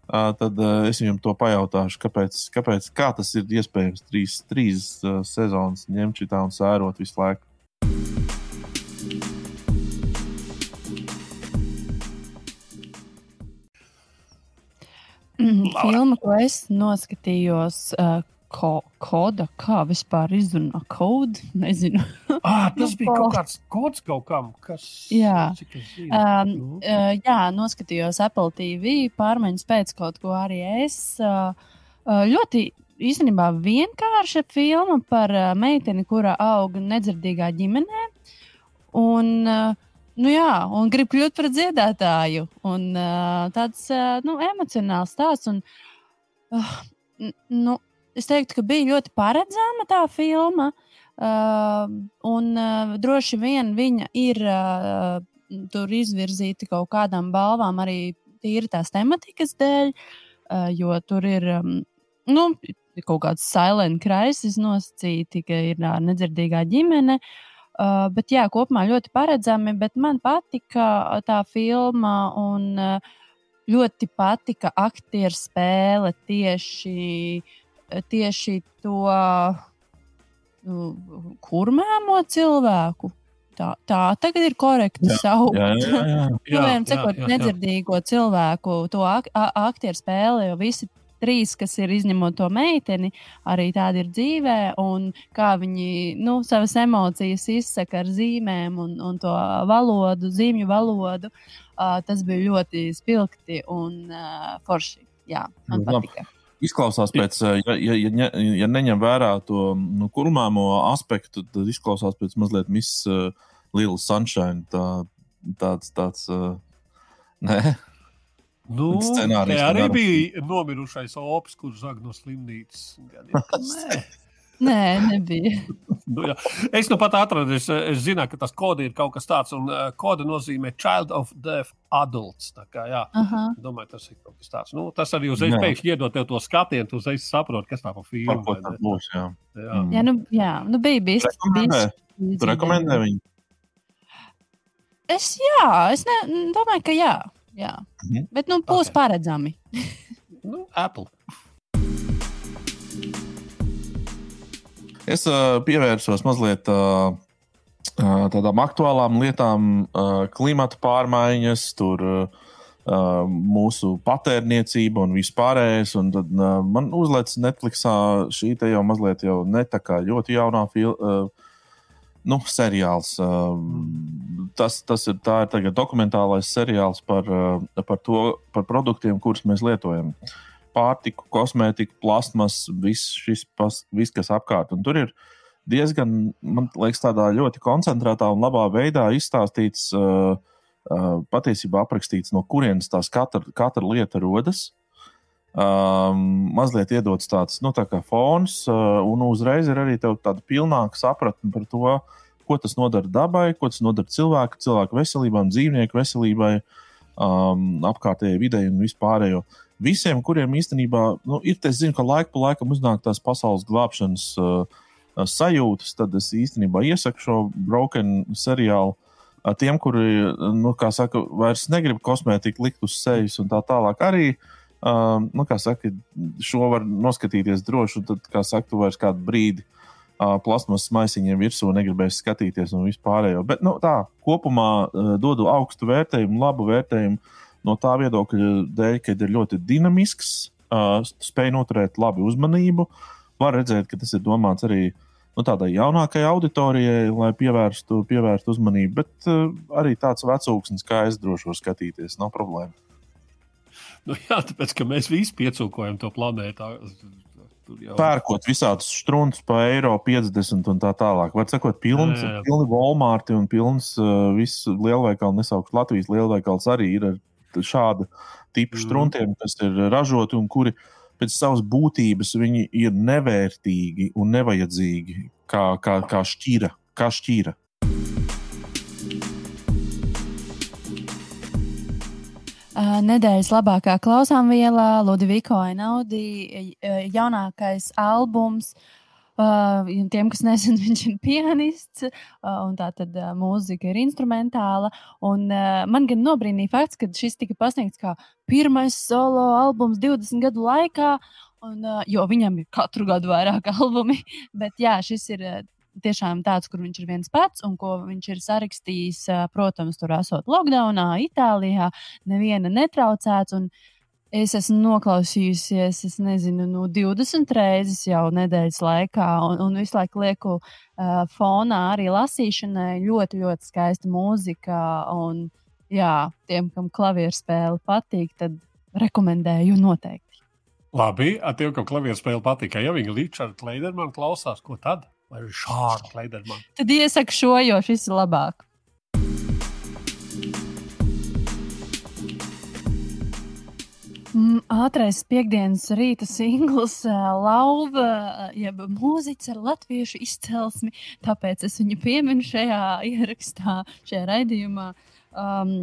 tad uh, es viņam to pajautāšu, kāpēc, kāpēc kā tas ir iespējams trīs, trīs sezonas ņemt šitā un sērot visu laiku. Mm, filma, ko es noskatījos, ko, koda, kā vispār izrunā kodu, [laughs] nezinu. ah, tas bija kaut kāds kods kaut kam, kas. Jā, um, uh, jā noskatījos Apple TV pārmaiņas pēc kaut ko arī es. Uh, ļoti īstenībā vienkārša filma par meiteni, kura aug nedzirdīgā ģimenē. Un, uh, Nu jā, un grib kļūt par dziedātāju. Un, uh, tāds uh, nu, emocionāls stāsts. Un, uh, nu, es teiktu, ka bija ļoti paredzama tā filma. Uh, un uh, droši vien viņa ir uh, tur izvirzīta kaut kādām balvām arī tīri tās tematikas dēļ, uh, jo tur ir um, nu, kaut kāds silent crisis nosacīti, ka ir uh, nedzirdīgā ģimene. Uh, Uh, bet jā, kopumā ļoti paredzami. Man patika tā filma un uh, ļoti patika aktieru spēle tieši, tieši to uh, kurmēmo cilvēku. Tā, tā tagad ir korekti saukt. [laughs] Jā, jā. Nedzirdīgo cilvēku, to ak aktieru spēli, jo visi trīs, kas ir izņemot to meiteni, arī tādi ir dzīvē, un kā viņi nu, savas emocijas izsaka ar zīmēm un, un to valodu, zīmju valodu. Uh, tas bija ļoti spilgti un uh, forši. Jā, man nu, patika. Izklausās pēc, ja, ja, ja, ja neņem vērā to nu, kurmāmo aspektu, tad izklausās pēc mazliet Miss uh, Little Sunshine. Tā, tāds, tāds, uh, nē, Nu, scenārijs. Tā arī bija nomirušais opis, kurš zag no slimnīcas. Nē. [laughs] Nē, nebija. [laughs] nu, jā. es nu pat atradu, es, es zinu, ka tas kode ir kaut kas tāds, un uh, kode nozīmē Child of Deaf Adults. Tā kā, jā, uh -huh. domāju, tas ir kaut kas tāds. Nu, tas arī uzreiz pēkšņi iedod tev to skatienu, tu uzreiz saproti, kas tā pa filmu. Būs, jā. Jā, mm. jā, nu, jā, nu bija bijis. Tu rekomendē viņu? Es, jā, es ne, domāju, ka jā. Jā. Mhm. Bet nu, būs okay. paredzami. nu, Apple. Es uh, pievērsos mazliet uh, tādām aktuālām lietām, uh, klimata pārmaiņas, tur, uh, mūsu patērniecība un vispārējais. Un tad uh, man uzlēca Netflixā šī te jau mazliet jau ne tā kā ļoti jaunā filma. Uh, nu, seriāls. Tas, tas ir, ir dokumentālais seriāls par, par, to, par produktiem, kurus mēs lietojam. Pārtiku, kosmētiku, plasmas, viss, šis, pas, viss kas apkārt. Un tur ir diezgan, man liekas, tādā ļoti koncentrētā un labā veidā izstāstīts, uh, uh, patiesībā aprakstīts, no kurienes tās katra, katra lieta rodas. Um, mazliet iedots tāds nu, tā fons, uh, un uzreiz ir arī tāda pilnāka sapratne par to, ko tas nodara dabai, ko tas nodara cilvēku, cilvēku veselībai, dzīvnieku veselībai, um, apkārtējai videi un vispārējo. Visiem, kuriem īstenībā nu, ir, es zinu, ka laika pa laikam uznāk tās pasaules glābšanas uh, sajūtas, tad es īstenībā iesaku šo broken seriālu. Tiem, kuri, nu, kā saka, vairs negrib kosmētiku likt uz sejas un tā tālāk, arī uh, Um, nu, kā saka, šo var noskatīties droši, un tad, kā saka, tu vairs kādu brīdi uh, plasmasas maisiņiem virsū negribēsi skatīties un vispārējo. Bet nu, tā kopumā uh, dodu augstu vērtējumu, labu vērtējumu no tā viedokļa dēļ, ka ir ļoti dinamisks, uh, spēj noturēt labu uzmanību. Var redzēt, ka tas ir domāts arī nu, tādai jaunākajai auditorijai, lai pievērstu, pievērstu uzmanību, bet uh, arī tāds vecāks, kā es droši varu skatīties, nav problēma. Nu, jā, tāpēc, ka mēs visi piecūkojam to planētu. Jau... Pērkot visādus strunus par eiro 50 un tā tālāk. Var sakot, pilns, pilni Walmart un pilns uh, viss lielveikals, nesaukts Latvijas lielveikals arī ir ar šādu tipu mm. struntiem, kas ir ražoti un kuri pēc savas būtības ir nevērtīgi un nevajadzīgi kā, kā, kā šķira. Kā šķira. Nedēļas labākā klausāmvielā Ludvika Einaudi jaunākais albums. Uh, tiem, kas nezina, [laughs] viņš ir pianists, uh, un tā tad uh, mūzika ir instrumentāla. Un, uh, man gan nobrīnīja fakts, ka šis tika pasniegts kā pirmais solo albums 20 gadu laikā, un, uh, jo viņam ir katru gadu vairāk [laughs] albumi. Bet jā, šis ir uh, tiešām tāds, kur viņš ir viens pats un ko viņš ir sarakstījis, protams, tur esot lockdownā, Itālijā, neviena netraucēts. Es esmu noklausījusies, es nezinu, no nu, 20 reizes jau nedēļas laikā, un, un visu laiku lieku uh, fonā arī lasīšanai. Ļoti, ļoti skaista mūzika. Un, jā, tiem, kam klavieru spēle patīk, tad rekomendēju noteikti. Labi, tiem, kam klavieru spēle patīk, ja viņi Richards Leidermanu klausās, ko tad? vai šādu Kleidermanu. Tad iesaku šo, jo šis ir labāk. Ātrais piekdienas rīta singls, lauva, jeb mūziķis ar latviešu izcelsmi. Tāpēc es viņu pieminu šajā ierakstā, šajā raidījumā. Um,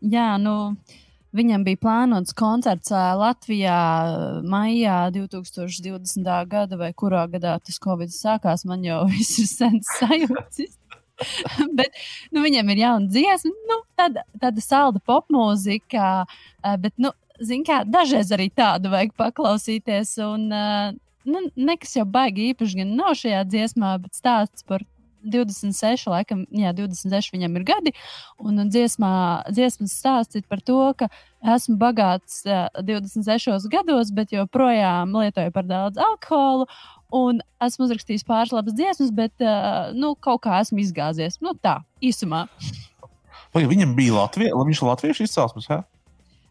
jā, nu, Viņam bija plānots koncerts Latvijā maijā 2020. gada, vai kurā gadā tas Covid sākās. Man jau [laughs] viss ir sens sajūtas. [laughs] bet nu, viņam ir jauna dziesma, nu, tāda, tāda salda popmūzika. Bet, nu, kā, dažreiz arī tādu vajag paklausīties. Un, nu, nekas jau baigi īpaši gan nav šajā dziesmā, bet stāsts par 26, laikam, jā, 26 viņam ir gadi. Un dziesmā, dziesmas stāsts ir par to, ka esmu bagāts uh, 26 gados, bet joprojām lietoju par daudz alkoholu. Un esmu uzrakstījis pāris labas dziesmas, bet uh, nu, kaut kā esmu izgāzies. Nu, tā, īsumā. Vai viņam bija Latvijas, viņš ir latviešu izcelsmes?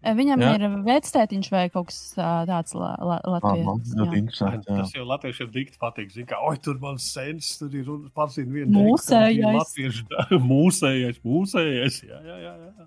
Viņam jā. ir vectētiņš vai kaut kas tāds la, la, Latvijas. Jā, interesanti. Jā. Tas jau latviešiem dikti patīk. Zin, kā, oi, tur man sens, tur ir pārzina viena mūsējais. Latviešu, [laughs] mūsējais, mūsējais. Jā, jā, jā. jā.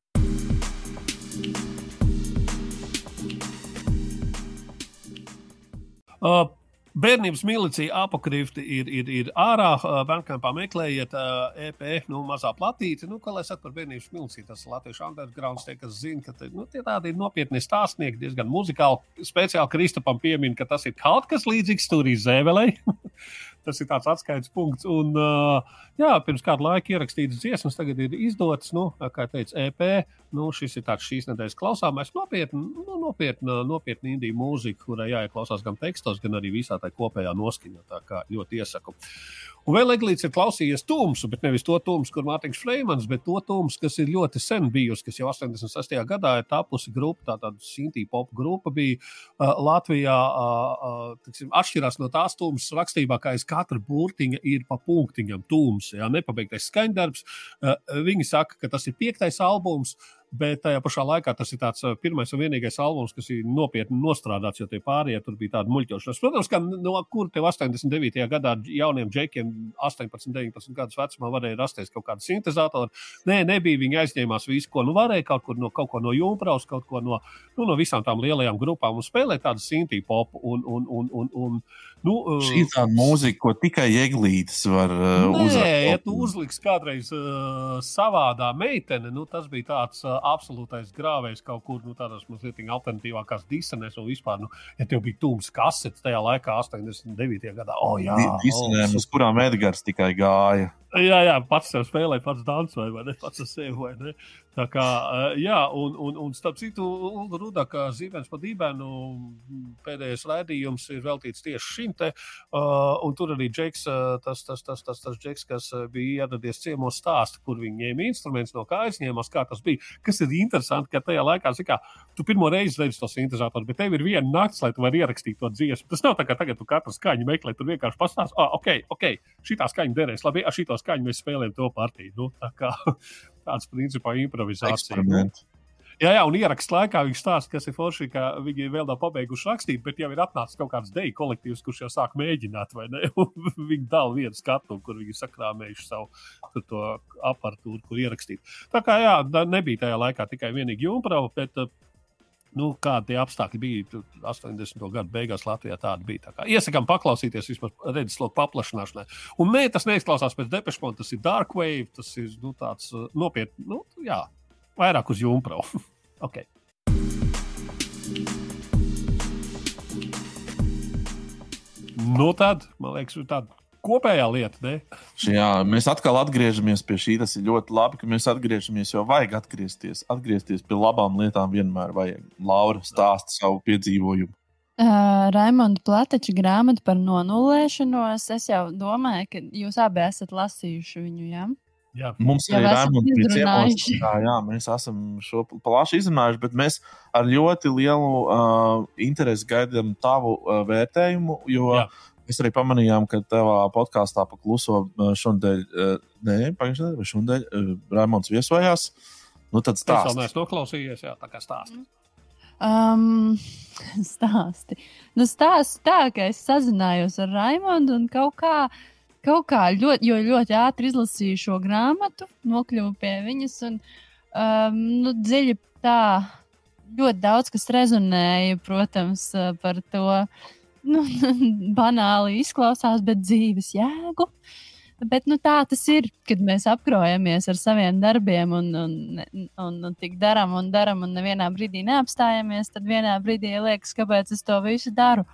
Uh, Bērnības milicija apakrifti ir, ir, ir ārā. Bankampā meklējiet uh, EP, nu, mazā platīte. Nu, kā lai saka par bērnības miliciju, tas latviešu undergrounds, tie, kas zina, ka te, nu, tie tādi ir nopietni stāstnieki, diezgan muzikāli. Speciāli Kristapam piemin, ka tas ir kaut kas līdzīgs Turijas zēvelei. [laughs] tas ir tāds atskaites punkts. Un, jā, pirms kāda laika ierakstītas dziesmas, tagad ir izdotas, nu, kā teica, EP. Nu, šis ir tāds šīs nedēļas klausāmais, nopietni, nu, nopietna, nopietna indija mūzika, kurai jāieklausās gan tekstos, gan arī visā tā kopējā noskaņā. Tā kā ļoti iesaku. Un vēl Eglīts ir klausījies tumsu, bet nevis to tumsu, kur Mārtiņš Freimans, bet to tumsu, kas ir ļoti sen bijusi, kas jau 86. gadā ir tapusi grupa, tā tāda Sinti pop grupa bija uh, Latvijā, uh, uh, tiksim, atšķirās no tās tumsas rakstībā, kā es kā katra burtiņa ir pa punktiņam tūms, ja nepabeigtais skaņdarbs. Uh, viņi saka, ka tas ir piektais albums. Bet tajā pašā laikā tas ir tāds pirmais un vienīgais albums, kas ir nopietni nostrādāts, jo tie pārējie tur bija tādi muļķošanas. Protams, ka no kur tev 89. gadā jauniem džekiem, 18, 19 gadus vecumā, varēja rasties kaut kāda sintēzatora. Nē, nebija. Viņi aizņēmās visu, ko nu varēja, kaut, kur no, kaut ko no Junkraus, kaut ko no, nu, no visām tām lielajām grupām un spēlēt tādu sintī popu. Un, un, un, un, un, Nu, Šī ir tāda mūzika, ko tikai ieglītis var uh, uzlikt. Nē, ja tu uzliks kādreiz uh, savādā meitene, nu, tas bija tāds uh, absolūtais grāvējs kaut kur nu, tādās mazliet alternatīvākās disenēs un vispār. Nu, ja tev bija tūms kasetes tajā laikā, 89. gadā, oh, jā, Disenēm, oh, uz kurām Edgars tikai gāja. Jā, jā, pats sev spēlēja, pats dancoja, vai ne? Pats ar sevi, vai ne? Tā kā, jā, un, un, un starp citu, Ulda Rudaka zīmēns pa dībēnu pēdējais raidījums ir veltīts tieši šim te, uh, un tur arī Džeks, tas, tas, tas, tas, tas Džeks, kas bija ieradies ciemos stāsta, kur viņi ņēma instrumentus, no kā aizņēmās, kā tas bija. Kas ir interesanti, ka tajā laikā, zikā, tu pirmo reizi redzi to sintēzatoru, bet tev ir viena nakts, lai tu vari ierakstīt to dziesmu. Tas nav tā, ka tagad tu katru skaņu meklē, tur vienkārši pastāst, ah, ok, ok, šī tā skaņa derēs, labi, ar šito skaņu mēs spēlējam to partiju. Nu, tā kā, [laughs] tāds principā improvizācija. Jā, jā, un ierakstā laikā viņš stāsta, kas ir forši, ka viņi vēl nav pabeiguši rakstīt, bet jau ir atnācis kaut kāds deju kolektīvs, kurš jau sāk mēģināt, vai ne? [laughs] viņi dala vienu skatu, kur viņi sakrāmējuši savu aparatūru, kur ierakstīt. Tā kā jā, nebija tajā laikā tikai vienīgi jumprava, bet nu, kādi apstākļi bija 80. gadu beigās Latvijā. Tāda bija. Tā kā iesakām paklausīties vismaz redzesloku paplašināšanai. Un nē, tas neizklausās pēc depešmona, tas ir dark wave, tas ir nu, tāds nopietns, nu, jā, vairāk uz jumprau. [laughs] okay. Nu, tad, man liekas, tāda kopējā lieta. Ne? Jā, mēs atkal atgriežamies pie šī. Tas ir ļoti labi, ka mēs atgriežamies, jo vajag atgriezties. Atgriezties pie labām lietām vienmēr vajag. Laura stāsta savu piedzīvojumu. Uh, Raimonda Platača grāmata par nonulēšanos. Es jau domāju, ka jūs abi esat lasījuši viņu. Ja? Jā. Mums ir esam Raimonds bija ciemos. izrunājuši. Jā, jā, mēs esam šo plaši izrunājuši, bet mēs ar ļoti lielu uh, interesi gaidām tavu uh, vērtējumu, jo Jā. Mēs arī pamanījām, ka tavā podkāstā pakluso uh, šodien, uh, nē, pagājušajā nedēļā, vai šodien uh, Raimonds viesojās. Nu, tad Es vēl stāsti. neesmu noklausījies, jā, tā kā stāsta. Um, stāsti. Nu, stāsti tā, ka es sazinājos ar Raimondu un kaut kā, kaut kā ļoti, jo ļoti ātri izlasīju šo grāmatu, nokļuvu pie viņas. Un, um, nu, dziļi tā, ļoti daudz kas rezonēja, protams, uh, par to. Nu, [laughs] banāli izklausās, bet dzīves jēgu. Bet nu, tā tas ir, kad mēs apkrojamies ar saviem darbiem un, un, un, un tik darām un darām, un nevienā brīdī neapstājamies. Tad vienā brīdī liekas, kāpēc es to visu daru.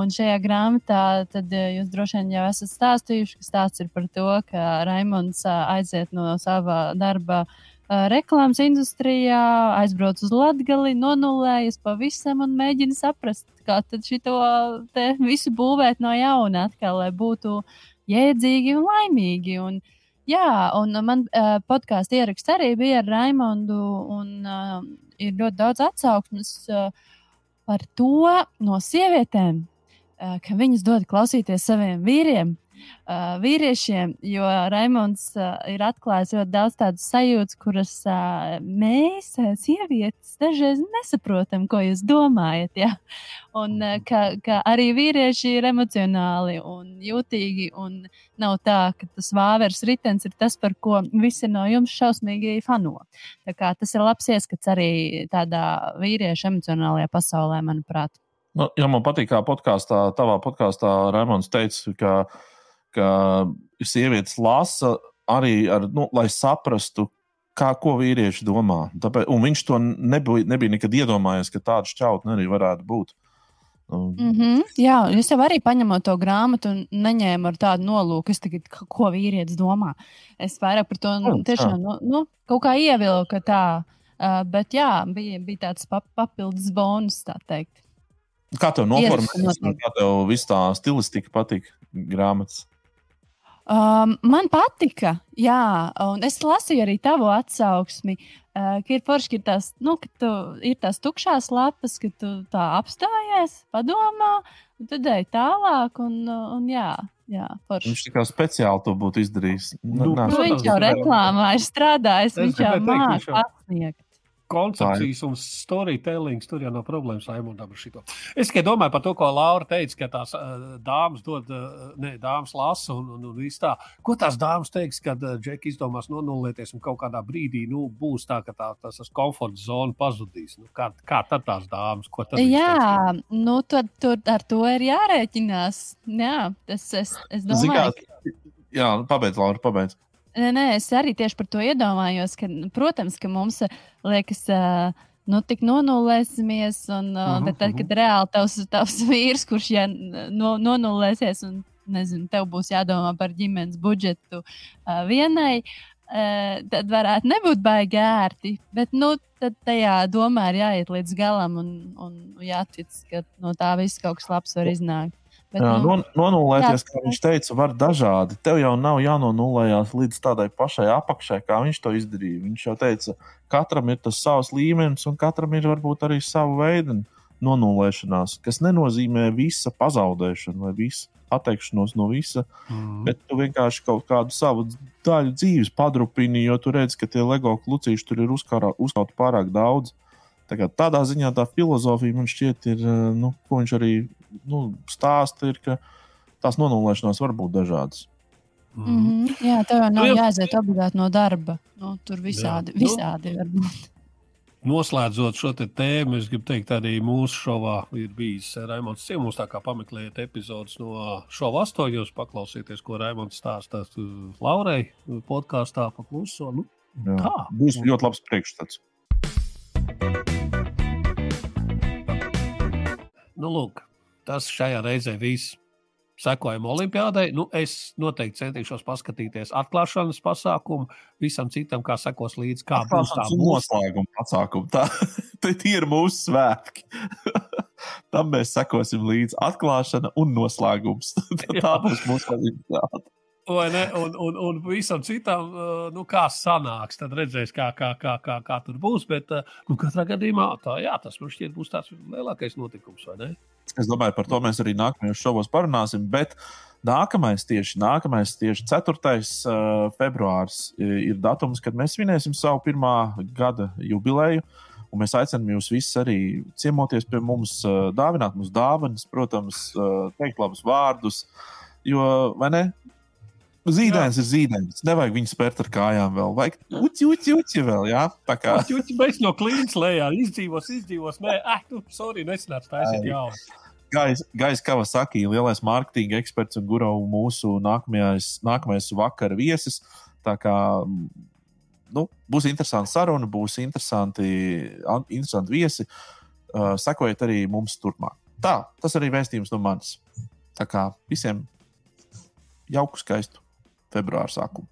Un šajā grāmatā tad, eh, jūs droši vien jau esat stāstījuši, ka stāsts ir par to, ka Raimons ā, aiziet no sava darba ā, reklāmas industrijā, aizbrauc uz Latviju, nonulējas pavisam un mēģina saprast, kā tad te visu būvēt no jauna, atkal, lai būtu jēdzīgi un laimīgi. Un, jā, un man uh, podkāstu ieraksts arī bija ar Raimondu, un uh, ir ļoti daudz atsauksmes uh, par to no sievietēm, uh, ka viņas dod klausīties saviem vīriem. Uh, vīriešiem, jo Raimons uh, ir atklājis ļoti daudz tādu sajūtu, kuras uh, mēs, uh, sievietes, dažreiz nesaprotam, ko jūs domājat. Ja? Un uh, ka, ka arī vīrieši ir emocionāli un jūtīgi, un nav tā, ka tas vāveres ritenis ir tas, par ko visi no jums šausmīgi fano. Tas ir labs ieskats arī tādā vīriešu emocionālajā pasaulē, manuprāt. Nu, ja man patīk, kā podkāstā, tavā podkāstā Raimons teica, ka, ka sievietes lasa arī, ar, nu, lai saprastu, kā, ko vīrieši domā. Tāpēc, un viņš to nebija, nebija nekad iedomājies, ka tāda šķautne arī varētu būt. Mm -hmm. Jā, es jau arī paņēmu to grāmatu un neņēmu ar tādu nolūku, tagad, ko vīrietis domā. Es vairāk par to nu, tiešām nu, nu, kaut kā ievilku tā. Uh, bet jā, bija, bija tāds pap papildus bonus, tā teikt. Kā tev noteikti. kā tev viss tā stilistika patīk grāmatas? Um, man patika, jā, un es lasīju arī tavu atsauksmi, uh, ka ir forši, ka ir tās, nu, ka tu, ir tās tukšās lapas, ka tu tā apstājies, padomā, un tad ej tālāk. Un, un jā, Jā, forši. Viņš tikai speciāli to būtu izdarījis. Nu, Nu, protams, viņš jau reklāmā ir strādājis, viņš jau māca pasniegt. Koncepcijas un storytelling. Tur jau nav problēmas Raimondam ar šito. Es tikai domāju par to, ko Laura teica, ka tās uh, dāmas dod, uh, ne, dāmas lasa un, un, un viss tā. Ko tās dāmas teiks, kad uh, Džeki izdomās nonulēties un kaut kādā brīdī nu, būs tā, ka tā, tas komforta zona pazudīs. Nu, kā, kā tad tās dāmas? Jā, nu tad tur ar to ir jārēķinās. Jā, tas es, es domāju, kā, Jā, pabeidz, Laura, pabeidz. Nē, nē, es arī tieši par to iedomājos, ka, nu, protams, ka mums eh, liekas, ā, nu, tik nonulēsimies, un uh, Mhm, bet tad, kad reāli tavs, tavs [laughs] vīrs, kurš ja no, nonulēsies, un nezinu, tev būs jādomā par ģimenes budžetu uh, vienai, uh, tad varētu nebūt baigi ērti. Bet, nu, tad tajā domā ir jāiet līdz galam un, un jātic, ka no tā viss kaut kas labs var iznākt. Bet, Jā, nu, non, nonulēties, kā viņš teica, var dažādi. Tev jau nav jānonulējās līdz tādai pašai apakšai, kā viņš to izdarīja. Viņš jau teica, katram ir tas savs līmenis, un katram ir varbūt arī sava veida nonulēšanās, kas nenozīmē visa pazaudēšana vai visa atteikšanos no visa, Mm. bet tu vienkārši kaut kādu savu daļu dzīves padrupini, jo tu redz, ka tie LEGO klucīši tur ir uzkauti pārāk daudz. Tā kā tādā ziņā tā filozofija man šķiet, ir, eh, nu, ko viņš arī nu, stāsta, ir, ka tās nonulēšanās var būt dažādas. Mm. Mm -hmm. Jā, tev jau nav Nu, jā. jāiziet obligāti no darba. Nu, tur visādi, Jā. Nu. visādi var būt. Noslēdzot šo te tēmu, es gribu teikt, arī mūsu šovā ir bijis Raimons Ciemūns. Tā kā pameklējiet epizodus no šova astoņos, paklausieties, ko Raimons stāsta uh, Laurai podkāstā pa kluso. Nu, Jā. Tā. Būs ļoti labs priekšstats. nu, lūk, tas šajā reizē viss. Sekojam Olimpijādai. Nu, es noteikti centīšos paskatīties atklāšanas pasākumu. Visam citam, kā sekos līdzi, kā būs tā noslēguma pasākumu. Tā, [laughs] tā tie ir mūsu svētki. [laughs] Tam mēs sekosim līdzi atklāšana un noslēgums. [laughs] tā būs mūsu rezultāti. Vai ne? Un, un, un visam citam, uh, nu, kā sanāks, tad redzēs, kā, kā, kā, kā, kā tur būs. Bet, uh, nu, katrā gadījumā, tā, jā, tas man šķiet būs tāds lielākais notikums, vai ne? Es domāju, par to mēs arī nākamajos šovos parunāsim. Bet nākamais, tieši, nākamais tieši 4. Uh, februāris ir datums, kad mēs svinēsim savu pirmā gada jubileju. Un mēs aicinām jūs visus arī ciemoties pie mums, uh, dāvināt mums dāvanas, protams, uh, teikt labus vārdus. Jo, vai ne? Zīdainis ir zīdainis. Nevajag viņu spērt ar kājām vēl. Vajag uci, uci, uci vēl. Jā? Tā kā Jūs beidz no klīnas lejā, izdzīvos, izdzīvos. Nē, ah, nu, sorry, nesanāca taisīt Ai. jaunu. Gais, Gais Kavasaki, lielais mārketinga eksperts un guru mūsu nākamais, nākamais vakara viesis. Tā kā nu, būs interesanti saruna, būs interesanti, an- interesanti viesi. Uh, sekojiet arī mums turpmāk. Tā, tas arī vēstījums no manis. Tā kā visiem jauku, skaistu februāru sākumu.